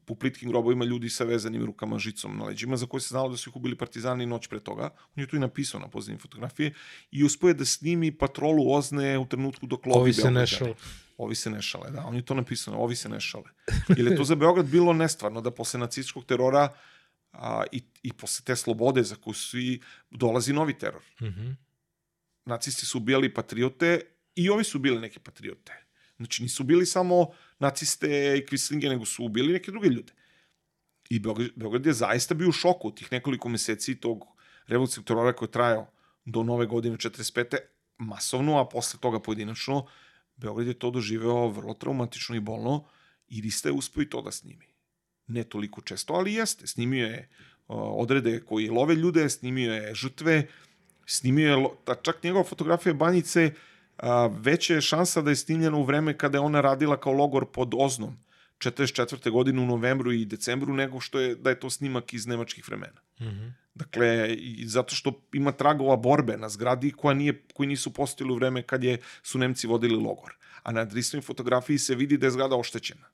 po plitkim grobovima ljudi sa vezanim rukama žicom na leđima, za koje se znalo da su ih ubili partizani noć pre toga. On je tu i napisao na pozadini fotografije i uspio je da snimi patrolu Ozne u trenutku dok lovi Ovi se ne Beograđane. šale. Ovi se ne šale, da. On je to napisano, ovi se ne šale. Jer je to za Beograd bilo nestvarno da posle nacističkog terora a, i, i posle te slobode za koju svi dolazi novi teror. Mhm. Nacisti su ubijali patriote i ovi su bili neke patriote. Znači nisu bili samo naciste i kvislinge, nego su ubili neke druge ljude. I Beograd, je zaista bio u šoku tih nekoliko meseci tog revolucijnog terora koji je trajao do nove godine 45. masovno, a posle toga pojedinačno, Beograd je to doživeo vrlo traumatično i bolno i Rista je uspio i to da snimi. Ne toliko često, ali jeste. Snimio je uh, odrede koji love ljude, snimio je žrtve, snimio je, ta, čak njegova fotografija banjice, a, veća je šansa da je snimljena u vreme kada je ona radila kao logor pod Oznom, 44. godine u novembru i decembru, nego što je da je to snimak iz nemačkih vremena. Mhm. Dakle, i zato što ima tragova borbe na zgradi koja nije, koji nisu postojili u vreme kad je, su Nemci vodili logor. A na Dristovoj fotografiji se vidi da je zgrada oštećena.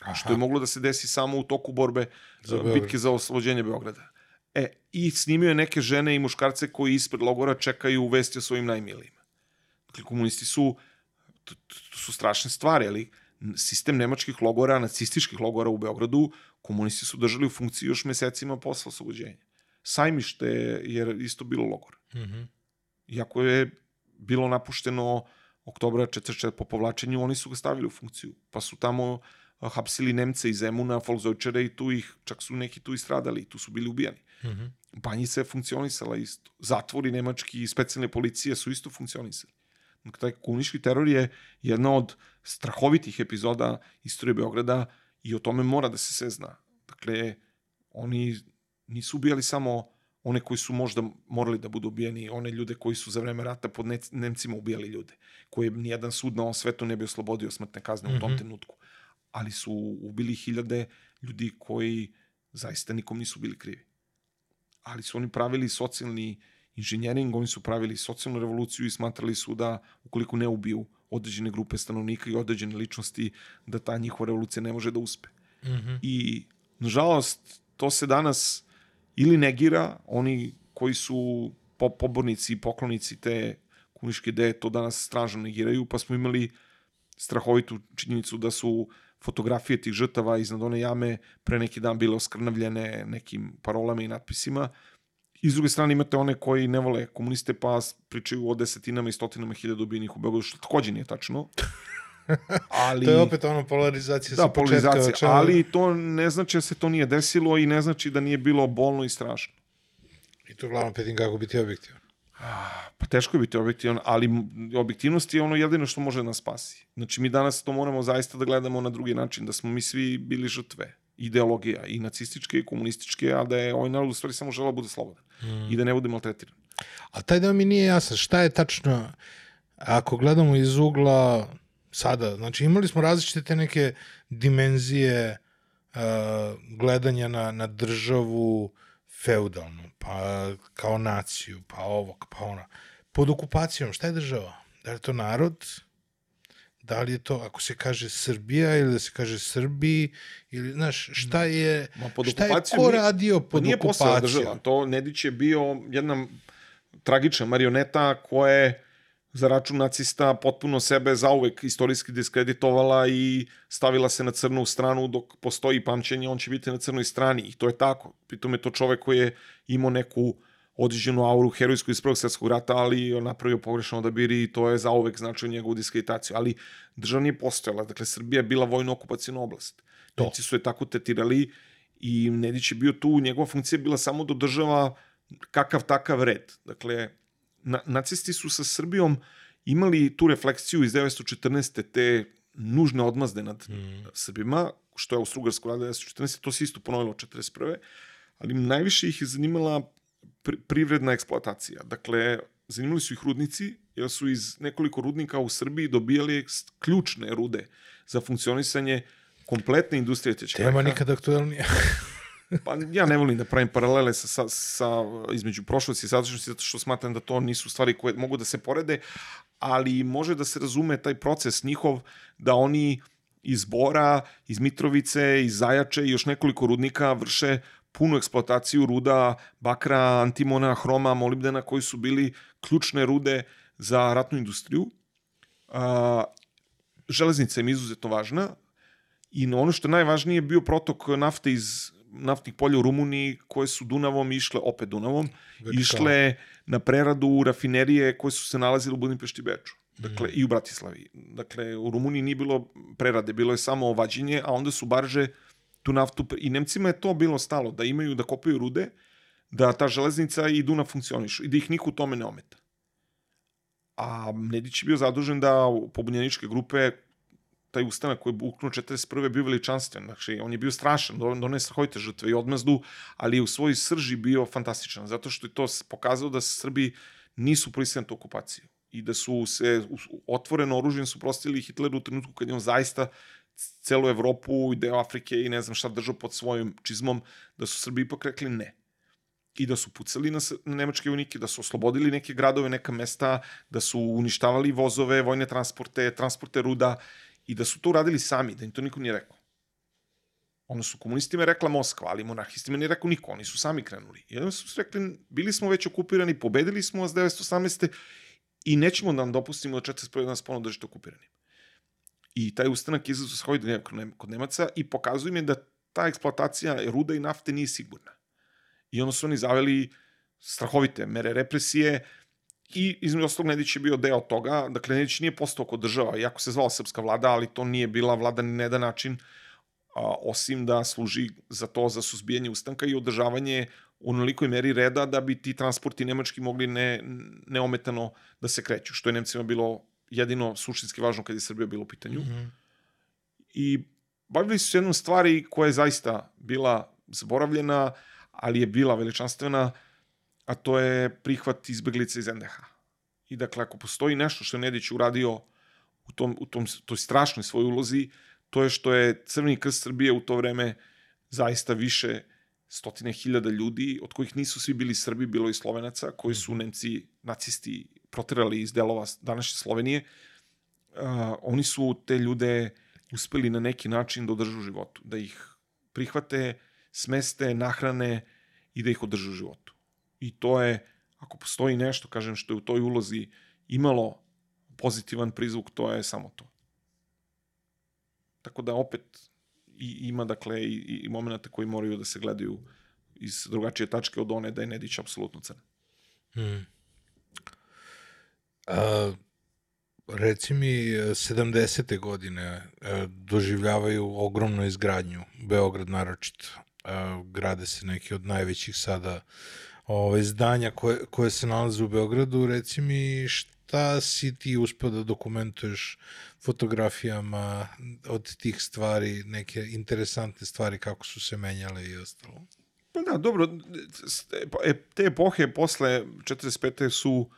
A što je moglo da se desi samo u toku borbe Za za Beograd. bitke za oslobođenje Beograda. E, i snimio je neke žene i muškarce koji ispred logora čekaju vesti o svojim najmilijima. Dakle, komunisti su, to, to su strašne stvari, ali sistem nemačkih logora, nacističkih logora u Beogradu, komunisti su držali u funkciji još mesecima posle oslobođenja. Sajmište je isto bilo logor. Mhm. Iako je bilo napušteno oktobra 44 po povlačenju, oni su ga stavili u funkciju. Pa su tamo a, hapsili Nemce iz Zemuna, Folzojčere i tu ih, čak su neki tu i stradali, tu su bili ubijani. Mhm. Banjica je funkcionisala isto. Zatvori nemački i specijalne policije su isto funkcionisali. Taj komunistički teror je jedna od strahovitih epizoda istorije Beograda i o tome mora da se sve zna. Dakle, oni nisu ubijali samo one koji su možda morali da budu ubijeni, one ljude koji su za vreme rata pod Nemcima ubijali ljude, koje nijedan sud na ovom svetu ne bi oslobodio smrtne kazne u tom Mhm. trenutku. Ali su ubili hiljade ljudi koji zaista nikom nisu bili krivi. Ali su oni pravili socijalni inženjering, oni su pravili socijalnu revoluciju i smatrali su da ukoliko ne ubiju određene grupe stanovnika i određene ličnosti, da ta njihova revolucija ne može da uspe. Mhm. I, nažalost, to se danas ili negira, oni koji su po, pobornici i poklonici te komunističke ideje to danas stražno negiraju, pa smo imali strahovitu činjenicu da su fotografije tih žrtava iznad one jame pre neki dan bile oskrnavljene nekim parolama i natpisima. I s druge strane imate one koji ne vole komuniste pa pričaju o desetinama i stotinama hiljada ubijenih u Beogradu, što takođe nije tačno. *laughs* Ali... To je opet ono polarizacija sa Da, početka. polarizacija, ali to ne znači da se to nije desilo i ne znači da nije bilo bolno i strašno. I to glavno petim kako biti objektivan. Pa teško je biti objektivan, ali objektivnost je ono jedino što može da nas spasi. Znači mi danas to moramo zaista da gledamo na drugi način, da smo mi svi bili žrtve ideologija i nacističke i komunističke, a da je ovaj narod u stvari samo želeo da bude slobodan Mm. i da ne bude maltretiran. A taj deo mi nije jasan. Šta je tačno, ako gledamo iz ugla sada, znači imali smo različite te neke dimenzije uh, gledanja na, na državu feudalnu, pa kao naciju, pa ovo, pa ono. Pod okupacijom, šta je država? Da li je to narod? Da li je to, ako se kaže Srbija ili da se kaže Srbiji, ili, znaš, šta je, Ma, pod šta je ko nije- radio pod nije okupacijom? država. To Nedić je bio jedna tragična marioneta koja je za račun nacista potpuno sebe zauvek istorijski diskreditovala i stavila se na crnu stranu dok postoji pamćenje, on će biti na crnoj strani i to je tako. Pritom je to čovek koji je imao neku određenu auru herojsku iz Prvog svjetskog rata, ali je napravio pogrešan odabir i to je zauvek značio njegovu diskreditaciju. Ali država nije postojala. Dakle, Srbija je bila vojno okupacijna oblast. To. Nemci su je tako tetirali i Nedić je bio tu, njegova funkcija je bila samo da održava kakav takav red. Dakle, na, nacisti su sa Srbijom imali tu refleksiju iz 1914. te nužne odmazde nad Mm. Srbima, što je Austro-Ugarsko radila 1914. To se isto ponovilo 1941. Ali najviše ih je zanimala privredna eksploatacija. Dakle, zanimali su ih rudnici, jer su iz nekoliko rudnika u Srbiji dobijali ključne rude za funkcionisanje kompletne industrije tečka. Tema nikad aktuelnija. *laughs* Pa ja ne volim da pravim paralele sa, sa, sa između prošlosti i sadašnjosti, zato što smatram da to nisu stvari koje mogu da se porede, ali može da se razume taj proces njihov da oni iz Bora, iz Mitrovice, iz Zajače i još nekoliko rudnika vrše punu eksploataciju ruda, bakra, antimona, hroma, molibdena, koji su bili ključne rude za ratnu industriju. A, železnica im je izuzetno važna i ono što je najvažnije je bio protok nafte iz naftnih polja u Rumuniji koje su Dunavom išle, opet Dunavom, Vertikala. išle na preradu u rafinerije koje su se nalazile u Budimpešti i Beču. Dakle, i u Bratislavi. Dakle, u Rumuniji nije bilo prerade, bilo je samo vađenje, a onda su barže tu naftu... I Nemcima je to bilo stalo, da imaju, da kopaju rude, da ta železnica i Dunav funkcionišu i da ih niko u tome ne ometa. A Nedić je bio zadužen da pobunjeničke grupe taj ustanak koji je buknuo 41. bio veličanstven. Znači, on je bio strašan, don- doneo je strahovite žrtve i odmazdu, ali je u svojoj srži bio fantastičan, zato što je to pokazao da Srbi nisu tu okupaciju i da su se otvoreno oružjem suprostili Hitleru u trenutku kad je on zaista celu Evropu i deo Afrike i ne znam šta držao pod svojim čizmom, da su Srbi ipak rekli ne i da su pucali na, na nemačke vojnike, da su oslobodili neke gradove, neka mesta, da su uništavali vozove, vojne transporte, transporte ruda i da su to uradili sami, da im to niko nije rekao. Ono su komunistima rekla Moskva, ali monarhistima nije rekao niko, oni su sami krenuli. I onda su rekli, bili smo već okupirani, pobedili smo vas 1918. i nećemo da vam dopustimo da 41. nas ponovno držite okupiranim. I taj ustanak je izazvao svoj kod Nemaca i pokazuje mi da ta eksploatacija ruda i nafte nije sigurna. I onda su oni zaveli strahovite mere represije i između ostalog Nedić je bio deo toga. Dakle, Nedić nije postao kod država, iako se zvala srpska vlada, ali to nije bila vlada ni na jedan način, a, osim da služi za to, za suzbijanje ustanka i održavanje u onolikoj meri reda da bi ti transporti nemački mogli ne, neometano da se kreću, što je Nemcima bilo jedino suštinski važno kad je Srbija bilo u pitanju. Mm -hmm. I bavili su se jednom stvari koja je zaista bila zaboravljena, ali je bila veličanstvena, a to je prihvat izbeglice iz NDH. I dakle, ako postoji nešto što je Nedić uradio u, tom, u tom, toj strašnoj svojoj ulozi, to je što je Crveni krst Srbije u to vreme zaista više stotine hiljada ljudi, od kojih nisu svi bili Srbi, bilo i Slovenaca, koji su Nemci, nacisti, proterali iz delova današnje Slovenije, uh, oni su te ljude uspeli na neki način da održu u životu, da ih prihvate, smeste, nahrane i da ih održe u životu. I to je, ako postoji nešto, kažem, što je u toj ulozi imalo pozitivan prizvuk, to je samo to. Tako da opet i, ima dakle i, i momenta koji moraju da se gledaju iz drugačije tačke od one da je Nedić apsolutno crn. Hmm. A, reci mi, 70. godine a, doživljavaju ogromnu izgradnju, Beograd naročito. A, grade se neki od najvećih sada ove, zdanja koje, koje se nalaze u Beogradu. Reci mi šta si ti uspeo da dokumentuješ fotografijama od tih stvari, neke interesantne stvari kako su se menjale i ostalo? Pa da, dobro, e, te epohe posle 45. su uh,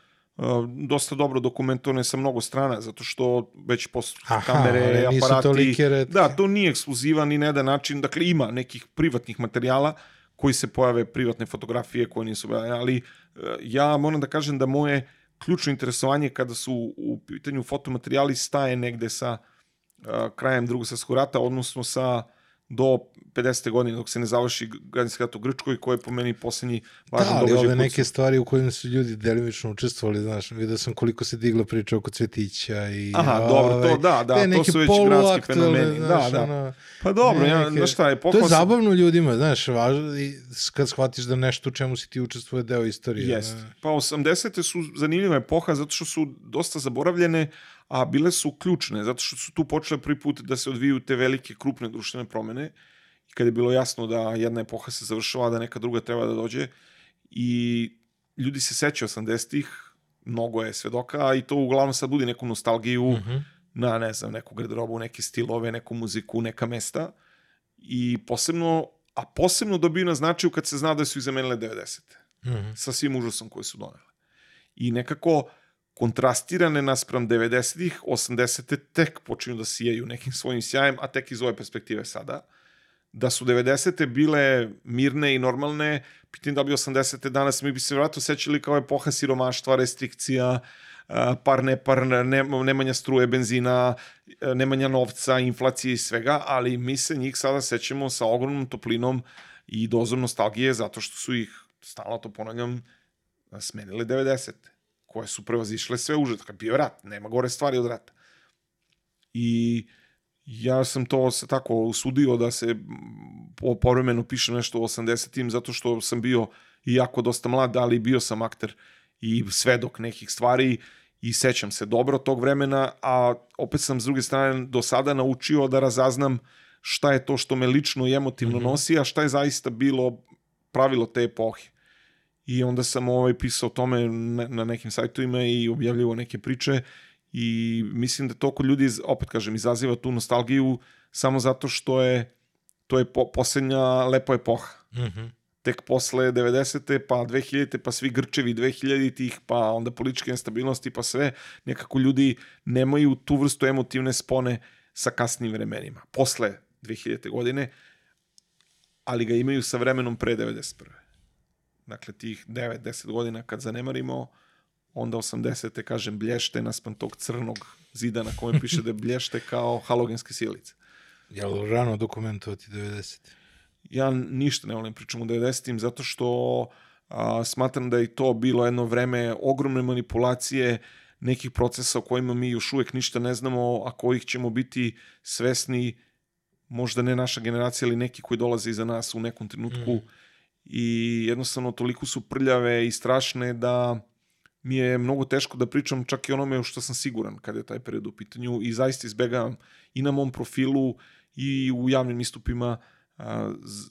dosta dobro dokumentovane sa mnogo strana, zato što već posle kamere, aparati... Da, to nije ekskluzivan ni na jedan način. Dakle, ima nekih privatnih materijala koji se pojave, privatne fotografije koje nisu... Ali uh, ja moram da kažem da moje ključno interesovanje kada su u pitanju fotomaterijali staje negde sa uh, krajem drugog svjetskog rata, odnosno sa do 50. godine dok se ne završi građanski rat u Grčkoj, koji je po meni poslednji važan događaj. Da, ali ove neke stvari u kojima su ljudi delimično učestvovali, znaš, vidio sam koliko se digla priča oko Cvetića i... Aha, ove, dobro, to da, da, to su već gradski fenomeni. Da, znaš, da, da. Ono, pa dobro, ja, neke, znaš šta je, pohvala... To je zabavno ljudima, znaš, važno, i kad shvatiš da nešto u čemu si ti učestvuje deo istorije. Jest. Pa 80. su zanimljiva epoha zato što su dosta zaboravljene, a bile su ključne, zato što su tu počele prvi put da se odviju te velike, krupne društvene promene, i kada je bilo jasno da jedna epoha se završava, da neka druga treba da dođe, i ljudi se sećaju 80-ih, mnogo je svedoka, i to uglavnom sad budi neku nostalgiju mm -hmm. na, ne znam, neku garderobu, neke stilove, neku muziku, neka mesta, i posebno, a posebno dobiju na značaju kad se zna da su ih zamenile 90. Mm -hmm. sa svim užasom koje su donele. I nekako, kontrastirane naspram 90-ih, 80. tek počinju da sijaju nekim svojim sjajem, a tek iz ove perspektive sada. Da su 90. bile mirne i normalne, pitam da bi 80. danas mi bi se vratno sećali kao epoha siromaštva, restrikcija, par nepar, ne, nemanja struje, benzina, nemanja novca, inflacije i svega, ali mi se njih sada sećamo sa ogromnom toplinom i dozom nostalgije zato što su ih, stalno to ponavljam, smenile 90 koje su prevazišle sve užas. Kad bio rat, nema gore stvari od rata. I ja sam to se tako usudio da se po povremenu piše nešto u 80-im, zato što sam bio i jako dosta mlad, ali bio sam akter i svedok nekih stvari i sećam se dobro tog vremena, a opet sam s druge strane do sada naučio da razaznam šta je to što me lično i emotivno mm -hmm. nosi, a šta je zaista bilo pravilo te epohe i onda sam ovaj pisao o tome na, na nekim sajtovima i objavljivao neke priče i mislim da to kod ljudi, opet kažem, izaziva tu nostalgiju samo zato što je to je po, poslednja lepa epoha. Mm -hmm. Tek posle 90. pa 2000. pa svi grčevi 2000-ih, pa onda političke nestabilnosti, pa sve, nekako ljudi nemaju tu vrstu emotivne spone sa kasnim vremenima. Posle 2000. godine, ali ga imaju sa vremenom pre 91 dakle tih 9-10 godina kad zanemarimo, onda 80. kažem blješte naspram tog crnog zida na kojem piše da je blješte kao halogenske silice. Je li rano dokumentovati 90. Ja ništa ne volim pričam o 90. zato što a, smatram da je to bilo jedno vreme ogromne manipulacije nekih procesa o kojima mi još uvek ništa ne znamo, a kojih ćemo biti svesni možda ne naša generacija, ali neki koji dolaze iza nas u nekom trenutku mm. I jednostavno toliko su prljave i strašne da mi je mnogo teško da pričam čak i onome što sam siguran kada je taj period u pitanju i zaista izbegavam i na mom profilu i u javnim istupima a, z,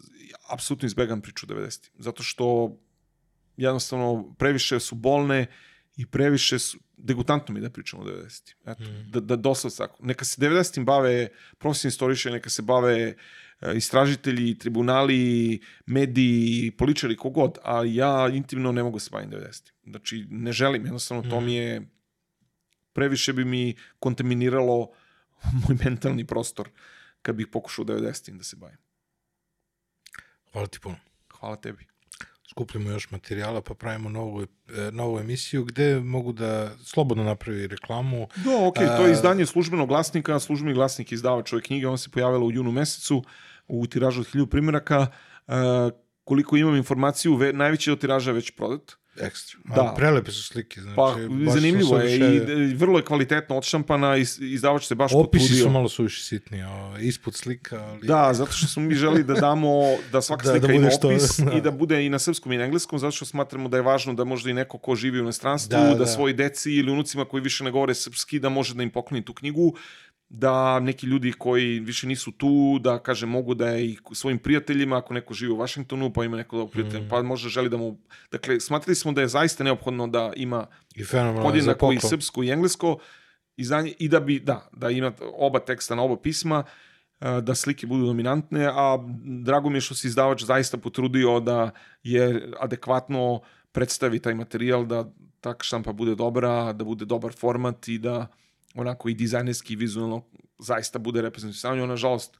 apsolutno izbegam priču 90. Zato što jednostavno previše su bolne i previše su, degutantno mi da pričamo o 90. Eto, mm. da, da doslovno tako. Neka se 90. bave profesionalni istoriše, neka se bave uh, istražitelji, tribunali, mediji, poličari, kogod, a ja intimno ne mogu se baviti 90. Znači, ne želim, jednostavno to mi je previše bi mi kontaminiralo *laughs* moj mentalni prostor kad bih pokušao 90. da se bavim. Hvala ti puno. Hvala tebi skupljamo još materijala pa pravimo novu, e, novu emisiju gde mogu da slobodno napravi reklamu. Da, ok, to je izdanje službenog glasnika, službeni glasnik izdavač ove knjige, on se pojavila u junu mesecu u tiražu od 1000 primjeraka. Koliko imam informaciju, ve, najveći od tiraža je već prodat ekstra. Da. prelepe su slike. Znači, pa, zanimljivo je i vrlo je kvalitetno odštampana i izdavač se baš Opisi potrudio. su malo suviše sitni, o, ispod slika. Ali... Da, zato što smo mi želi da damo, da svaka *laughs* da, slika *laughs* da ima opis što, da. i da bude i na srpskom i na engleskom, zato što smatramo da je važno da možda i neko ko živi u inostranstvu, da, da, da svoji deci ili unucima koji više ne govore srpski, da može da im pokloni tu knjigu da neki ljudi koji više nisu tu, da kaže mogu da je i svojim prijateljima, ako neko živi u Vašingtonu, pa ima neko da prijatelj, mm. pa možda želi da mu... Dakle, smatrali smo da je zaista neophodno da ima I podjednako i srpsko i englesko izdanje i da bi, da, da ima oba teksta na oba pisma, da slike budu dominantne, a drago mi je što se izdavač zaista potrudio da je adekvatno predstavi taj materijal, da ta štampa bude dobra, da bude dobar format i da onako i dizajnerski i vizualno zaista bude reprezentativno. Nažalost,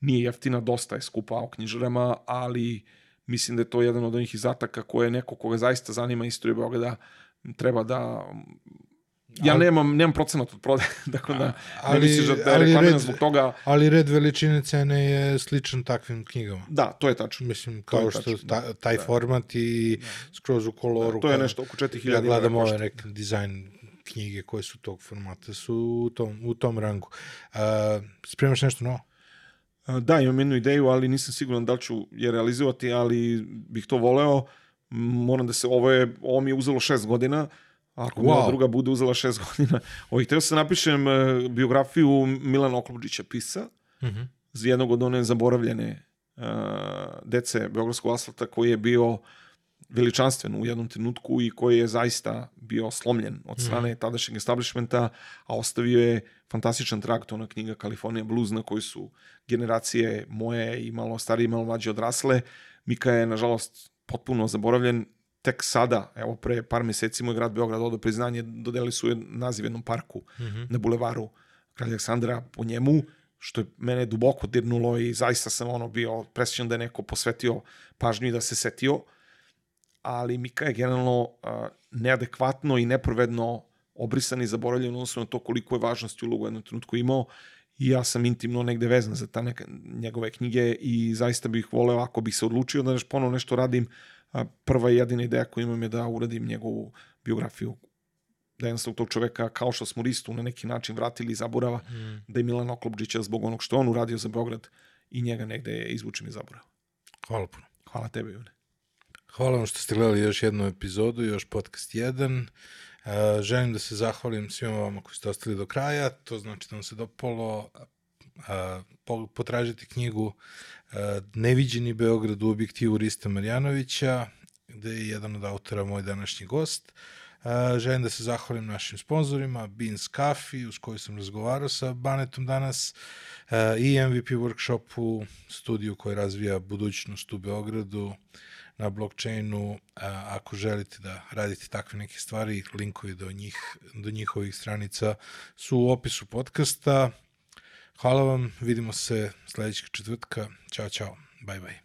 nije jeftina, dosta je skupa o knjižarama, ali mislim da je to jedan od onih izataka koje neko koga zaista zanima istoriju Beograda treba da Ja ali, nemam, nemam procenat od prodaje, *laughs* tako da ali, ne misliš da, da je reklamiran zbog toga. Ali red veličine cene je sličan takvim knjigama. Da, to je tačno. Mislim, kao što tačno, ta, taj da. format i da. skroz u koloru. Da, to je nešto oko 4000 Ja gledam ove neke dizajn knjige koje su tog formata su u tom, u tom rangu. Uh, spremaš nešto novo? Da, imam jednu ideju, ali nisam siguran da li ću je realizovati, ali bih to voleo. Moram da se, ovo, je, ovo mi je uzelo šest godina, ako wow. moja druga bude uzela šest *laughs* godina. Ovo, htio sam da napišem e, biografiju Milana Oklopđića, pisa, uh. -huh. za jednog od one zaboravljene uh, dece Beogradskog asfalta koji je bio veličanstven u jednom trenutku i koji je zaista bio slomljen od mhm. strane mm. tadašnjeg establishmenta, a ostavio je fantastičan trag, to na knjiga California Blues, na koji su generacije moje i malo starije i malo mlađe odrasle. Mika je, nažalost, potpuno zaboravljen. Tek sada, evo pre par meseci, moj grad Beograd odao priznanje, dodeli su je naziv jednom parku mm -hmm. na bulevaru Kralja Aleksandra po njemu, što je mene duboko dirnulo i zaista sam ono bio presjećan da je neko posvetio pažnju i da se setio ali Mika je generalno neadekvatno i neprovedno obrisan i zaboravljen odnosno na to koliko je važnosti ulogu u jednom trenutku imao i ja sam intimno negde vezan za ta neka, njegove knjige i zaista bih voleo ako bih se odlučio da nešto ponovo nešto radim, prva i jedina ideja koju imam je da uradim njegovu biografiju da jednostavno tog čoveka kao što smo Ristu na neki način vratili iz zaborava, mm. da je Milan Oklopđića zbog onog što on uradio za Beograd i njega negde izvučem iz zaborava. Hvala puno. Hvala tebi, June. Hvala vam što ste gledali još jednu epizodu, još podcast 1. Uh, želim da se zahvalim svima vama koji ste ostali do kraja, to znači da vam se dopalo uh, potražiti knjigu uh, Neviđeni Beograd u objektivu Rista Marjanovića, gde je jedan od autora moj današnji gost. Želim da se zahvalim našim sponsorima, Beans Coffee, uz koju sam razgovarao sa Banetom danas, i MVP Workshopu, studiju koji razvija budućnost u Beogradu, na blockchainu, ako želite da radite takve neke stvari, linkovi do, njih, do njihovih stranica su u opisu podcasta. Hvala vam, vidimo se sledećeg četvrtka. Ćao, čao, bye bye.